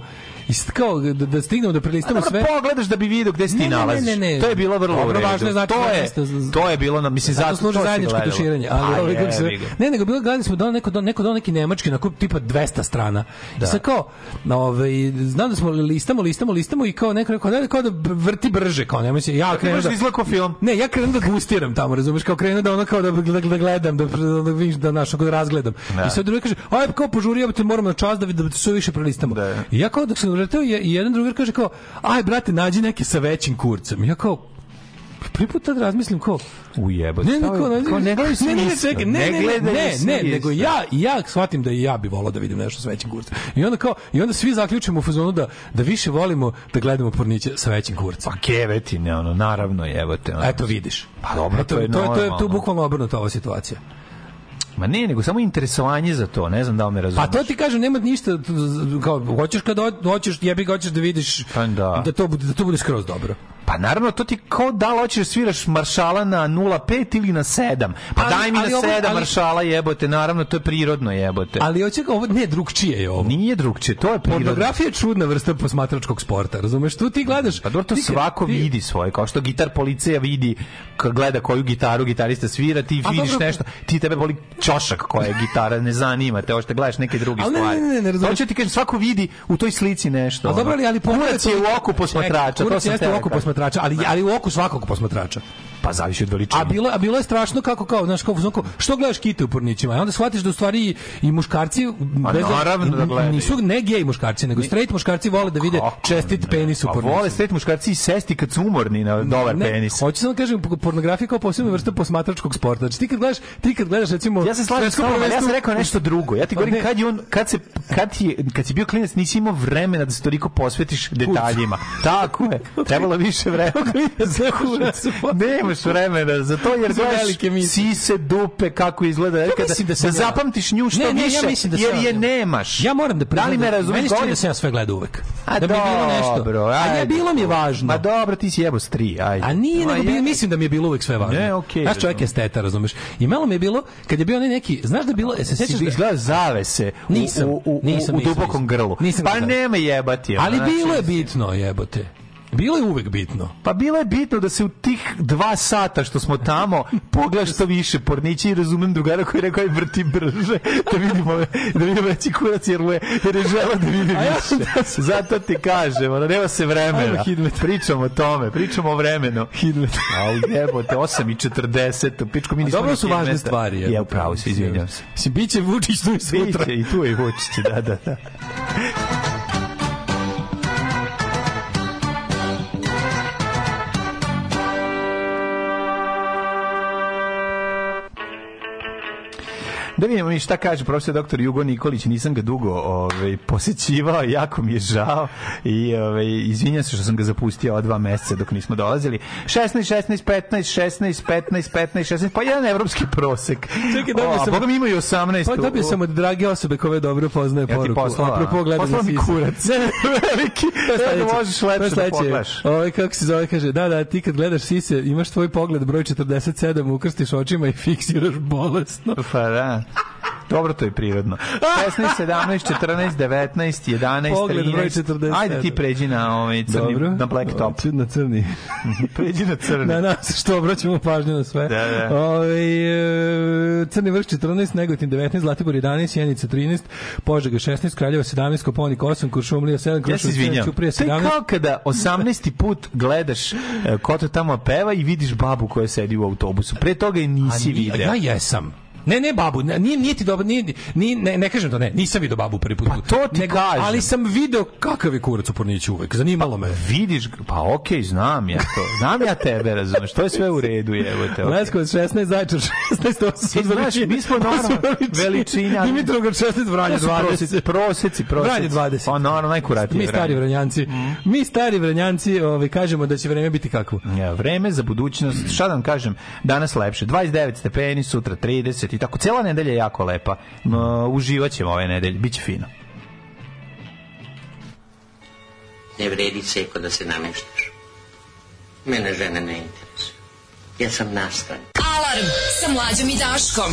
i kao da, da stignemo da prelistamo sve. pogledaš da bi video gde si ti nalaziš. To je bilo vrlo važno je znati to je, to je bilo, na, mislim, Zato služi zajedničko tuširanje, ali ovaj kako se ne nego bilo gledali smo da neko do neko do neki nemački na tipa 200 strana. I sad kao ovaj znam da smo listamo listamo listamo i kao neko rekao da kao da vrti brže kao nemoj se ja krenem da da izgleda kao film. Ne, ja krenem da gustiram tamo, razumeš, kao krenem da ono kao da, da, da gledam, da, da, vidiš, da, naš, da razgledam. Da. I sad drugi kaže, aj kao požuri, te moram na čas da, da, da sve više prelistamo. Da. I ja kao dok sam uleteo, i, jedan drugar kaže kao, aj brate, nađi neke sa većim kurcem. Ja kao, prvi put tad razmislim kao, Ujebote. ne, ne, kao, ne, kao ne gledaju svi ne, ne, ne, čekaj, ne, ne, ne, ne, nego ja, ja shvatim da i ja bi volao da vidim nešto sa većim kurcem. I onda kao, i onda svi zaključimo u fazonu da, da više volimo da gledamo porniće sa većim kurcem. Pa keveti, ne, ono, naravno, jebote. Ono. Eto vidiš. Pa dobro, Eto, to je to, je, to je tu normalno. bukvalno obrnuta ova situacija. Ma ne, nego samo interesovanje za to, ne znam da li me razumeš. Pa to ti kažem, nema ništa, kao, hoćeš kad ho- hoćeš, jebi ga, hoćeš da vidiš Pa da. da, to, bude, da to bude skroz dobro. Pa naravno, to ti kao da li hoćeš da sviraš maršala na 0,5 ili na 7. Pa Ali- daj mi ali na ovo- 7 ali- maršala jebote, naravno, to je prirodno jebote. Ali hoće ovo, ne, drugčije je ovo. Nije drugče, to je prirodno. Pornografija je čudna vrsta posmatračkog sporta, razumeš? Tu ti gledaš... Pa dobro, to ti- svako ti- vidi svoje, kao što gitar policija vidi gleda koju gitaru gitarista svira, ti A vidiš dobro- nešto, ti tebe boli čošak koja je gitara, ne zanima te, hoćeš da gledaš neke druge Ali ne, stvari. ne, ne, ne razumeš. Hoće ti kažem, svako vidi u toj slici nešto. A dobro, ali, ali pogledaj Kurac je to- u oku posmatrača, Čekaj, to Posmatrača, ali, ali u oku svakog posmatrača. Pa zavisi od veličine. A bilo, a bilo je strašno kako kao, znaš, kao, kao, što gledaš kite u pornićima? I onda shvatiš da u stvari i, i muškarci bez da- naravno da gledaju. nisu ne gej muškarci, nego straight muškarci vole da vide Kako čestit ne? penis u Pa pornićima. vole stet muškarci i sesti kad su umorni na dobar ne, penis. Hoću samo da kažem pornografija kao posebna vrsta posmatračkog sporta. Znači ti kad gledaš, ti kad gledaš recimo Ja se slažem s ja sam rekao nešto drugo. Ja ti Pa govorim ne. kad je on kad se kad je kad si bio klinac nisi imao vremena da se toliko posvetiš detaljima. Tako je. Trebalo više vremena. Za kurac. Nemaš vremena za to jer Za gledaš velike misli. sise, dupe, kako izgleda. Kada, mislim da da, ja- zapamtiš nju što Ne, ne, ja više, mislim da jer ja- je nemaš. Ja moram da Da priznam. li me? Meni se čini Govorim- da sam ja sve gledao uvek. A da mi je bilo nešto. dobro, A ne, ajde. bilo mi je važno. Ma dobro, ti si jebo s tri, ajde. A nije, nego bi, mislim da mi je bilo uvek sve važno. Ne, okej, Znaš, čovjek je esteta, razumeš? I malo mi je bilo, kad je bio neki, znaš da bilo, e, se sećaš si da... izgleda zavese u, Nisam, u, u, u nisam, dubokom grlu. Nisam pa nema jebati. Ali znači- bilo je bitno, jebote. Bilo je uvek bitno. Pa bilo je bitno da se u tih dva sata što smo tamo pogledaš što više pornići i razumem drugara koji je rekao aj vrti brže da vidimo da vidimo veći kurac jer, mu je, jer je žela da vidi više. Zato ti kažem, ono, nema se vremena. Pričamo o tome, pričamo o vremenu. Hidmet. A jebote, 8 i 40, u pičku mi nismo Dobro su važne stvari. Ja, upravo se, izvinjam se. Mislim, bit će Vučić tu i sutra. Biće i tu je Vučić, da, da, da. Da vidimo mi šta kaže profesor doktor Jugo Nikolić, nisam ga dugo ovaj, posećivao, jako mi je žao i ovaj, izvinjam se što sam ga zapustio ova dva meseca dok nismo dolazili. 16, 16, 15, 16, 15, 15, 16, pa jedan evropski prosek. Čekaj, dobio O, sam- Boga mi imaju 18. Pa dobio sam od drage osobe koje dobro poznaje Ja ti poruku. poslala. Apropo gledanja Poslao mi sisa. kurac. Veliki. To je Evo, sledeće. možeš lepše da pogledaš. Ovaj, kako se zove, kaže, da, da, ti kad gledaš sise, imaš tvoj pogled broj 47, ukrstiš očima i fiksiraš bolesno. Pa da. Dobro, to je prirodno. 16, 17, 14, 19, 11, Pogled broj 13. 47. Ajde ti pređi na ovaj crni, Dobro. na black top. Na crni. pređi na crni. Na nas što obraćamo pažnju na sve. Da, da. Ovaj, e, Crni vrh 14, Negotin 19, Zlatibor 11, Sjenica 13, Požega 16, Kraljevo 17, Koponik 8, Kuršumlija 7, Ja se Kruševac 7, izvinjam. Ćuprija To je 17. kao kada 18. put gledaš e, ko to tamo peva i vidiš babu koja sedi u autobusu. Pre toga je nisi video. Ja jesam. Ne, ne babu, ne, nije, nije ti dobro, nije, nije, ne, ne kažem to, ne, nisam video babu prvi put. Pa to ti kažem. Ali sam video kakav je kurac u Porniću uvek, zanimalo me. Vidiš, pa okej, znam ja to. Znam ja tebe, razumeš. To je sve u redu, jebote. okej. Leskovac 16, Zajčar 16, ovo su znaš, mi smo normalno veličina. Dimitrovgrad 16, Vranje To su 20. proseci, proseci. Vranje 20. Pa naravno, najkuratije. Mi stari vranjanci. Mi stari vranjanci ovaj, kažemo da će vreme biti kakvo. Ja, vreme za budućnost, šta da vam kažem, danas lepše, 29 stepeni, sutra 30 i tako, cijela nedelja je jako lepa, uh, uživat ćemo ove nedelje, bit će fino. Ne vredi seko da se nameštaš. Mene žene ne interesuju. Ja sam nastan. Alarm sa mlađom i Daškom.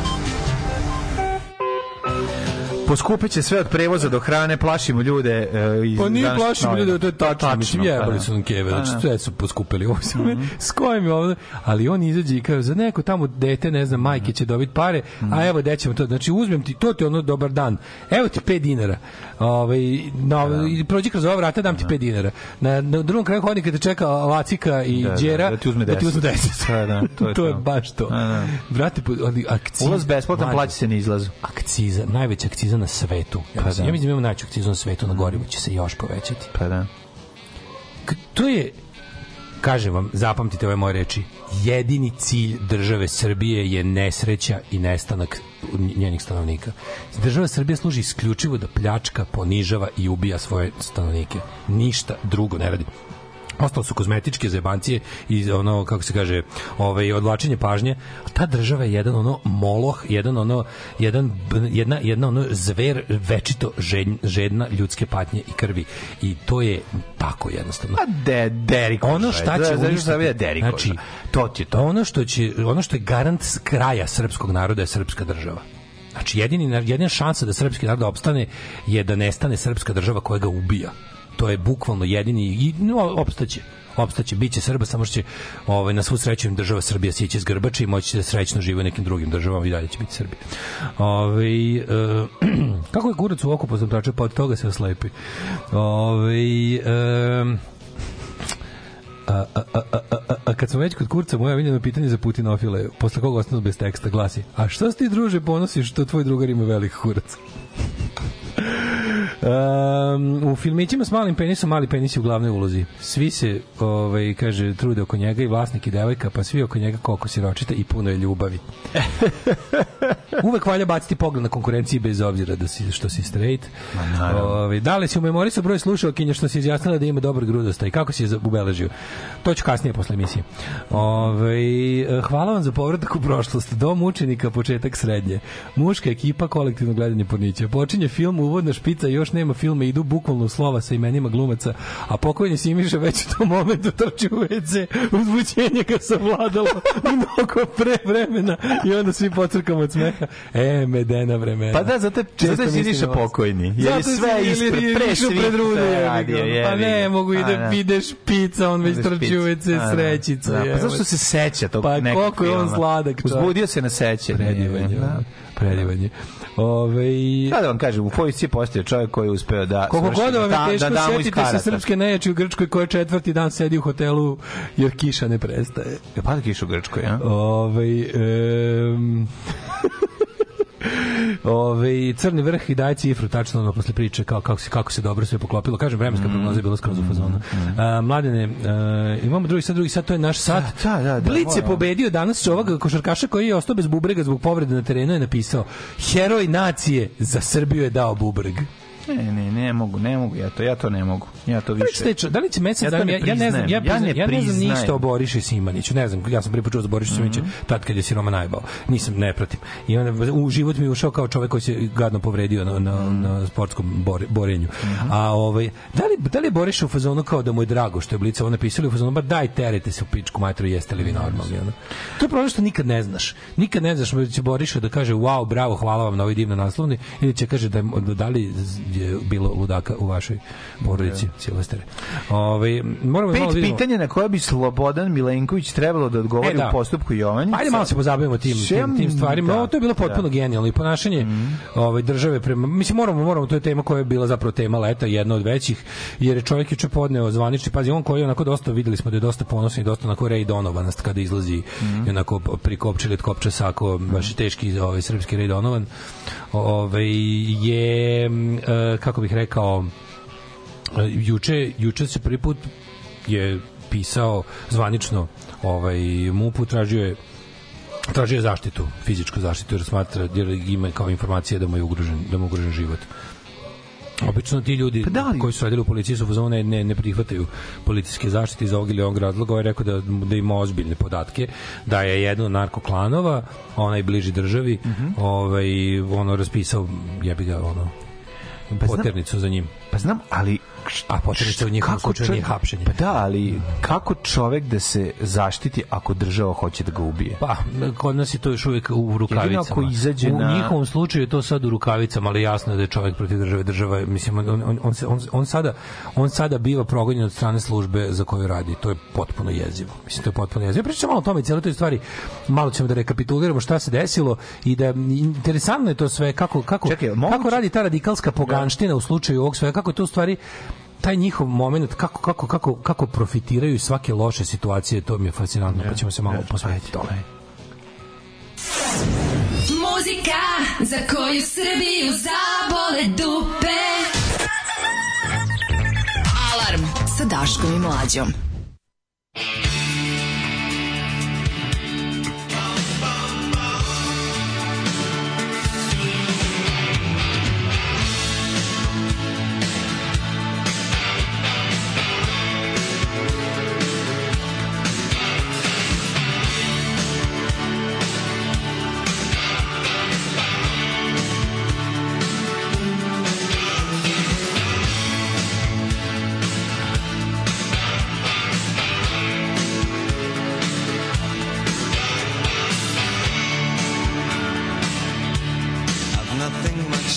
Poskupit će sve od prevoza do hrane, plašimo ljude. e, iz Pa nije plašimo ljude, to je tačno. Mislim, pa jebali da. su nam keve, Pa znači da. sve su poskupili. Ovo se me, s kojim je ovdje? Ali on izađe i kaže, za neko tamo dete, ne znam, majke će dobiti pare, a evo gde ćemo to. Znači, uzmem ti, to ti ono dobar dan. Evo ti 5 dinara. Ovaj, na, i prođi kroz ova vrata, dam ti 5 dinara. Na, na drugom kraju hodnika te čeka Lacika i Da, da, Đera. da ti uzme Da ti uzme 10. 10. Da, da, to je to je baš to. Da, da. Brate, ali akciza. Ulaz besplatan, plaća se na izlazu. Akciza, najveća akciza na svetu. Ja Pa mislim, da. ja mislim da imamo najveću akcizu na svetu, na gorivo će se još povećati. Pa da. K- to je kažem vam, zapamtite ove moje reči jedini cilj države Srbije je nesreća i nestanak njenih stanovnika. Država Srbija služi isključivo da pljačka, ponižava i ubija svoje stanovnike. Ništa drugo ne radi. Ostalo su kozmetičke zebancije i ono, kako se kaže, ovaj, odvlačenje pažnje. A ta država je jedan ono moloh, jedan ono, jedan, jedna, jedna ono zver večito žedn- žedna ljudske patnje i krvi. I to je tako jednostavno. A de, derikoža. Ono šta Da, će znaš uništiti, šta je derikoža? znači, to ti je to. ono što će ono što je garant kraja srpskog naroda je srpska država. Znači jedini jedina šansa da srpski narod opstane je da nestane srpska država koja ga ubija. To je bukvalno jedini i no, opstaće opstaće, bit će Srba, samo što će ovaj, na svu sreću im država Srbija sići s grbače i moći da srećno žive u nekim drugim državama i dalje će biti Srbija. Ove, e, kako je kurac u oku posmatrača, pa od toga se oslepi. Ove, e, A, a, a, a, a, a kad smo već kod kurca, moje omiljeno pitanje za Putinofile, posle koga ostanu bez teksta, glasi, a što ti druže ponosiš što tvoj drugar ima velik kurac? Um, u filmićima s malim penisom mali penis je u glavnoj ulozi. Svi se, ovaj, kaže, trude oko njega i vlasnik i devojka, pa svi oko njega koliko siročita i puno je ljubavi. Uvek valja baciti pogled na konkurenciji bez obzira da si, što si straight. Ovaj, da li si u memoriju broj slušalkinja što si izjasnila da ima dobar grudosta i kako si je ubeležio? To ću kasnije posle emisije. Ovaj, eh, hvala vam za povratak u prošlost. Dom učenika, početak srednje. Muška ekipa, kolektivno gledanje pornića. Počinje film, uvodna špica, još nema filma, idu bukvalno slova sa imenima glumaca, a pokojni Simiša već u tom momentu trči u WC, uzbućenje ga savladalo mnogo pre vremena i onda svi pocrkamo od smeha. E, medena vremena. Pa da, zato, zato Često je mislim Siniša pokojni. Jer je Zato sve ispred, je pre svih pred jebi ga. radio, Pa ne, mogu i da da. ide špica, on već trči u. WC da. srećica. Da, pa zašto se seća tog Pa nekog koliko je on sladak. Uzbudio se na sećanje. Predivan je. Da. Predivan je. Ove, Da, da vam kažem, u policiji postoje čovjek koji je uspeo da... Koliko god vam je da- teško, da damo iz sjetite se srpske nejači u Grčkoj koja četvrti dan sedi u hotelu jer kiša ne prestaje. Je pada kiša u Grčkoj, a? Ove, em, Ove, crni vrh i daje cifru tačno ono posle priče kao, kako, se, kako se dobro sve poklopilo. Kažem, vremenska Mm. prognoza je bila skroz u fazonu. A, mladene, a, imamo drugi sad, drugi sad, to je naš sat. Da, da, da, Blic je pobedio danas ovog košarkaša koji je ostao bez bubrega zbog povrede na terenu je napisao heroj nacije za Srbiju je dao bubreg. Ne, ne, ne mogu, ne mogu, ja to, ja to ne mogu. Ja to više. čo- da li će mesec Ja dana, ja, ja ne znam, ja, ja ne ja ne znam ništa o Boriši Simaniću, ne znam, ja sam prvi put čuo za Boriša Simanića tad kad je siroma najbao. Nisam, ne pratim. I onda u život mi je ušao kao čovek koji se gadno povredio na, na, na sportskom bore, borenju. A ovaj, da li, da li je Boriša u fazonu kao da mu je drago što je Blica ovo napisali u fazonu, ba daj terete se u pičku matru, jeste li vi normalni? Ono. To je problem što nikad ne znaš. Nikad ne znaš da će Boriša da kaže wow, bravo, hvala vam na ovoj divnoj naslovni ili će kaže da, da li je bilo ludaka u vašoj porodici, Silvestere. Ovaj moramo malo Pet vidimo. pitanja na koje bi Slobodan Milenković trebalo da odgovori E, da. u postupku Jovanjica. Ajde malo se pozabavimo tim tim, tim stvarima. Da, Ovo to je bilo potpuno da. Genijalno i ponašanje ovaj države prema mislim moramo moramo to je tema koja je bila zapravo tema leta, jedna od većih jer je čovjek juče podneo zvanični pazi on koji je onako dosta videli smo da je dosta ponosan i dosta onako Ray Donovan kada izlazi Mhm. i onako prikopčili od kopča sako baš teški ovaj srpski Ray Donovan ovaj je m, e, kako bih rekao e, juče juče se prvi put je pisao zvanično ovaj MUP tražio je tražio je zaštitu, fizičku zaštitu jer smatra jer ima kao informacija da mu je ugrožen, da mu je ugrožen život. Obično ti ljudi da koji su radili u policiji su fazonu ne, ne, ne prihvataju policijske zaštite iz ovog ili ovog razloga. Ovaj je rekao da, da ima ozbiljne podatke, da je jedno narkoklanova, onaj bliži državi, ovaj, ono raspisao, jebi ga, ono, Pa znam- poternicu za njim. Pa znam, ali A poternica u njihovom slučaju nije hapšenje. Pa da, ali kako čovek da se zaštiti ako država hoće da ga ubije? Pa, kod nas je to još uvijek u rukavicama. ako izađe u na- njihovom slučaju je to sad u rukavicama, ali jasno je da je čovjek protiv države. Država je, mislim, on, on, on, on, on, sada, on sada biva progonjen od strane službe za koju radi. To je potpuno jezivo. Mislim, to je potpuno jezivo. Pričam malo o tome i cijelo toj stvari. Malo ćemo da rekapituliramo šta se desilo i da interesantno je to sve kako, kako, Čekaj, kako radi ta radikalska poganština u slučaju ovog svega, kako je to u stvari taj njihov moment kako kako kako kako profitiraju iz svake loše situacije to mi je fascinantno pa ćemo se malo posvetiti tome Muzika za koju Srbiju zabole dupe. Alarm sa Daškom i Mlađom.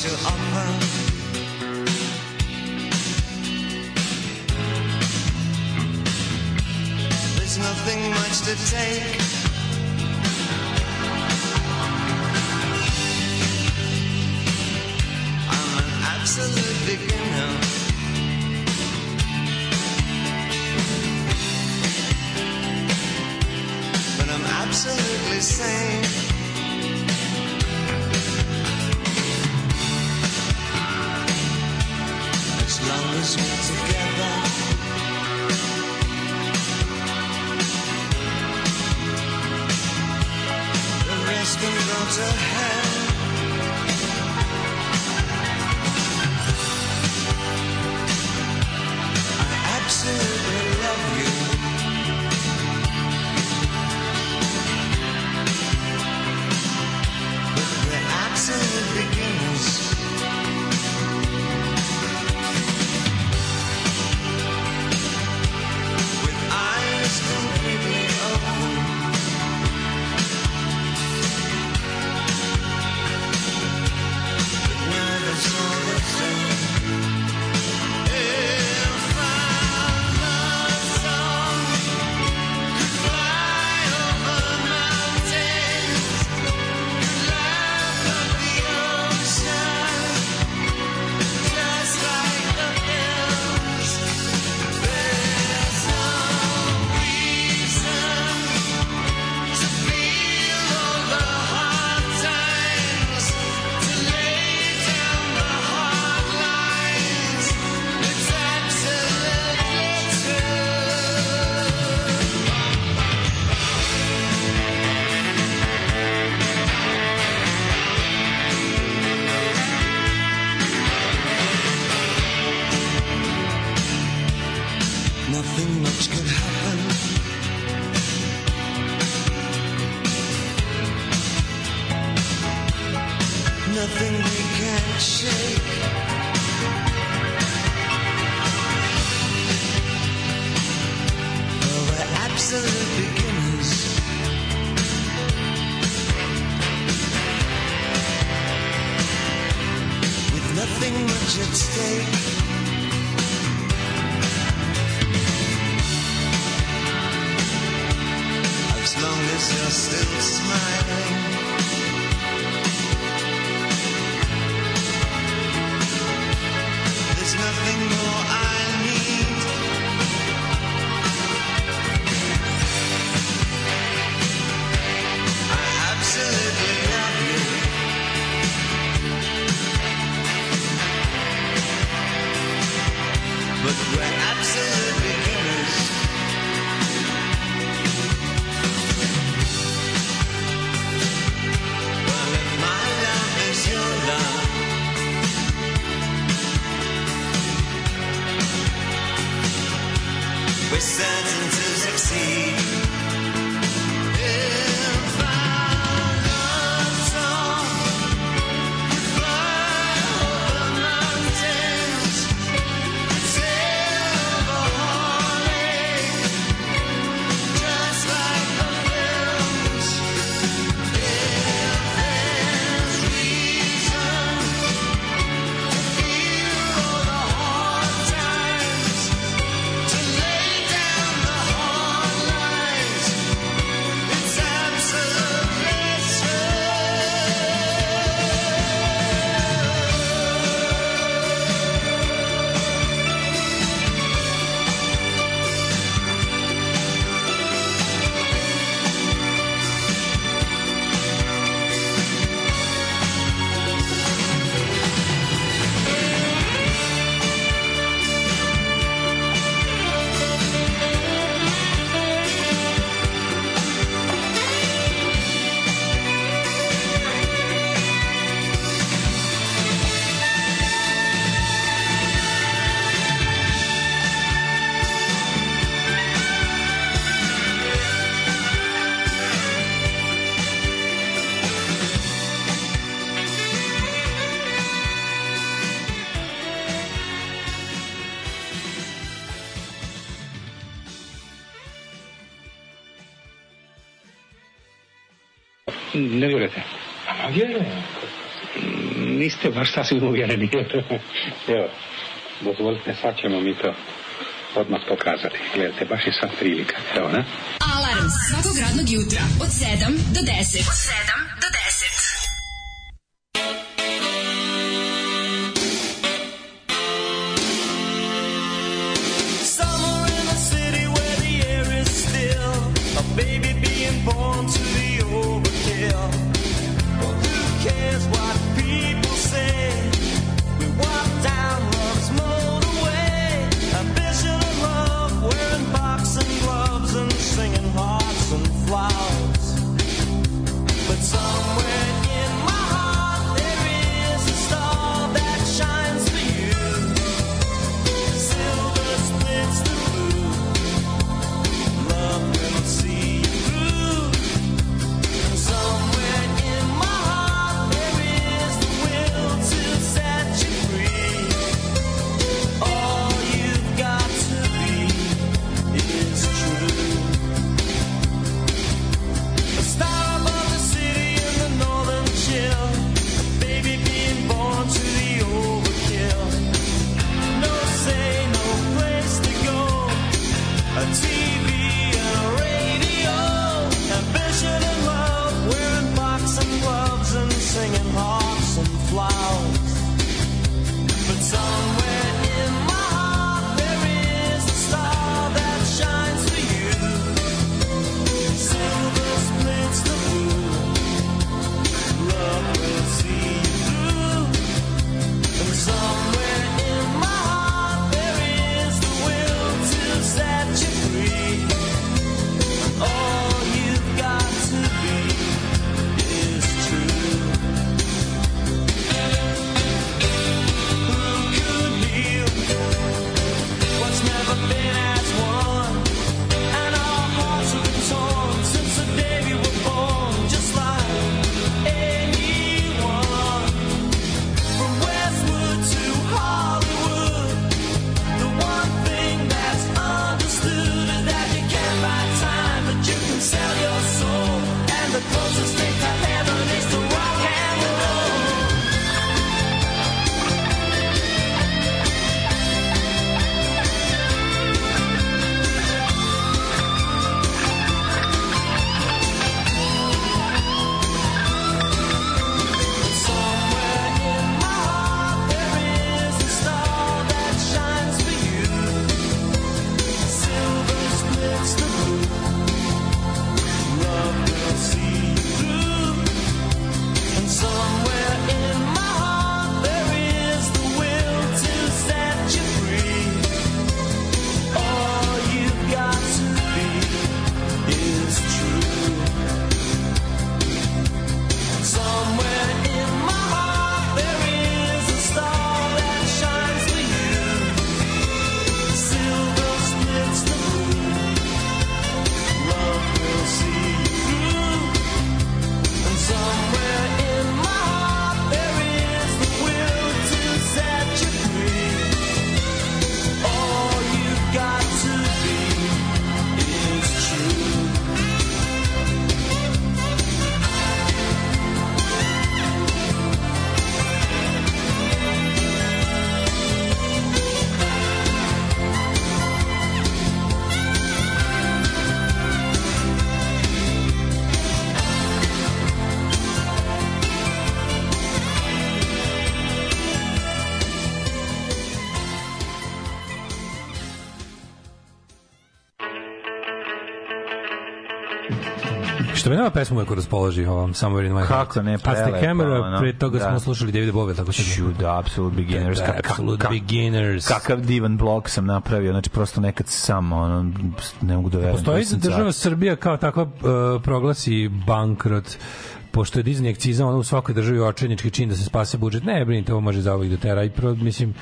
To offer. There's nothing much to take. Ne vjerujete? A ma vjerujem. Mm, niste baš sasvim uvjereni. Evo, dozvolite, sad ćemo mi to odmah pokazati. Gledajte, baš je sad prilika. Evo, ne? Alarm svakog radnog jutra od 7 do 10. Od 7 Nama pesma uvek raspoloži ovom Somewhere in my heart. Kako ne, A ste prelepa, Camera, ono, pre toga da. smo slušali Davida Bowie, tako se Ću, da, Absolute Beginners. Da, Ka- ka- Absolute ka- Beginners. Kakav divan blog sam napravio, znači prosto nekad sam, ono, ne mogu da verujem. Postoji da država. Srbija kao takva uh, proglasi bankrot pošto je dizanje akciza ono u svakoj državi očajnički čin da se spase budžet. Ne, brinite, ovo može zauvijek do tera. I pro, mislim,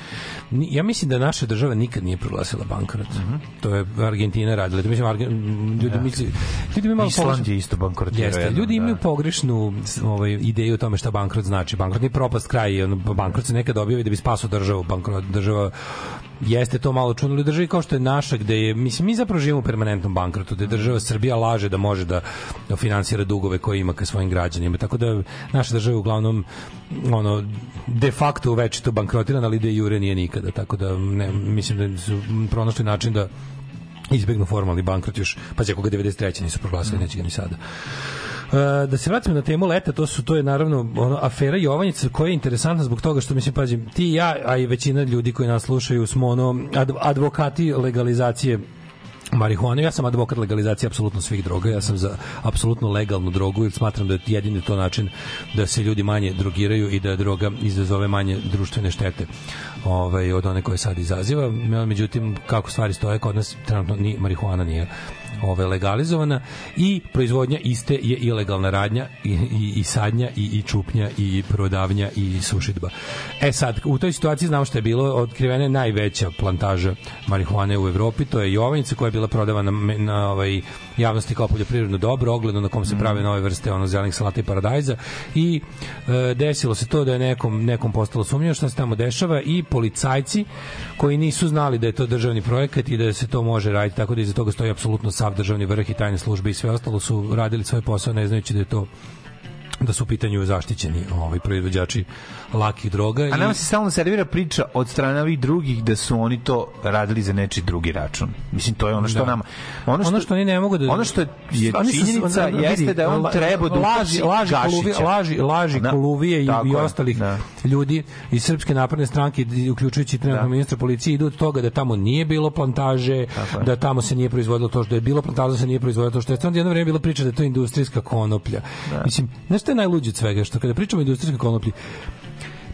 ja mislim da naša država nikad nije proglasila bankrot. To je Argentina radila. To mislim, Argen, ljudi. Da. misli, ljudi imaju malo Island pogrešno- je isto bankrotirao Jeste, jednom, ljudi imaju da. pogrešnu ovaj, ideju o tome šta bankrot znači. Bankrot nije propast kraj, ono, bankrot se nekad objavi da bi spasao državu. Bankrot, država jeste to malo čudno u državi kao što je naša gde je mislim mi zapravo živimo u permanentnom bankrotu gde država Srbija laže da može da, da finansira dugove koje ima ka svojim građanima tako da naša država je uglavnom ono de facto večito bankrotirana ali de jure nije nikada tako da ne, mislim da su pronašli način da izbegnu formalni bankrot još pa ako ga 93. nisu proglasili neće ga ni sada E, da se vratimo na temu leta, to su to je naravno ono afera Jovanjica koja je interesantna zbog toga što mislim pađi ti i ja, a i većina ljudi koji nas slušaju smo ono ad- advokati legalizacije marihuane. Ja sam advokat legalizacije apsolutno svih droga. Ja sam za apsolutno legalnu drogu jer smatram da je jedini to način da se ljudi manje drogiraju i da droga izazove manje društvene štete ovaj, od one koje sad izaziva. Međutim, kako stvari stoje, kod nas trenutno ni marihuana nije ove legalizovana i proizvodnja iste je ilegalna radnja i, i, i sadnja i, i čupnja i prodavnja i sušidba. E sad, u toj situaciji znamo što je bilo otkrivena najveća plantaža marihuane u Evropi, to je Jovanjica koja je bila prodavana na, na ovaj javnosti kao poljoprivredno dobro, ogledno na kom se prave nove vrste ono zelenih salata i paradajza i e, desilo se to da je nekom nekom postalo sumnjivo šta se tamo dešava i policajci koji nisu znali da je to državni projekat i da se to može raditi tako da iza toga stoji apsolutno sav državni vrh i tajne službe i sve ostalo su radili svoj posao ne znajući da je to da su u pitanju zaštićeni ovaj proizvođači lakih droga A nama se stalno servira priča od strane ovih drugih da su oni to radili za nečiji drugi račun. Mislim, to je ono što Da. nama... Ono što, ono što oni ne mogu da Ono što je Oni su- činjenica vidi, jeste da on trebao da laži, laži, koluvije, laži, laži Da. koluvije i, Tako i ostalih da. ljudi iz Srpske napredne stranke uključujući trenutno Da. ministra policije idu od toga da tamo nije bilo plantaže, Tako da tamo se nije proizvodilo to što je bilo plantaža se nije proizvodilo to što je onda jedno vreme bilo priča da je to industrijska konoplja. Mislim, znaš je najluđe od svega što kada pričamo o industrijskoj konoplji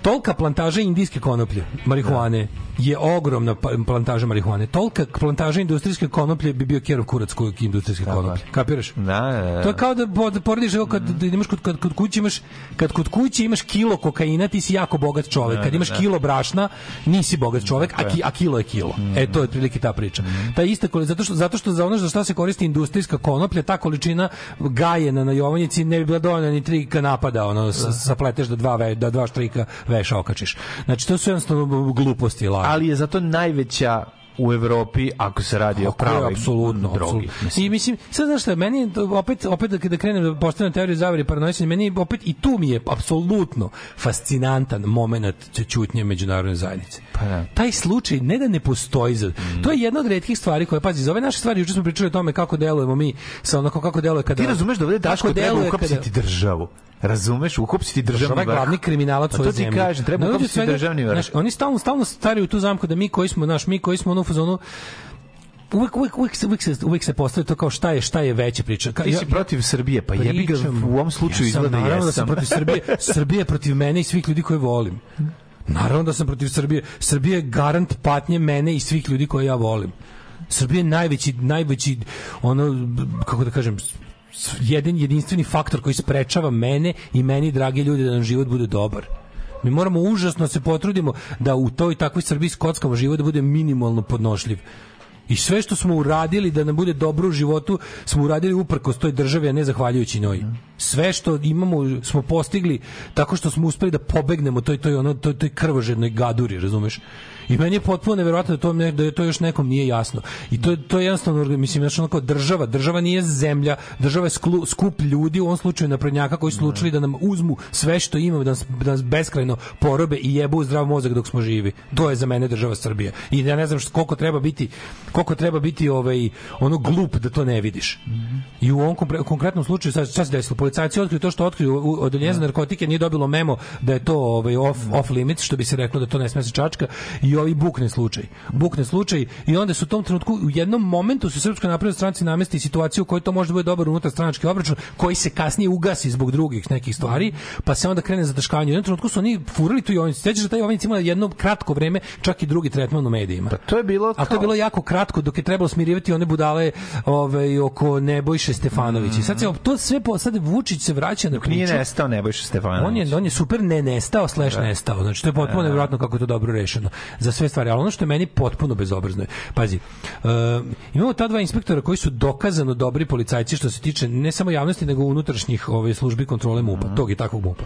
Tolika plantaža indijske konoplje, marihuane, je ogromna pa- plantaža marihuane. Tolika plantaža industrijske konoplje bi bio kerov kurac kojeg industrijske konoplje. Kapiraš? Da, da, da. To je kao da da porediš evo kad da imaš kod, kad kod kuće imaš kad kod kuće imaš kilo kokaina ti si jako bogat čovek. Da, Kad da, imaš da. kilo brašna nisi bogat čovek, a, ki, a kilo je kilo. E to je otprilike ta priča. Ta ista zato što zato što za ono za šta se koristi industrijska konoplja, ta količina gajena na Jovanjici ne bi bila dovoljna ni tri napada, ono s- sapleteš da dva da dva štrika veša okačiš. Znači to su jednostavno gluposti laži. Ali je zato najveća u Evropi ako se radi o pravoj apsolutno, drogi. apsolutno. I mislim, sad znaš šta, meni opet, opet da kada krenem da postavljam teoriju zavere i paranoisanja, meni opet i tu mi je apsolutno fascinantan moment ćutnje međunarodne zajednice. Pa da. Taj slučaj ne da ne postoji za... To je jedna od retkih stvari koje, pazi, za ove naše stvari, juče smo pričali o tome kako delujemo mi, sa onako kako deluje kada... Ti razumeš da ovde Daško treba deluje uhapsiti državu. Razumeš? Uhapsiti državni je vrh. glavni kriminalac Pa svoje to ti zemlje. kažem, treba uhapsiti državni vrh. znaš, oni stalno, stalno staraju tu zamku da mi koji smo, naš, mi koji smo ono fazonu, uvek, uvek, uvek, se, uvek, se, uvek se postavlja to kao šta je, šta je veća priča. Ka, Ti si protiv Srbije, pa jebi ga u ovom slučaju ja sam, izgleda naravno jesam. da sam protiv Srbije. Srbije je protiv mene i svih ljudi koje volim. Naravno da sam protiv Srbije. Srbija je garant patnje mene i svih ljudi koje ja volim. Srbija je najveći, najveći, ono, kako da kažem, jedan jedinstveni faktor koji sprečava mene i meni, dragi ljudi, da nam život bude dobar. Mi moramo užasno se potrudimo da u toj takvoj Srbiji skockamo život da bude minimalno podnošljiv. I sve što smo uradili da nam bude dobro u životu, smo uradili uprkos toj državi, a ne zahvaljujući njoj. Sve što imamo smo postigli tako što smo uspeli da pobegnemo toj toj ono toj, toj krvožednoj gaduri, razumeš? I meni je potpuno neverovatno da to ne, da je to još nekom nije jasno. I to to je jednostavno mislim znači ono kao država, država nije zemlja, država je sklu, skup ljudi u ovom slučaju naprednjaka koji su odlučili da nam uzmu sve što imamo da nas, da nas beskrajno porobe i jebu zdrav mozak dok smo živi. To je za mene država Srbija. I ja ne znam što, koliko treba biti koliko treba biti ovaj ono glup da to ne vidiš. I u ovom kompre- konkretnom slučaju sad šta se desilo? Policajci otkriju to što otkriju u- odeljenje za narkotike nije dobilo memo da je to ovaj off, off limits, što bi se reklo da to ne sme se čačka i ovi bukne slučaj. Bukne slučaj i onda se u tom trenutku u jednom momentu se Srpskoj naprednoj stranci namesti situaciju u kojoj to može da bude dobar unutar stranački obračun koji se kasnije ugasi zbog drugih nekih stvari, pa se onda krene zataškavanje. U jednom trenutku su oni furali tu Jovanicu. Sećaš da taj Jovanic ima jedno kratko vreme čak i drugi tretman u medijima. To je bilo A to je bilo jako kratko dok je trebalo smirivati one budale ovaj, oko Nebojše Stefanovića. I sad se to sve po, sad Vučić se vraća na priču. Nije nestao Nebojša Stefanović. On je, on je super ne nestao, slash Da. nestao. Znači, to je potpuno nevjerojatno kako je to dobro rešeno za sve stvari. Ali ono što je meni potpuno bezobrazno je, pazi, uh, imamo ta dva inspektora koji su dokazano dobri policajci što se tiče ne samo javnosti, nego unutrašnjih ove, službi kontrole MUPA, tog i takvog MUPA.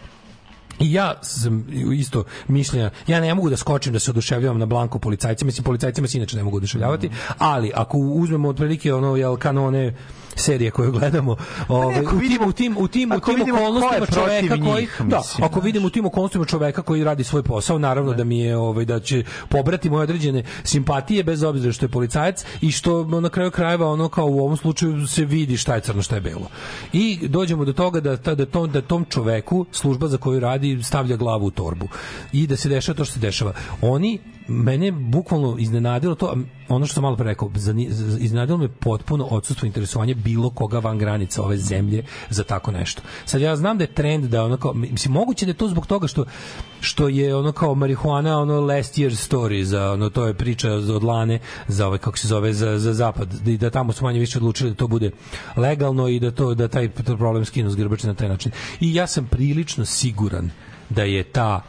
I ja sam isto mišljenja, ja ne mogu da skočim da se oduševljavam na blanko policajcima, mislim policajcima se inače ne mogu oduševljavati, ali ako uzmemo otprilike ono jel kanone serije koje gledamo, ovaj ako u tim vidimo- u tim u tim u ako tim okolnostima čoveka koji njih, da, mislim, ako vidimo u tim okolnostima čoveka koji radi svoj posao, naravno da mi je ovaj da će pobrati moje određene simpatije bez obzira što je policajac i što na kraju krajeva ono kao u ovom slučaju se vidi šta je crno, šta je belo. I dođemo do toga da ta- da tom da tom čoveku služba za koju radi stavlja glavu u torbu i da se dešava to što se dešava. Oni mene bukvalno iznenadilo to, ono što sam malo pre rekao, iznenadilo me potpuno odsustvo interesovanja bilo koga van granica ove zemlje za tako nešto. Sad ja znam da je trend da ono kao, mislim, moguće da je to zbog toga što, što je ono kao marihuana ono last year's story za ono to je priča od lane za ovaj kako se zove za, za zapad i da tamo su manje više odlučili da to bude legalno i da to da taj problem skinu s grbače na taj način. I ja sam prilično siguran da je ta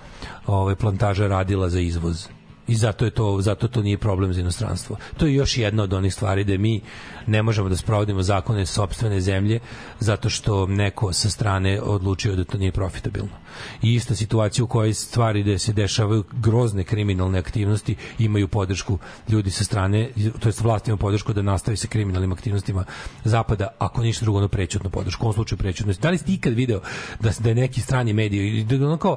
ovaj plantaža radila za izvoz. I zato je to zato to nije problem za inostranstvo. To je još jedna od onih stvari da mi ne možemo da sprovodimo zakone sopstvene zemlje zato što neko sa strane odlučio da to nije profitabilno. I ista situacija u kojoj stvari gde se dešavaju grozne kriminalne aktivnosti imaju podršku ljudi sa strane, to jest vlast ima podršku da nastavi sa kriminalnim aktivnostima zapada, ako ništa drugo ono prećutnu podršku, u ovom slučaju prećutno. Da li ste ikad video da, da neki strani mediji, da, ono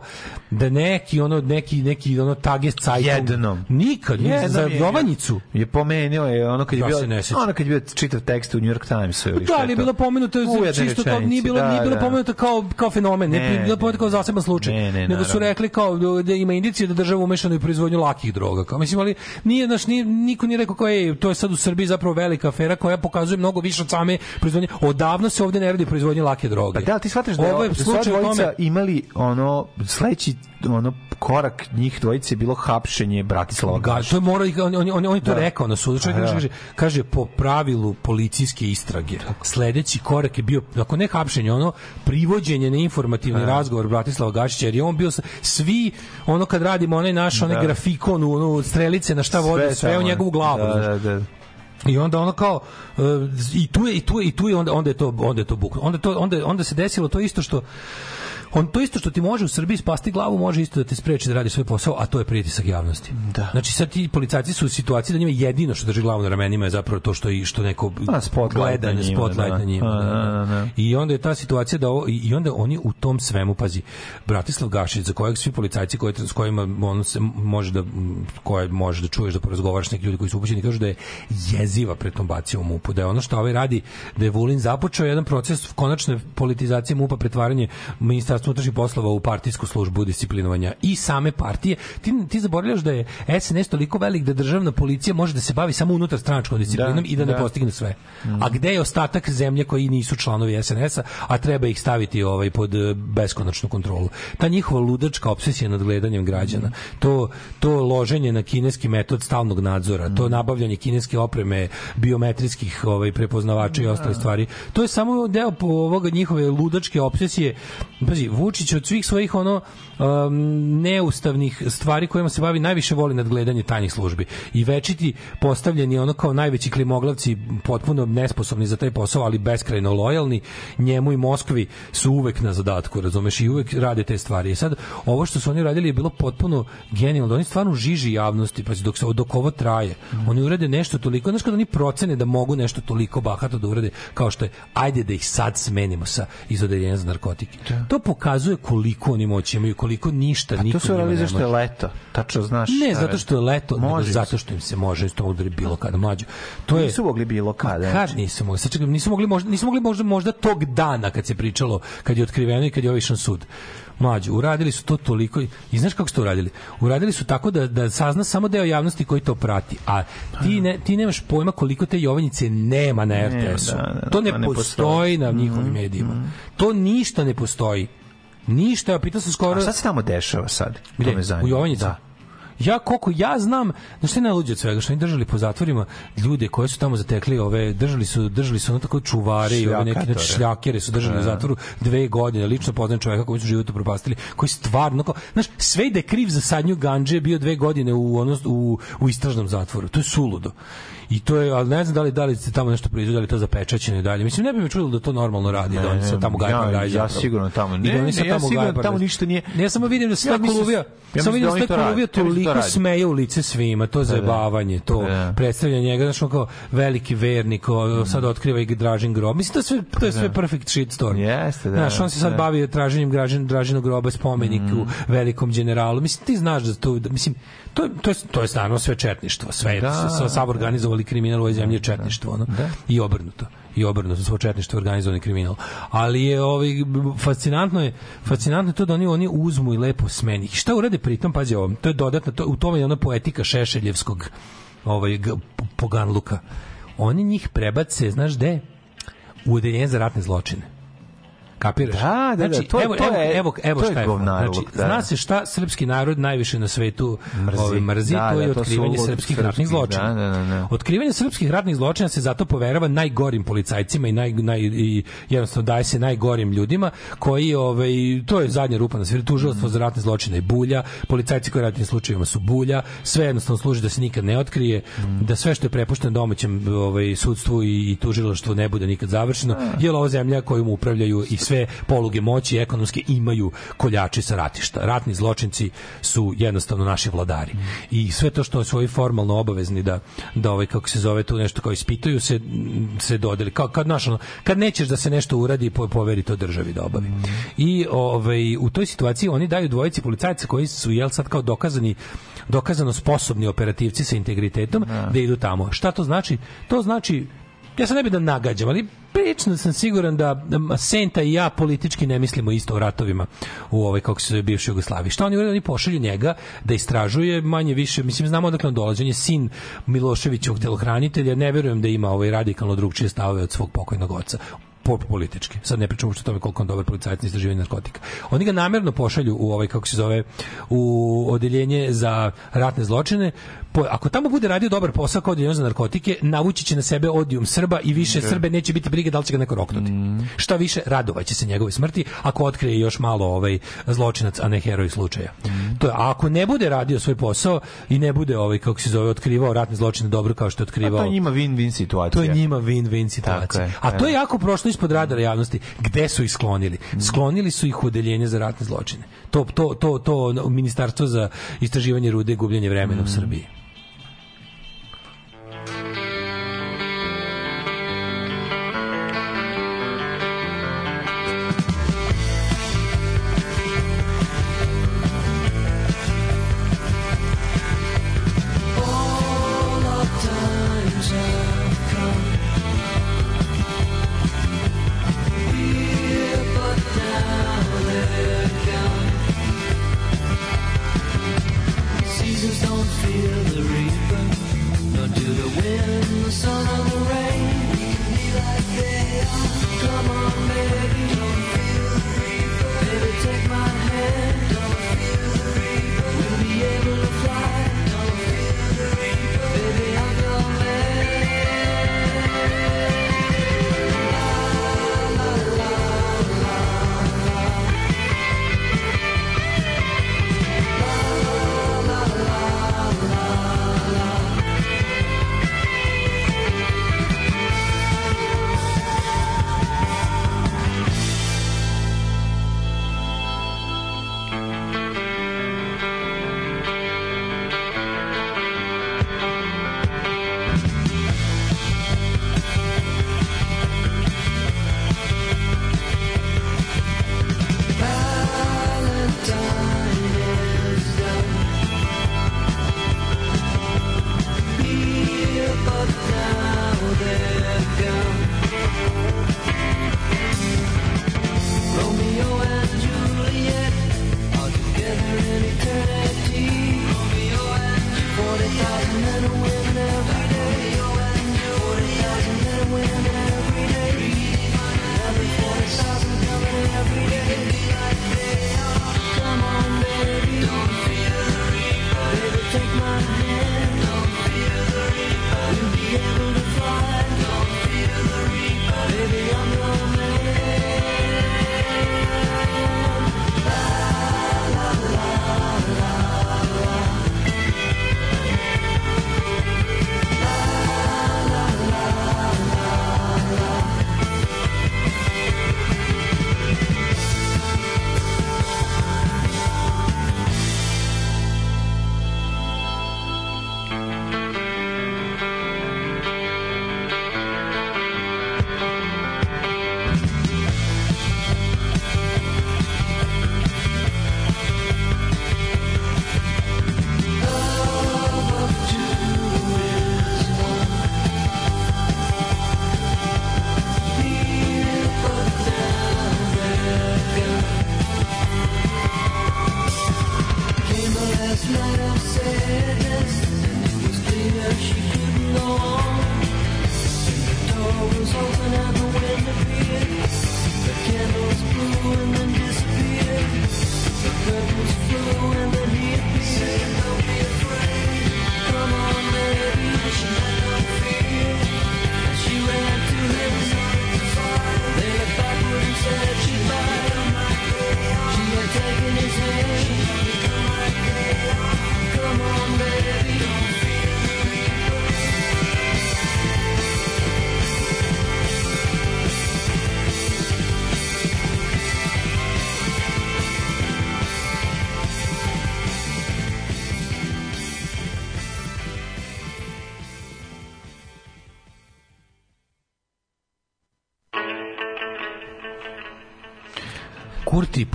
da neki ono, neki, neki ono tages Zeitung, Jednom. Nikad, nije, Jednom za je- Jovanjicu. Je pomenuo je ono kad je Ja bio ono kad je bio čitav tekst u New York Timesu ili Da, ali je to? bilo pomenuto čisto kao nije bilo da, nije bilo da. pomenuto kao kao fenomen, ne, Ne, bilo pomenuto kao zaseban slučaj. Ne, ne, nego su rekli kao da ima indicije da država umešana u proizvodnju lakih droga. Kao mislim ali nije naš nije niko nije rekao kao ej, to je sad u Srbiji zapravo velika afera koja pokazuje mnogo više od same proizvodnje. Odavno se ovde ne radi proizvodnja lake droge. Pa da, ti shvataš da, je ovo je da slučaj imali ono sledeći ono korak njih dvojice je bilo hapšenje Bratislava Ga, Gašića. to je mora on on on, on je to Da. rekao na sudu. Čovjek da. kaže kaže po pravilu policijske istrage. Sledeći korak je bio ako ne hapšenje, ono privođenje na informativni razgovor Bratislava Gašića jer je on bio svi ono kad radimo onaj naš onaj Da. grafikon u ono strelice na šta vodi sve, tamo. u njegovu glavu. Da, da, da. I onda ono kao e, i tu je i tu je i tu je onda onda je to onda je to bukno. Onda to onda onda se desilo to isto što on to isto što ti može u Srbiji spasti glavu, može isto da te spreči da radiš svoj posao, a to je pritisak javnosti. Da. Znači sad ti policajci su u situaciji da njima jedino što drži glavu na ramenima je zapravo to što i što neko A, spotlight gleda na njima, spotlight da. na njima. A, da, da. da, da. I onda je ta situacija da ovo, i onda oni u tom svemu pazi Bratislav Gašić za kojeg svi policajci koji s kojima on se može da koje može da čuješ da porazgovaraš neki ljudi koji su upućeni kažu da je jeziva pred tom bacio u MUP-u da je ono što ovaj radi da je Vulin započeo jedan proces konačne politizacije MUP-a pretvaranje ministarstva unutrašnjih poslova u partijsku službu disciplinovanja i same partije ti ti zaboravljaš da je SNS toliko velik da državna policija može da se bavi samo unutar stranačkom disciplinom Da, i da ne da. postigne sve. A gde je ostatak zemlje koji nisu članovi SNS-a, a treba ih staviti ovaj pod eh, beskonačnu kontrolu. Ta njihova ludačka obsesija nad gledanjem građana, to to loženje na kineski metod stalnog nadzora, to nabavljanje kineske opreme, biometrijskih ovaj prepoznavača i ostale stvari, to je samo deo po ovoga njihove ludačke obsesije. Pazi, Vučić od svih svojih ono um, neustavnih stvari kojima se bavi najviše voli nadgledanje tajnih službi. I večiti postavljeni ono kao najveći klimoglavci potpuno nesposobni za taj posao ali beskrajno lojalni njemu i Moskvi su uvek na zadatku razumeš i uvek rade te stvari. I sad ovo što su oni radili je bilo potpuno genijalno. Oni stvarno žiži javnosti pa dok se dok ovo traje. Oni urade nešto toliko znaš kada oni procene da mogu nešto toliko bahato da urade kao što je ajde da ih sad smenimo sa iz odeljenja za narkotike. To pokazuje koliko oni moći imaju, koliko ništa A niko to su radili ne zašto je može. leto. Tačno znaš. Ne, zato što je leto, nego Može zato što im se može isto udari bilo kada mlađu. To je Nisu mogli bilo kada. Kad nisu mogli? Sad čekaj, nisu mogli možda, nisu mogli možda, možda tog dana kad se pričalo, kad je otkriveno i kad je išao na sud. Mlađu, uradili su to toliko i znaš kako su to uradili? Uradili su tako da, da sazna samo deo javnosti koji to prati. A ti, ne, ti nemaš pojma koliko te Jovanjice nema na RTS-u. da, da, to ne, to ne postoji, postoji. na njihovim medijima. To ništa ne postoji. Ništa, ja pitao sam skoro... A šta se tamo dešava sad? Gde? U Jovanjici? Da. Ja koliko ja znam, znaš šta je najluđe od svega, što oni držali po zatvorima ljude koje su tamo zatekli, ove držali su držali su ono tako čuvare i ove neke znači, šljakere su držali u zatvoru dve godine. Lično poznajem čoveka koji su život upropastili, koji stvarno kao, znaš, sve i da kriv za sadnju gandže je bio dve godine u ono, u, u istražnom zatvoru. To je suludo. I to je, ali ne znam da li da li se tamo nešto proizvodi, da li je to zapečaćeno i dalje. Mislim ne bi me čudilo da to normalno radi, da oni se tamo gaje ja, ja sigurno tamo. Ne, I da ne, ja tamo sigurno tamo ništa nije. Ne, ja samo vidim da se Ja koluvija, ja samo vidim da da se oni to koluvija da to toliko smeje u lice svima, to zajebavanje, to Da. predstavlja njega, znači on kao veliki vernik, sad otkriva i Dražin grob. Mislim, to je sve, to je sve perfect shit story. Jeste, da, Znaš, on se sad da. bavi traženjem Dražin, Dražinog groba spomenik u velikom generalu. Mislim, ti znaš da to, da, mislim, to, je- to je, to je stvarno sve četništvo. Sve Da, sa, sa, sav organizovali kriminal u ovoj zemlji je četništvo. Ono. I obrnuto i obrnuto svo četništvo organizovani kriminal. Ali je ovaj fascinantno je fascinantno je to da oni oni uzmu i lepo smeni. I šta urade pritom pazi ovo, to je dodatno to, u tome je ona poetika Šešeljevskog ovaj poganluka. Oni njih prebace, znaš gde? U odeljenje za ratne zločine. Kapiraš? Da, da, da, znači, to je- evo, to evo, je- evo, evo to šta je. govnarluk, Znači, da. zna se šta srpski narod najviše na svetu Mrzi. ovaj, mrzi, Da, to je da, to otkrivanje srpskih srpskih, ratnih zločina. da, da, da, da. Otkrivanje srpskih ratnih zločina se zato poverava najgorim policajcima i naj, naj i jednostavno daje se najgorim ljudima koji ovaj to je zadnja rupa na svijetu tužilaštvo za ratne zločine je bulja, policajci koji u ratnim slučajevima su bulja, sve jednostavno služi da se nikad ne otkrije, da sve što je prepušteno domaćem ovaj sudstvu i, i tužilaštvu ne bude nikad završeno, jer ova zemlja kojom upravljaju i sve poluge moći ekonomske imaju koljači sa ratišta. Ratni zločinci su jednostavno naši vladari. I sve to što su ovi formalno obavezni da da ovaj kako se zove tu nešto kao ispituju se se dodeli kao kad naš ono, kad nećeš da se nešto uradi po, poveri to državi da obavi. I ovaj u toj situaciji oni daju dvojici policajaca koji su jel sad kao dokazani dokazano sposobni operativci sa integritetom da idu tamo. Šta to znači? To znači ja sad ne bi da nagađam, ali prično sam siguran da da Senta i ja politički ne mislimo isto o ratovima u ovoj kako se zove bivšoj Jugoslaviji. Šta oni urade? Oni pošalju njega da istražuje manje više, mislim znamo odakle on dolazi, on je sin Miloševićevog telohranitelja, ne verujem da ima ovaj radikalno drugčije stavove od svog pokojnog oca po- politički. Sad ne pričamo što tome koliko on dobar policajac na istraživanju narkotika. Oni ga namerno pošalju u ovaj kako se zove u odeljenje za ratne zločine. Po, ako tamo bude radio dobar posao kao odeljenje za narkotike, navući će na sebe odijum Srba i više Srbe neće biti brige da li će ga neko roknuti. Šta više, radovaće se njegove smrti ako otkrije još malo ovaj zločinac, a ne heroj slučaja. To je, a ako ne bude radio svoj posao i ne bude ovaj kako se zove otkrivao ratne zločine dobro kao što je otkrivao to je njima win-win situacija. to je njima win-win situacija. Je, A to je jako prošlo ispod radara javnosti. Gde su ih sklonili? Sklonili su ih u odeljenje za ratne zločine. To, to, to, to ministarstvo za istraživanje rude i gubljenje vremena u Srbiji.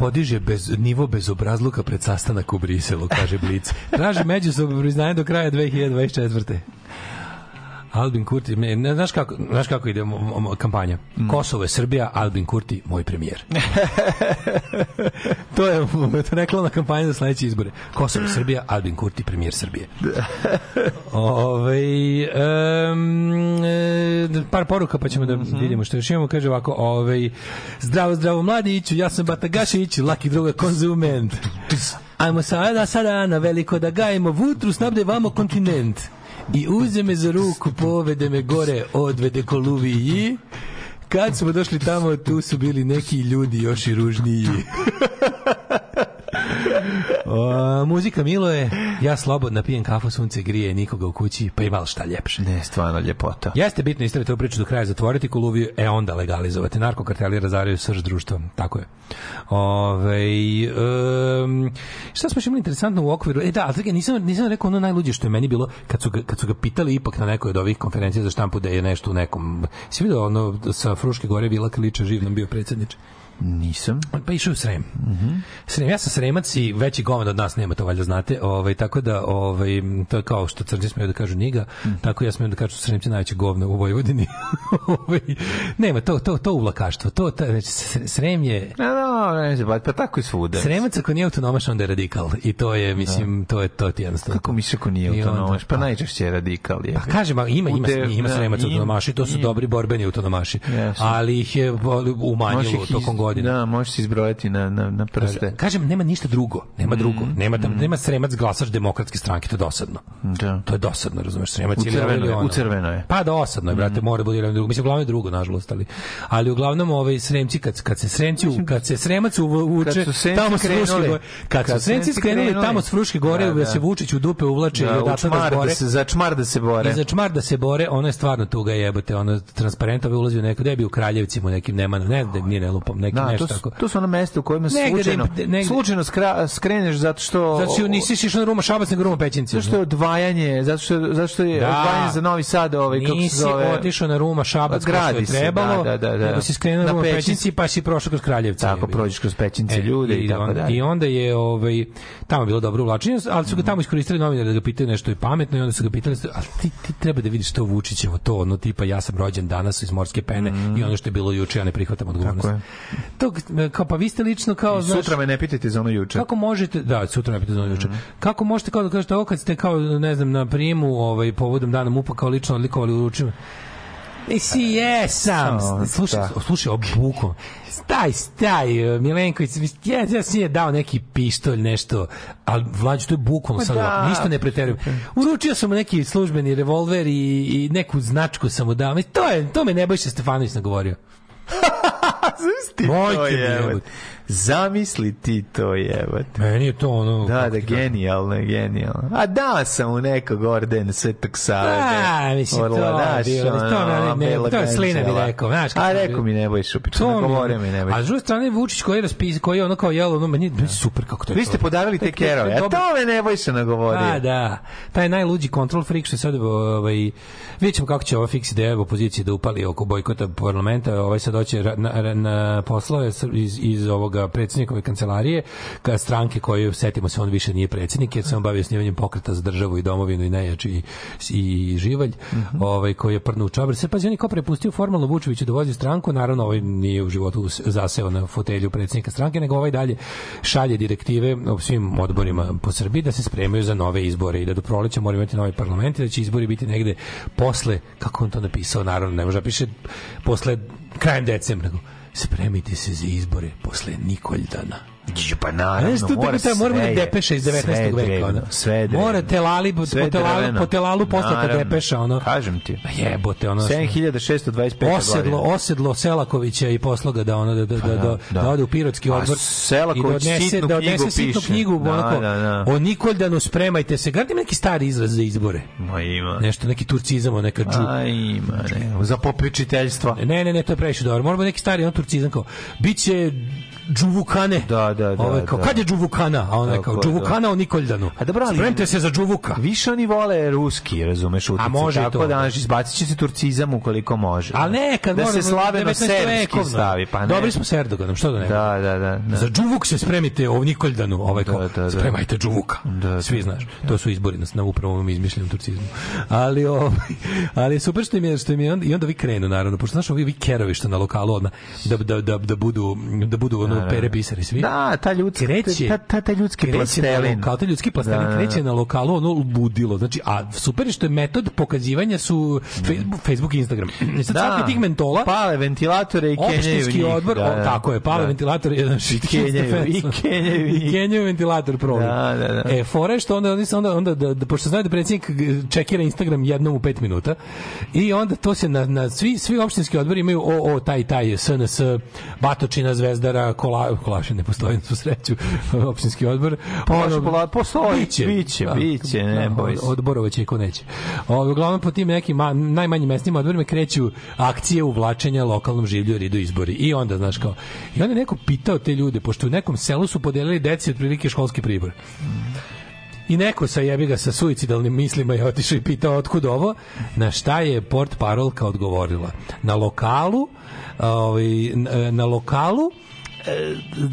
Podiže bez, nivo bezobrazluka pred sastanak u Briselu, kaže Blic. Traži međusobno priznanje do kraja 2024. Albin Kurti, ne, ne, znaš, kako, znaš kako ide mo- mo- kampanja? Kosovo je Srbija, Albin Kurti, moj premijer. to je to je reklamna kampanja za sledeće izbore. Kosovo je Srbija, Albin Kurti, premijer Srbije. Ove, um, par poruka pa ćemo da vidimo što još imamo. Kaže ovako, ovaj zdravo, zdravo mladiću, ja sam Batagašić, laki druga konzument. Ajmo sada, sada na veliko da gajemo vutru, snabdevamo kontinent. I uze me za ruku, povede me gore, odvede koluviji. Kad smo došli tamo, tu su bili neki ljudi još i ružniji. O, muzika milo je, ja slobodno pijem kafu, sunce grije, nikoga u kući, pa i malo šta ljepše. Ne, stvarno ljepota. Jeste bitno istaviti ovu priču do kraja, zatvoriti koluviju, e onda legalizovati. Narkokarteli razaraju srž društva, tako je. Ove, um, šta smo imali interesantno u okviru? E da, ali nisam, nisam rekao ono najluđe što je meni bilo, kad su ga, kad su ga pitali ipak na nekoj od ovih konferencija za štampu da je nešto u nekom... Si vidio ono sa Fruške gore Vila Kliča živ nam bio predsjednič? Nisam. Pa išao u Srem. Srem, ja sam Sremac i veći govan od nas nema, to valjda znate. Ovaj, tako da, ovaj, to je kao što crnci smeju da kažu niga, tako ja smijem da kažu Sremci najveće govno u Vojvodini. ovaj, nema, to, to, to uvlakaštvo. To, to, znači, Sre- Srem je... No, no, ne znam, pa tako i svuda. Sremac ako nije autonomaš, onda je radikal. I to je, mislim, to je, to ti jednostavno. Kako misliš ako nije autonomaš? Pa najčešće je radikal. Je. Pa kažem, ima, ima, Ude- ima da, Sremac ima- autonomaši, to su ima. dobri borbeni autonomaši. Jesu. Ali ih je umanjilo tokom godina. Da, možeš se izbrojati na, na, na prste. Kažem, nema ništa drugo. Nema drugo. Nema, tam, nema sremac glasač demokratske stranke, to je dosadno. Da. To je dosadno, razumeš, sremac U crveno je, u crveno je. Pa dosadno je, brate, mora bude jedan drugo. Mislim, uglavnom je drugo, nažalost, ali, ali uglavnom ovaj sremci, kad, kad se sremci, u- kad se sremac uv- uvuče, tamo s Fruške kad, kad su sremci skrenuli krenuli- tamo s Fruške gore, Da, da, da. se Vučić u dupe uvlači i Da, u odatle da čmar da zbore. se, za čmar da se bore. I za čmar da se bore, ono je stvarno tuga jebote, ono transparentno bi ulazio neko, da je bio u Kraljevcima u nekim nema, ne, da nije ne lupam, neki Da, nešto to, tako. to su ona mesta u kojima Negde da slučajno, negde- slučajno skra, skreneš zato što... Zato što nisi išao na Ruma Šabac, nego Ruma Pećinci. Zato što je odvajanje, zato što, zato što je Da. odvajanje za Novi Sad, ovaj, kako se Nisi zove... otišao na Ruma Šabac kao što je trebalo, da, da, da, da. nego si skrenuo na Ruma Pećinci. Pećinci pa si prošao kroz Kraljevce. Tako, prođeš kroz pećince ljude i tako onda, dalje. I onda je ovaj, tamo je bilo dobro uvlačenje, ali su ga tamo iskoristili novinari da ga pitaju nešto i pametno i onda su ga pitali, ali ti, ti treba da vidiš to Vučićevo, to ono tipa ja sam rođen danas iz morske pene i ono što je bilo juče, ja ne prihvatam odgovornost. Mm. To, kao, pa vi ste lično kao, I znaš, sutra me ne pitajte za ono juče. Kako možete, da, sutra ne pitate za ono juče. Kako možete kao da kažete ovo kad ste kao ne znam na prijemu, ovaj povodom dana MUPA kao lično odlikovali u ručima? E si jesam. Slušaj, slušaj, obukom. Staj, staj, Milenković, ja, ja si je dao neki pištolj, nešto, ali Vlađe, to je bukvalno Ma sad, da. ništa ne preterujem. Uručio sam mu neki službeni revolver i, i neku značku sam mu dao. To, je, to me Nebojša Stefanović nagovorio. Ti to Mojke jebote. Zamisli ti to jebote. Meni je to ono... Da, da, genijalno, genijalno. A dao sam mu nekog ordena Svetog Save. A, mislim, to je bilo, to ne- ne- to je Slina bi rekao, znaš, A rekao mi Neboj Šupić, To je- mi Neboj A s druge strane Vučić koji je raspis, koji je ono kao jelo, ono meni meni super kako to je. Vi ste je- te kerove, a to me Nebojša nagovorio. Pa da, taj najluđi control freak što je sad ovaj vidjet ćemo kako će ova fix ideja opozicije da upali oko bojkota parlamenta, ovaj sad hoće na, ra- na poslove iz, iz ovog ovoga predsjednikove kancelarije, ka stranke koju setimo se on više nije predsjednik, jer se on bavio snimanjem pokreta za državu i domovinu i najjači i, i živalj, ovaj koji je prdnuo u čabar. Se pazi on je kao prepustio formalno Vučeviću da vozi stranku, naravno ovaj nije u životu zaseo na fotelju predsjednika stranke, nego ovaj dalje šalje direktive o svim odborima po Srbiji da se spremaju za nove izbore i da do proleća moraju imati novi parlament i da će izbori biti negde posle, kako on to napisao, naravno ne može da piše posle krajem decembra, spremite se za izbore posle Nikoldana. Pa naravno, tu mora ta, mora sve bude je- depeša iz 19. sve je veka. Ono. Sve drevno. Mora telali, po, telalu, po telalu poslata depeša. Ono. Kažem ti. Jebote, ono. 7625. Osedlo, osedlo Selakovića i posloga da ono da da da, da, da, da. ode u pirotski A odbor Selaković i da odnese da odnese knjigu sitnu piše. knjigu Da, onako da, da. o Nikoldanu spremajte se. Gardi neki stari izraz za izbore. Ma ima. Nešto neki turcizam, neka džu. A ima, ne. Za popečiteljstvo. Ne, ne, ne, to je previše dobro. Moramo neki stari on turcizam kao biće džuvukane. Da, da, da. Ovo je kao, da. kad je džuvukana? A ona kao, Tako, džuvukana o Nikoldanu. A dobro, ali- Spremite se za džuvuka. Više oni vole ruski, razumeš, utice. može i Tako to. da, znaš, izbacit će se turcizam ukoliko može. Ali ne, kad da se slaveno 19. serbski stavi, pa ne. Dobri smo s Erdoganom, što da ne? Da, da, da. da. Za džuvuk se spremite o Nikoldanu, ovaj kao, Da, da, da. spremajte džuvuka. Da, Svi da. znaš. To su izbori na, na upravo ovom izmišljenom turcizmu. Ali, ovaj, ali super što im je, što im je, i onda vi krenu, naravno, pošto znaš, ovi vi kerovi što na lokalu odmah, da, da, da, da budu, da budu ono, pere pisari svi. Da, ta ljudska, Kreće- ta, ta, ta ljudski plastelin. lokal, taj ljudski plastelin Da, da, da. kreće na lokalu ono ludilo. Znači, a super je što je metod pokazivanja su Facebook, Facebook i Instagram. I sad svaki tih mentola Pale ventilatore i kenjaju odbor, Da, o, da. tako je, pale Da. ventilator, jedan shit kenjaju, i kenjaju I kenjaju ventilator proliv. Da, da, da. E, fora je što onda, oni se onda, onda da, da, pošto znaju da predsjednik čekira Instagram jednom u pet minuta i onda to se na, na svi, svi opštinski odbori imaju o, o, taj, taj, SNS, Batočina, Zvezdara, Kola, Kolaša ne postoji na sreću, opštinski odbor. Kolaša, Ono, pola- postoji, biće, biće, da, biće, ne da, boj se. od- Odborovaće ko neće. Ovo, uglavnom po tim nekim ma, najmanjim mestima odborima kreću akcije uvlačenja lokalnom življu jer idu izbori. I onda, znaš kao, i onda je neko pitao te ljude, pošto u nekom selu su podelili deci otprilike školski pribor. I neko sa jebi ga sa suicidalnim mislima je otišao i pitao otkud ovo, na šta je port parolka odgovorila. Na lokalu, ovaj, na- lokalu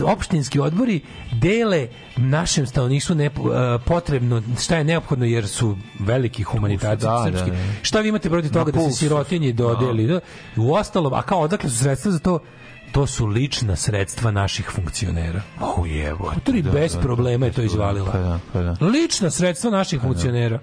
opštinski odbori dele našem stanovništvu ne, e, potrebno šta je neophodno jer su veliki humanitarci Da, srpski. da, da. Šta vi imate protiv toga da se sirotinji dodeli? Da. U ostalom, a kao odakle su sredstva za to? To su lična sredstva naših funkcionera. O jebo. To je bez problema je to izvalila. Pa da, pa da. Lična sredstva naših funkcionera.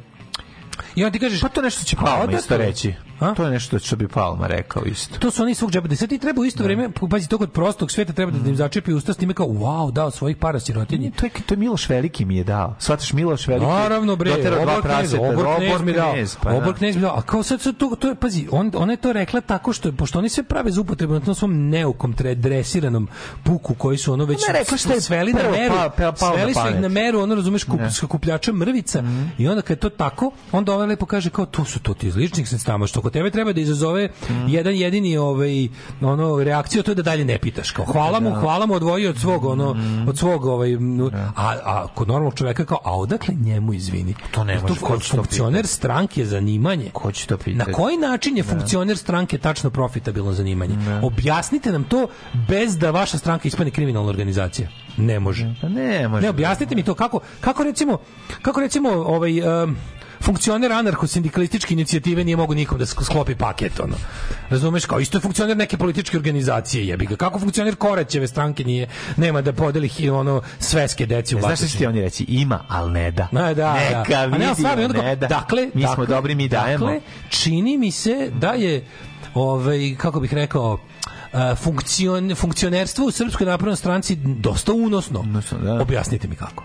I on ti kažeš, Pa to nešto će A Palma odakle? isto reći. A? To je nešto što bi Palma rekao isto. to su oni svog džepa. Da sad ti treba u isto vrijeme, pazi, to kod prostog sveta treba da im začepi usta s time kao, wow, dao svojih para sirotinji. To je, to je Miloš Veliki mi je dao. Shvataš Miloš Veliki? Naravno bre, doterao dva obor knez, praseta, obor knez mi dao. pa da. Obor knez mi dao. A kao sad, sad to, to je, pazi, on, ona je to rekla tako što, pošto oni sve prave za upotrebu na tom svom neukom, tre, dresiranom puku koji su ono već je rekla šta je sveli na meru, pa- pa- na sveli su ih na meru, ono razumeš, kup, skupljača mrvica i onda kad je to tako, onda ovaj lepo kaže kao, to su to ti iz ličnih sredstava, što kod tebe treba da izazove jedan jedini ovaj, ono, reakciju, to je da dalje ne pitaš, kao, hvala mu, hvala mu, odvojio od svog, ono, od svog, ovaj, m, a, a kod normalnog čoveka kao, a odakle njemu, izvini? To ne može, ko će to funkcioner stranke je zanimanje. Ko će to Na pitati? koji način je funkcioner stranke tačno profitabilno zanimanje? Objasnite nam to bez da vaša stranka ispane kriminalna organizacija. Ne može. Pa ne, može. Ne, objasnite mi to kako kako recimo kako recimo ovaj um, funkcioner anarcho-sindikalističke inicijative nije mogu nikom da sk- sklopi paket, ono. Razumeš, kao isto je funkcioner neke političke organizacije, jebi ga. Kako funkcioner Koraćeve stranke nije, nema da podeli ono sveske deci u Znaš šta će ti oni reći? Ima, ali ne da. Ne, da, Neka da. A ne, vidimo, stvarno, ne da. Dakle, mi smo dakle, dobri, mi dajemo. Dakle, čini mi se da je ovaj kako bih rekao funkcion, funkcionerstvo u Srpskoj naprednoj stranci dosta unosno. Unosno, da. Objasnite mi kako.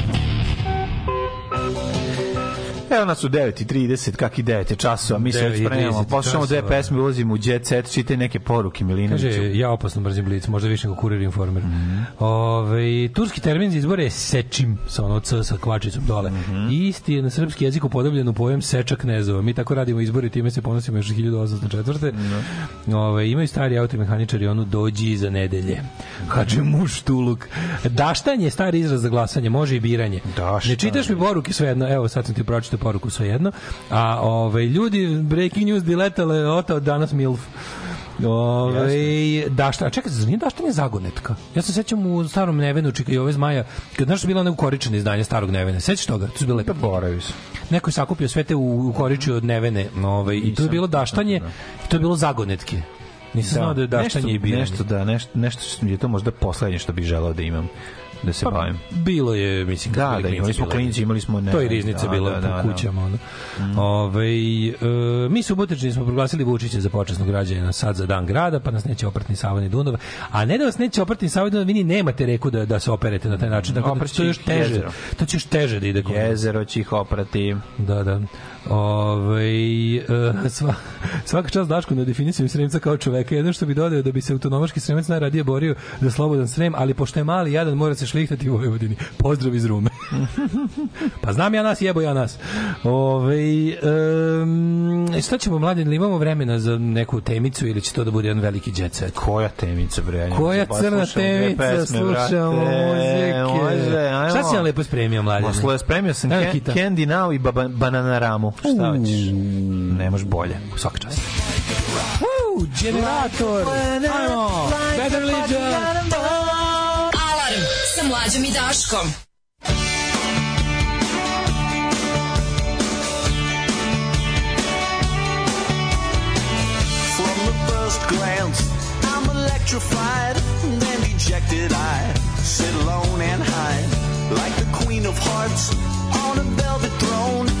Evo nas u 9.30, kaki 9 je časova, mi se već 9:30 spremamo, poslušamo dve časova. pesme, ulazimo u jet set, čitaj neke poruke Milinoviću. Kaže, ja opasno mrzim blic, možda više nego kurir informer. Mhm. Ove, turski termin za izbore je sečim, sa ono c sa kvačicom dole. Mhm. Isti je na srpski jezik upodobljen u pojem seča knezova. Mi tako radimo izbori, time se ponosimo još od 1804. Ove, imaju stari automehaničari onu dođi za nedelje. Kaže muš tuluk. Daštanje je stari izraz za glasanje, može i biranje. Ne čitaš mi poruke svejedno, evo sad sam ti pročitao poruku svejedno. A ove, ljudi, breaking news diletale, otao danas MILF. Ove, dašta, a čekaj, zar nije daštanje zagonetka? Ja se sećam u starom Nevenu, čekaj, ove zmaja, kad znaš što je bilo ono ukoričeno izdanje starog Nevena, sećaš toga? To su bile lepe. Boravi se. Neko je sakupio sve te u, ukoričio od Nevene, ove, i to je bilo daštanje, i to je bilo zagonetke. Nisam znao da je daštanje nešto, i biranje. Nešto, da, nešto, nešto što je to možda poslednje što bih želeo da imam da se bavim. Bilo je, mislim, Da, da, imali smo klinci, imali smo... Ne, to je riznica da, bila da, po da, da. kućama. Ono. Ovaj, e, mi subotični smo proglasili Vučića za počasnog građana sad za dan grada, pa nas neće oprati Sava ni Dunav. A ne da vas neće oprati Sava ni Dunav, vi ni nemate reku da, da se operete na taj način. Tako da to je još teže. jezero. To će još teže da ide. Jezero će ih oprati. Da, da. Ove, e, sva, svaka čast Daško na definiciju Sremca kao čoveka. Jedno što bi dodao da bi se autonomaški Sremac najradije borio za slobodan Srem, ali pošto je mali jadan mora se šlihtati u Vojvodini. Pozdrav iz Rume. pa znam ja nas, jebo ja nas. Ove, um, šta ćemo, mladen, ili imamo vremena za neku temicu ili će to da bude jedan veliki jet set? Koja temica, bre? ja Koja pa crna temica, pesme, slušamo muzike. Može, ajmo. Šta si nam lepo spremio, mladen? Spremio sam kita. Candy Now i baba, Banana Ramu. Šta hoćeš? Ne može bolje. Svaka čast. Woo, generator! Ajmo! Better Religion! Alarm sa mlađom i Daškom. From the first glance, I'm electrified, then dejected. I sit alone and hide, like the Queen of Hearts on a velvet throne.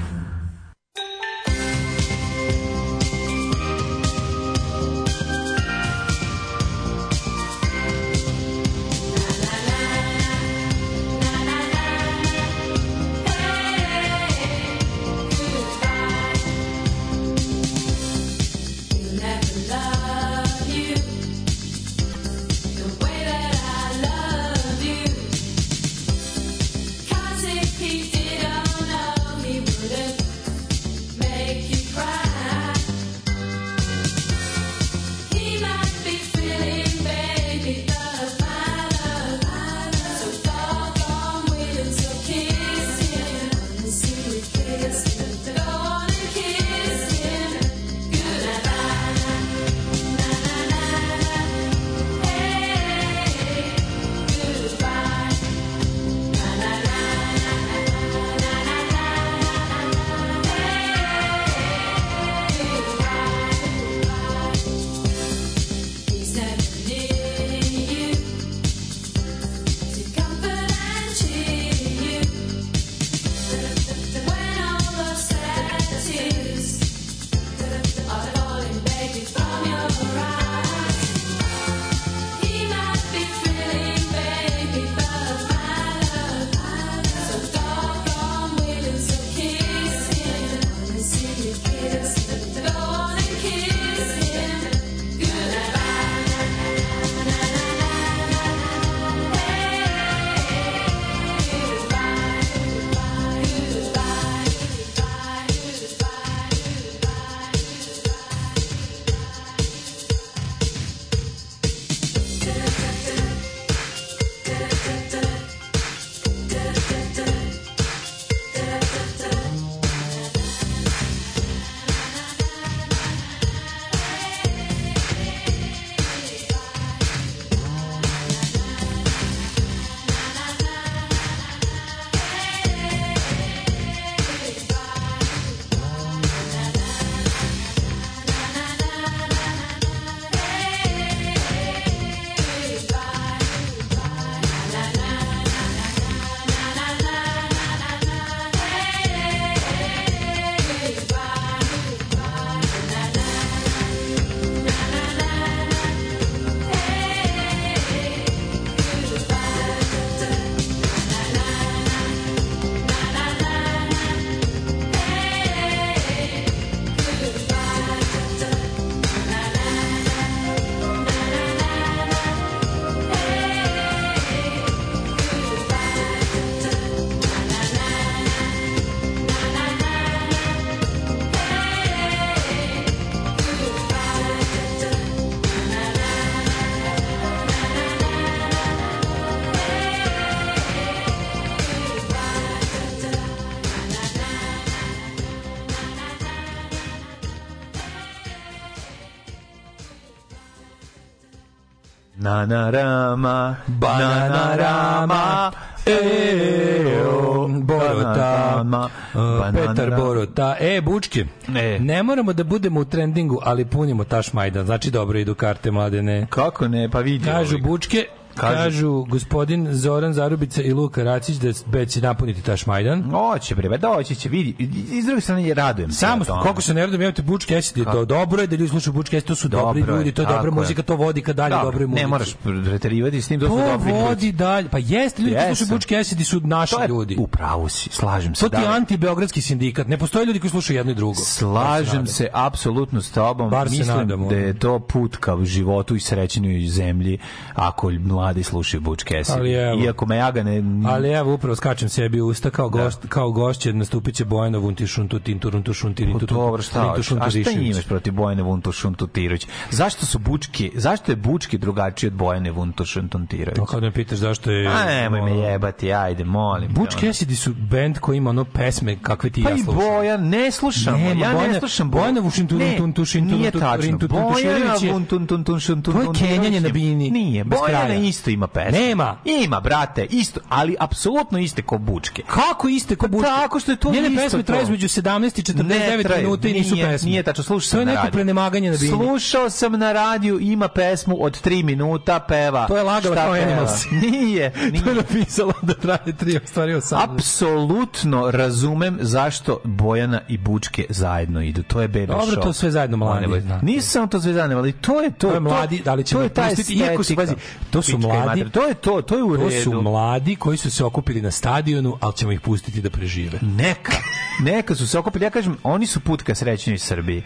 Bananarama, Bananarama, Eo, Borota, Bananarama, uh, Petar. Borota. E, Bučke, E. ne moramo da budemo u trendingu, ali punimo taš Majdan. Znači, dobro idu karte, mladene. Kako ne, pa vidi. Kažu ovaj. Bučke, Kažu. kažu, gospodin Zoran Zarubica i Luka Racić da već će napuniti taš Majdan. Hoće bre, doći će, vidi. Iz druge strane je radujem se. Samo tome. koliko se ne radujem, evo te Bučke Acid, to dobro je da ljudi slušaju Bučke Acid, to su dobri Dobro ljudi, to je dobra muzika, to vodi ka dalje Dobro, dobroj muzici. Ne moraš preterivati s tim, to su dobri ljudi. vodi dalje. Pa jeste, ljudi koji slušaju Bučke Acid su naši To je ljudi. U pravu si, slažem se. To ti da. anti-beogradski sindikat. Ne postoje ljudi koji slušaju jedno i drugo. Slažem se apsolutno s tobom. Bar se Mislim da je to put ka životu i srećenju zemlji ako mladi slušaju Butch Cassidy. Iako me jaga ne... Ali evo upravo skačem sebi u usta kao gost kao gošće nastupit će Bojana Vuntišuntu Tinturuntu Šuntirintu Pa Dobro, šta hoćeš? A šta imaš protiv Bojane Vuntušun Tutirović? Zašto su Bučki, zašto je Bučki drugačiji od Bojane Vuntušun Tutirović? To kao da me pitaš zašto je... A nemoj me jebati, ajde, molim. Butch. Cassidy su band koji ima ono pesme kakve ti Pa ja i slušam. Bojan, ne slušam. Nema, ja ne slušam Bojana tun- Nije tačno. Bojana Tuširević je- Vun- tun- tun- tun- šun- tun- To je kenjanje na je- bini, Nije, bez Bojana kraja. Isto ima pesme. Nema. Ima, brate, isto, ali apsolutno iste ko Bučke. Kako iste ko Bučke? Tako što je to Njene isto pesme to. traju između 17 i 49 Ne traju, minuta i nisu nije, pesme. Nije tačno, slušao To sam je na neko radiju. prenemaganje na bini. Slušao sam na radiju, ima pesmu od 3 minuta, peva. To je lagala kao? Animals. Nije, nije. To je napisalo da traje tri stvari 18. Apsolutno razumem zašto Bojana i Bučke zajedno idu. To je baby Dobro, show. to sve zajedno mladi. Nisam to sve zajedno, ali to je to. To je mladi, da li će to je ta napustiti, iako se, pazi, to su mladi. To je to, to je u To redu. su mladi koji su se okupili na stadionu, ali ćemo ih pustiti da prežive. Neka, neka su se okupili. Ja kažem, oni su put ka srećnoj Srbiji.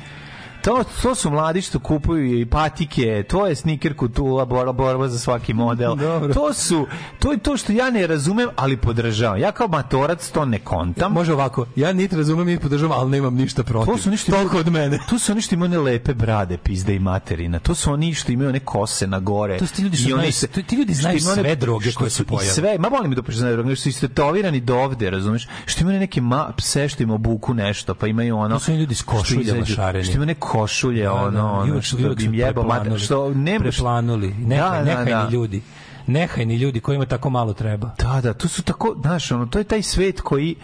To, to su mladi što kupuju i patike, to je sneaker kutula, borba, borba za svaki model. Dobro. To su, to je to što ja ne razumem, ali podržavam. Ja kao matorac to ne kontam. Može ovako, ja niti razumem, niti podržaavam, ali nemam ništa protiv. To su oni što Toliko od mene. To su oni što imaju one lepe brade, pizde i materina. To su oni što imaju one kose na gore. To su ti ljudi što znaju- se- ti ljudi znaju imaju one- sve droge koje su- i pojave. Sve, ma volim da da znaju droge, što su istetovirani do ovde, razumeš? Što imaju neke ma, pse što im obuku nešto, pa imaju ono... To su ljudi s košuljama šareni. Što imaju ne košulje, Da, ono, da, ono, su- što bi im jebao mater, što nemaš... preplanuli. Nehaj, Da, da, nehajni da. ljudi. Nehajni ljudi kojima tako malo treba. Da, da, to su tako, znaš, ono, to je taj svet koji,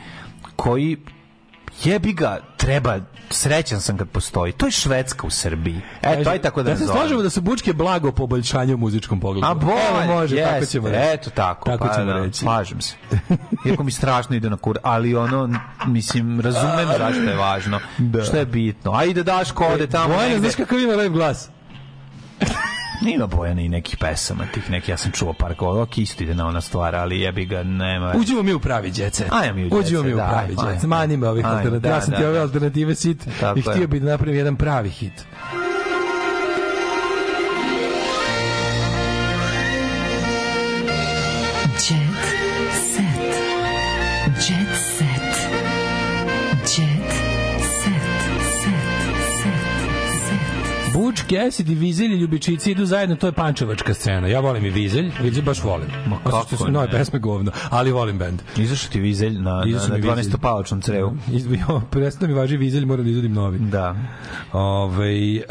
koji jebi ga, treba, srećan sam kad postoji. To je Švedska u Srbiji. E, to je tako da, da se slažemo da su bučke blago poboljšanje u muzičkom pogledu. A bolje, Evo može, tako jeste, ćemo reći. Eto tako, Tako pa, ćemo da, reći. Slažem se. Iako mi strašno ide na kur, ali ono, mislim, razumem zašto je važno. Što je bitno. A i da daš kode tamo Bojana, negde. znaš kakav ima lep glas? Ima Bojana i nekih pesama, tih nekih, ja sam čuo par koga, ok, isto ide na ona stvar, ali jebi ga, nema. Uđimo mi u pravi djece. Ajmo mi u Uđimo Jet mi u da, pravi djece. Mani me ovih alternativa. da, Ja sam ti da, ove da. alternative sit Tako i htio je. bi da napravim jedan pravi hit. Jet set. Jet set. Buč, Kesid i Vizelj i Ljubičici idu zajedno, to je pančevačka scena. Ja volim i Vizelj, Vizelj baš volim. Ma kako su ne? nove pesme govno, ali volim bend. Izašao ti vizelj na, na, na mi Vizelj. 12. palačnom crevu. Izbio, prestao mi važi Vizelj, moram da izvodim novi. Da. Ove,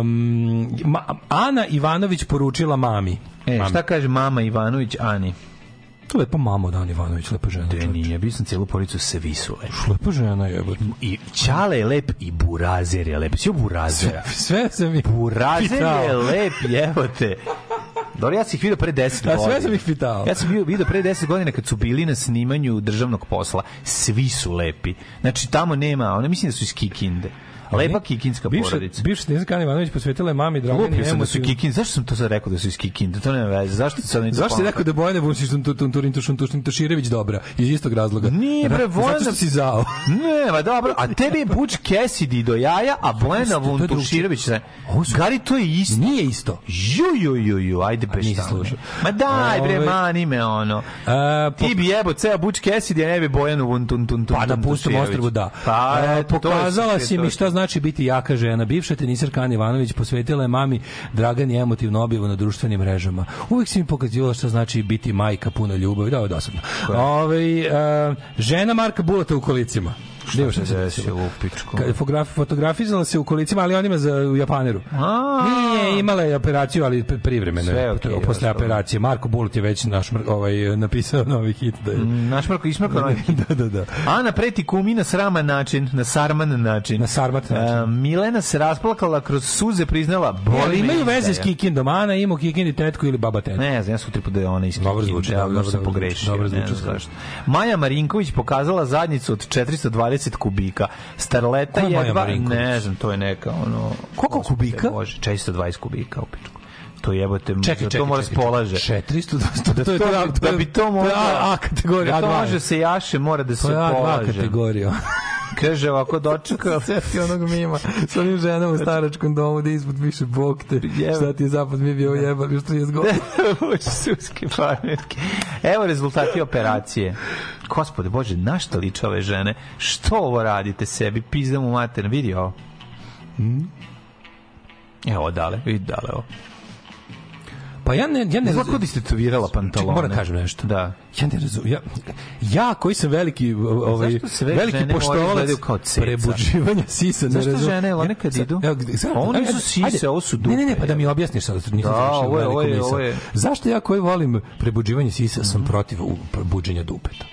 um, ma, Ana Ivanović poručila mami. E, Mami. šta kaže mama Ivanović Ani? To je lepa mama od Ana Ivanović, lepa žena. De nije, bio sam cijelu poricu svi su lepi. Lepa žena jebote. I Ćale je lep i Burazer je lep. Svi Burazera. Sve sam ih Burazer pitao. je lep, evote. Dobro, ja sam ih vidio pre 10 A godina. sve sam ih pitao. Ja sam bio vidio pre 10 godina kad su bili na snimanju državnog posla. Svi su lepi. Znači, tamo nema, one mislim da su iz Kikinde. Lepa kikinska Bivša, porodica. bivša Snezka Ana Ivanović posvetila je mami Dragani Lupio sam da su Kikinde. Zašto sam to sad rekao da su iz Kikinde? To nema veze. Zašto sad ne Zašto si rekao da Bojana Vučić Tuširević dobra? Iz istog razloga. Nije bre, Vojana... Zato što si zao. Ne, ma dobro, a tebi je Butch Cassidy do jaja, a Bojana To su- Gari, to je isto. Nije isto. Ju, ju, ju, ju, ajde tamo. slušao. Ma daj bre, mani me ono. Ti bi jebo ceo Butch Cassidy, a ne bi Bojanu Vuntun Pa ostrvu da. A, eto, to je- pokazala si to mi šta znači biti jaka žena. Bivša tenisarka Ana Ivanović posvetila je mami Dragani emotivnu objavu na društvenim mrežama. Uvijek si mi pokazivala šta znači biti majka puna ljubavi. Da, ovo je dosadno. Ove, a, žena Marka Bulata u kolicima. Šta se desilo u pičku? Fotografi, fotografizala se u kolicima, ali onima za, u Japaneru. A, Nije imala je operaciju, ali privremeno. Sve okay, posle da, operacije. Marko Bulut je već naš, ovaj, napisao novi hit. Da je, mm, naš Marko ismrko novi hit. da, da, da. Ana preti kumi na sraman način, na sarman način. Na sarmat način. A, Milena se rasplakala kroz suze, priznala boli imaju veze s Kikindom. Ana ima Kikindi tetku ili baba tetku. Ne, znam, ja su tripu da je ona iz Dobro zvuči, da, dobro dobro, dobro, dobro, dobro, zvuči. Maja Marinković pokazala zadnjicu od 420 40 kubika. Starleta je jedva, ne znam, to je neka ono... Koliko kubika? Može, 420 kubika u pičku. To jebote, Čekaj, čekaj, to mora spolaže. 400, Da, to je to, da bi to je mogla, A, A kategorija, da to A2. može se jaše, mora da se To je A2 polaže. kategorija. Kaže ovako dočekao. Sjeti onog mima sa onim ženom u staračkom domu da ispod piše Bog te, šta ti je zapad mi bio jebal još 30 godina. Suske pametke. Evo rezultati operacije. Gospode Bože, na šta liče ove žene? Što ovo radite sebi? Pizdam u mater. Vidi ovo. Evo dale, vidi dale ovo. Pa ja ne, ja ne Ne znam kod ste tovirala pantalone. Moram da kažem nešto. Da. Ja ne razumem. Ja, ja koji sam veliki ovaj Zašto veliki poštovalac kao ceca? prebuđivanja sisa ne Zašto razumem. žene, one Ja- kad idu? Ovo nisu ajde, sise, ovo su Ne, ne, ne, dupe, pa da mi objasniš sad, nisam Da, ovo je- ovo je- ovo je- Zašto ja koji volim prebuđivanje sisa sam protiv u- buđenja dupeta?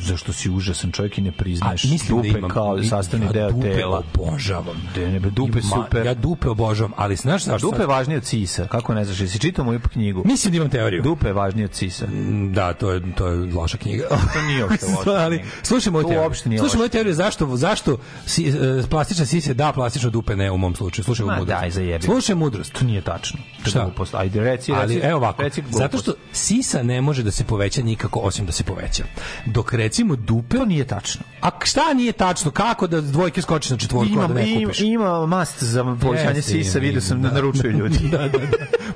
Zašto si užasan čovjek i ne priznaješ A, mislim da dupe imam- kao sastavni ja deo dupe tela. obožavam. De, ne, be, dupe I super. Ja dupe obožavam, ali znaš zašto? Dupe je važnije od cisa. Kako ne znaš? Jesi čitao moju knjigu? Mislim da imam teoriju. Dupe je važnije od cisa. Da, to je to je loša knjiga. To nije uopšte loša Ali knjiga. slušaj moju teoriju. Slušaj moju teoriju zašto zašto si, e, plastična sise da, plastično dupe ne u mom slučaju. Slušaj Ma mudrost. daj, zajebi. Slušaj mudrost. To nije tačno. Šta? glupost. Ajde, reci, reci. Ali evo ovako, reci zato što sisa ne može da se poveća nikako osim da se poveća. Dok recimo dupe... To nije tačno. A šta nije tačno? Kako da dvojke skočiš na četvorku, a Ima, da ne ima, kupiš? ima mast za povećanje sisa, ima, vidio sam ima, da naručuju ljudi. da, da, da.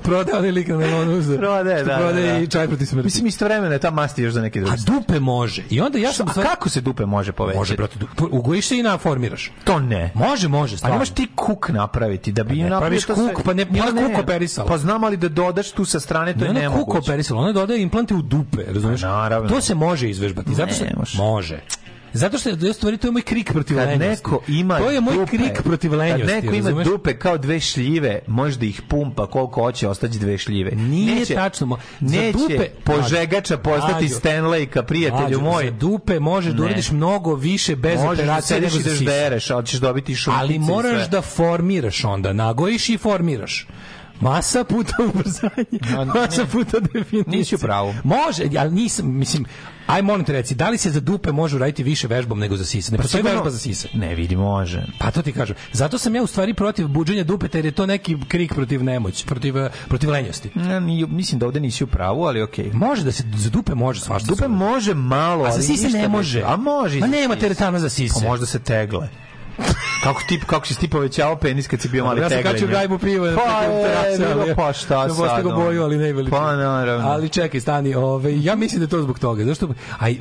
Prodaje onaj lik na melonu za... Prodaje, da, prodaje da, da. i čaj protiv smrti. Mislim, istovremeno je ta mast još za neke druge. A dupe može. I onda ja sam... A kako se dupe može povećati? Može, brate, du- ugojiš se i naformiraš. To ne. Može, može, Pa stvarno. nemaš ti kuk napraviti da bi Pa ne napravio praviš to kuk, pa ne- ona ne. kuk operisala. Pa znam ali da dodaš tu sa strane to je je ona kuko nemoguće. operisala, ona dodaje implante u dupe, razumiješ? Pa naravno. To se može izvežbati. Zato što može. može. Zato što je stvari to je moj krik protiv Kad lenjosti. neko ima to je moj dupe, krik protiv lenjosti. Kad neko ima razumeš? dupe kao dve šljive, može da ih pumpa koliko hoće, ostaće dve šljive. Nije neće, tačno. mo- za Neće dupe, požegača postati Mlađo. Stanleyka, prijatelju moj. Za dupe možeš da uradiš mnogo više bez Možeš da operacije nego da sisa. ždereš, ali ćeš dobiti šunkice Ali moraš da formiraš onda. Nagojiš i formiraš. Masa puta ubrzanje, masa puta definicija. Nisi u pravu. Može, ali nisam, mislim, aj molim te reci, da li se za dupe može uraditi više vežbom nego za sise? Ne postoji sigurno- vežba za sise. Ne vidi, može. Pa to ti kažem. Zato sam ja u stvari protiv buđenja dupeta jer je to neki krik protiv nemoć, protiv, protiv lenjosti. Ja, ni- mislim da ovde nisi u pravu, ali okej. Može da se za dupe može svašta. Dupe može malo, A za ali sise ne može. A može. Ma nema teretana za sise. Pa možda se tegle. Kako ti kako si ti povećao penis kad si bio mali ja sam teglenje? kačio gajbu piva na Pa, je, pa šta sad, ga ono? boju, ali ne veličinu. Pa, naravno. Ali čekaj, stani, ove, ja mislim da je to zbog toga. Zašto? Aj,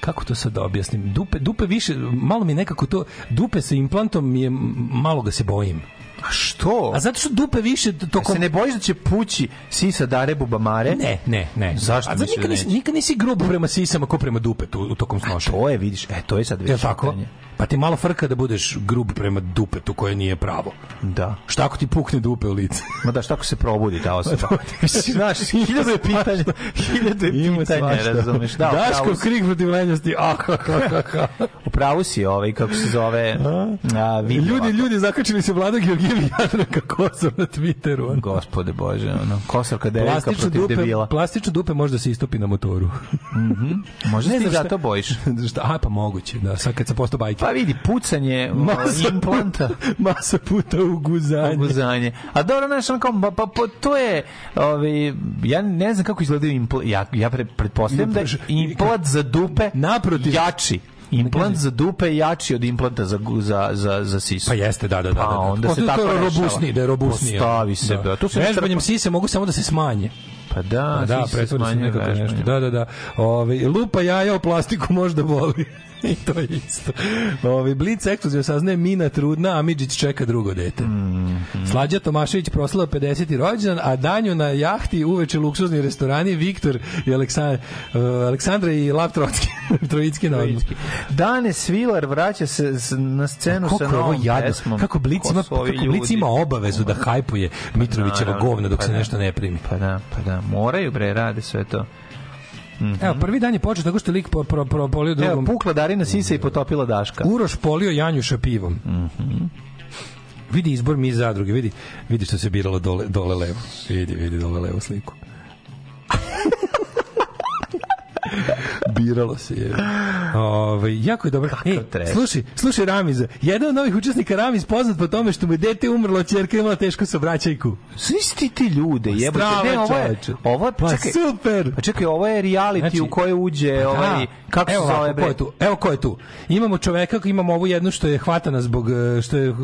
kako to sad da objasnim? Dupe, dupe više, malo mi nekako to, dupe sa implantom je, malo ga se bojim. A što? A zato što dupe više A tokom... se ne bojiš da će pući sisa dare bubamare? Ne, ne, ne. Zašto A zato da nikad, nisi, nikad nisi grub prema sisama ko prema dupetu u tokom snošenja. To je, vidiš, e, to je sad već tako? pitanje. Pa ti malo frka da budeš grub prema dupetu koje nije pravo. Da. Šta ako ti pukne dupe u lice? Ma da, šta ako se probudi ta osoba? Ti kažem. Znaš, hiljadu je pitanja, hiljadu je pitanja, razumeš? Da, Daško krik protiv lenjosti. Ah, ha. Upravo si ovaj, kako se zove, a, Ljudi, ovako. ljudi zakačili se Vlada Georgijevi Jadranka Kosor na Twitteru. ono. Gospode Bože, ono, kosovka devika protiv dupe, debila. plastično dupe može da se istopi na motoru. Možda Ne se ti znam šta- zato bojiš. Šta? A, pa moguće, da, sad kad sam postao bajker. Pa vidi, pucanje o, Masa implanta. puta, masa puta u guzanje. Guzanje. A dobro, znaš, ono kao, pa, pa, pa, to je, ovaj, ja ne znam kako izgledaju implant, ja, ja pre, pretpostavljam da je implant za dupe Naprotiv. jači. Implant za dupe je jači od implanta za, za, za, za sisu. Pa jeste, da, da, da. Pa da, da. onda se tako je robusniji, da je robusnije. Postavi se, da. Tu se Vežbanjem sise mogu samo da se smanje. Pa da, Pa da, pretvori se nekako nešto. Da, da, da. Ove, lupa jaja o plastiku možda boli. I to je isto. Ove, Blic ekskluzivno saznaje Mina trudna, a Midžić čeka drugo dete. Mhm. Slađa Tomašević proslava 50. rođendan, a danju na jahti uveče luksuzni restorani Viktor i Aleksandra, Aleksandra i Lav Trotski, Trojicki na odmah. Dane Svilar vraća se na scenu sa novom jadno? pesmom. Kako Blic Ko ima, ovi kako ima obavezu da hajpuje Mitrovićeva Naravno, govna dok pa se da. nešto ne primi. Pa da, pa da. Moraju bre, rade sve to. Evo, prvi dan je počeo tako što je lik po, pro, pro, polio Evo, drugom. pukla Darina Sisa i potopila Daška. Uroš polio Janjuša pivom. Vidi izbor mi iz zadruge, vidi, vidi što se biralo dole, dole levo. Vidi, vidi dole levo sliku. Biralo se je. Ove, jako je dobro. Ej, slušaj, slušaj Ramiza. Jedan od novih učesnika Ramiz poznat po tome što mu je dete umrlo, ćerka imala teško saobraćajku. Svi ti ljude, jebote. Ne, ovo je, ovo, Pa čekaj, super. Pa čekaj, ovo je reality Znači, u koje uđe Pa ovaj, da. kako se zove bre? ko je tu? Evo ko je tu. Imamo čoveka, imamo ovu jednu što je hvatana zbog e, što je e,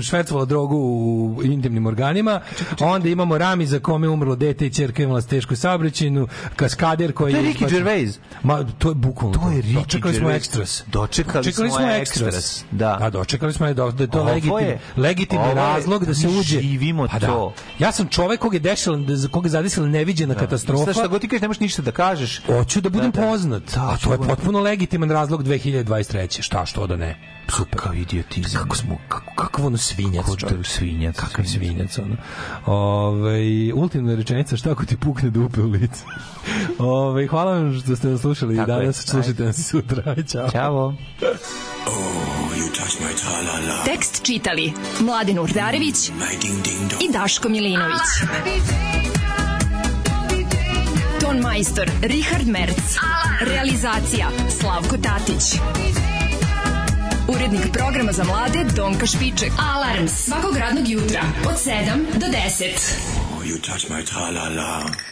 švercovala drogu u intimnim organima. Onda imamo Rami za kome je umrlo dete i ćerka imala tešku saobraćajnu, kaskader koji To je je Ricky izbačen- Gervais. Ma to je bukvalno. To je Dočekali smo ekstras. Dočekali smo ekstras, da. Da, dočekali smo da, da je to Ovo legitim, je- legitimni ovo je- razlog da se uđe. živimo Pa da. to. Ja sam čovek kog je dešao, za koga je zadesila neviđena katastrofa. Sad šta god ti kažeš, ne možeš ništa da kažeš. Hoću da budem Da, da. poznat. Da, a to je da- potpuno legitiman razlog 2023. Šta, što da ne? Super. Kakav idiotizam. Kako smo, kako, kakav ono svinjac, Kako čovječ. svinjac, Kakav svinjac. svinjac, ono. Ove, ultimna rečenica, šta ako ti pukne dupe u lice? Ove, hvala vam što ste nas slušali i Tako je. danas, slušajte nas i sutra. Ćao. Ćao. Tekst čitali Mladin Urdarević i Daško Milinović. Ton majstor Richard Merc. Realizacija Slavko Tatić. Urednik programa za mlade Donka Špiček. Alarms svakog radnog jutra od 7 do 10. You touch my tra-la-la.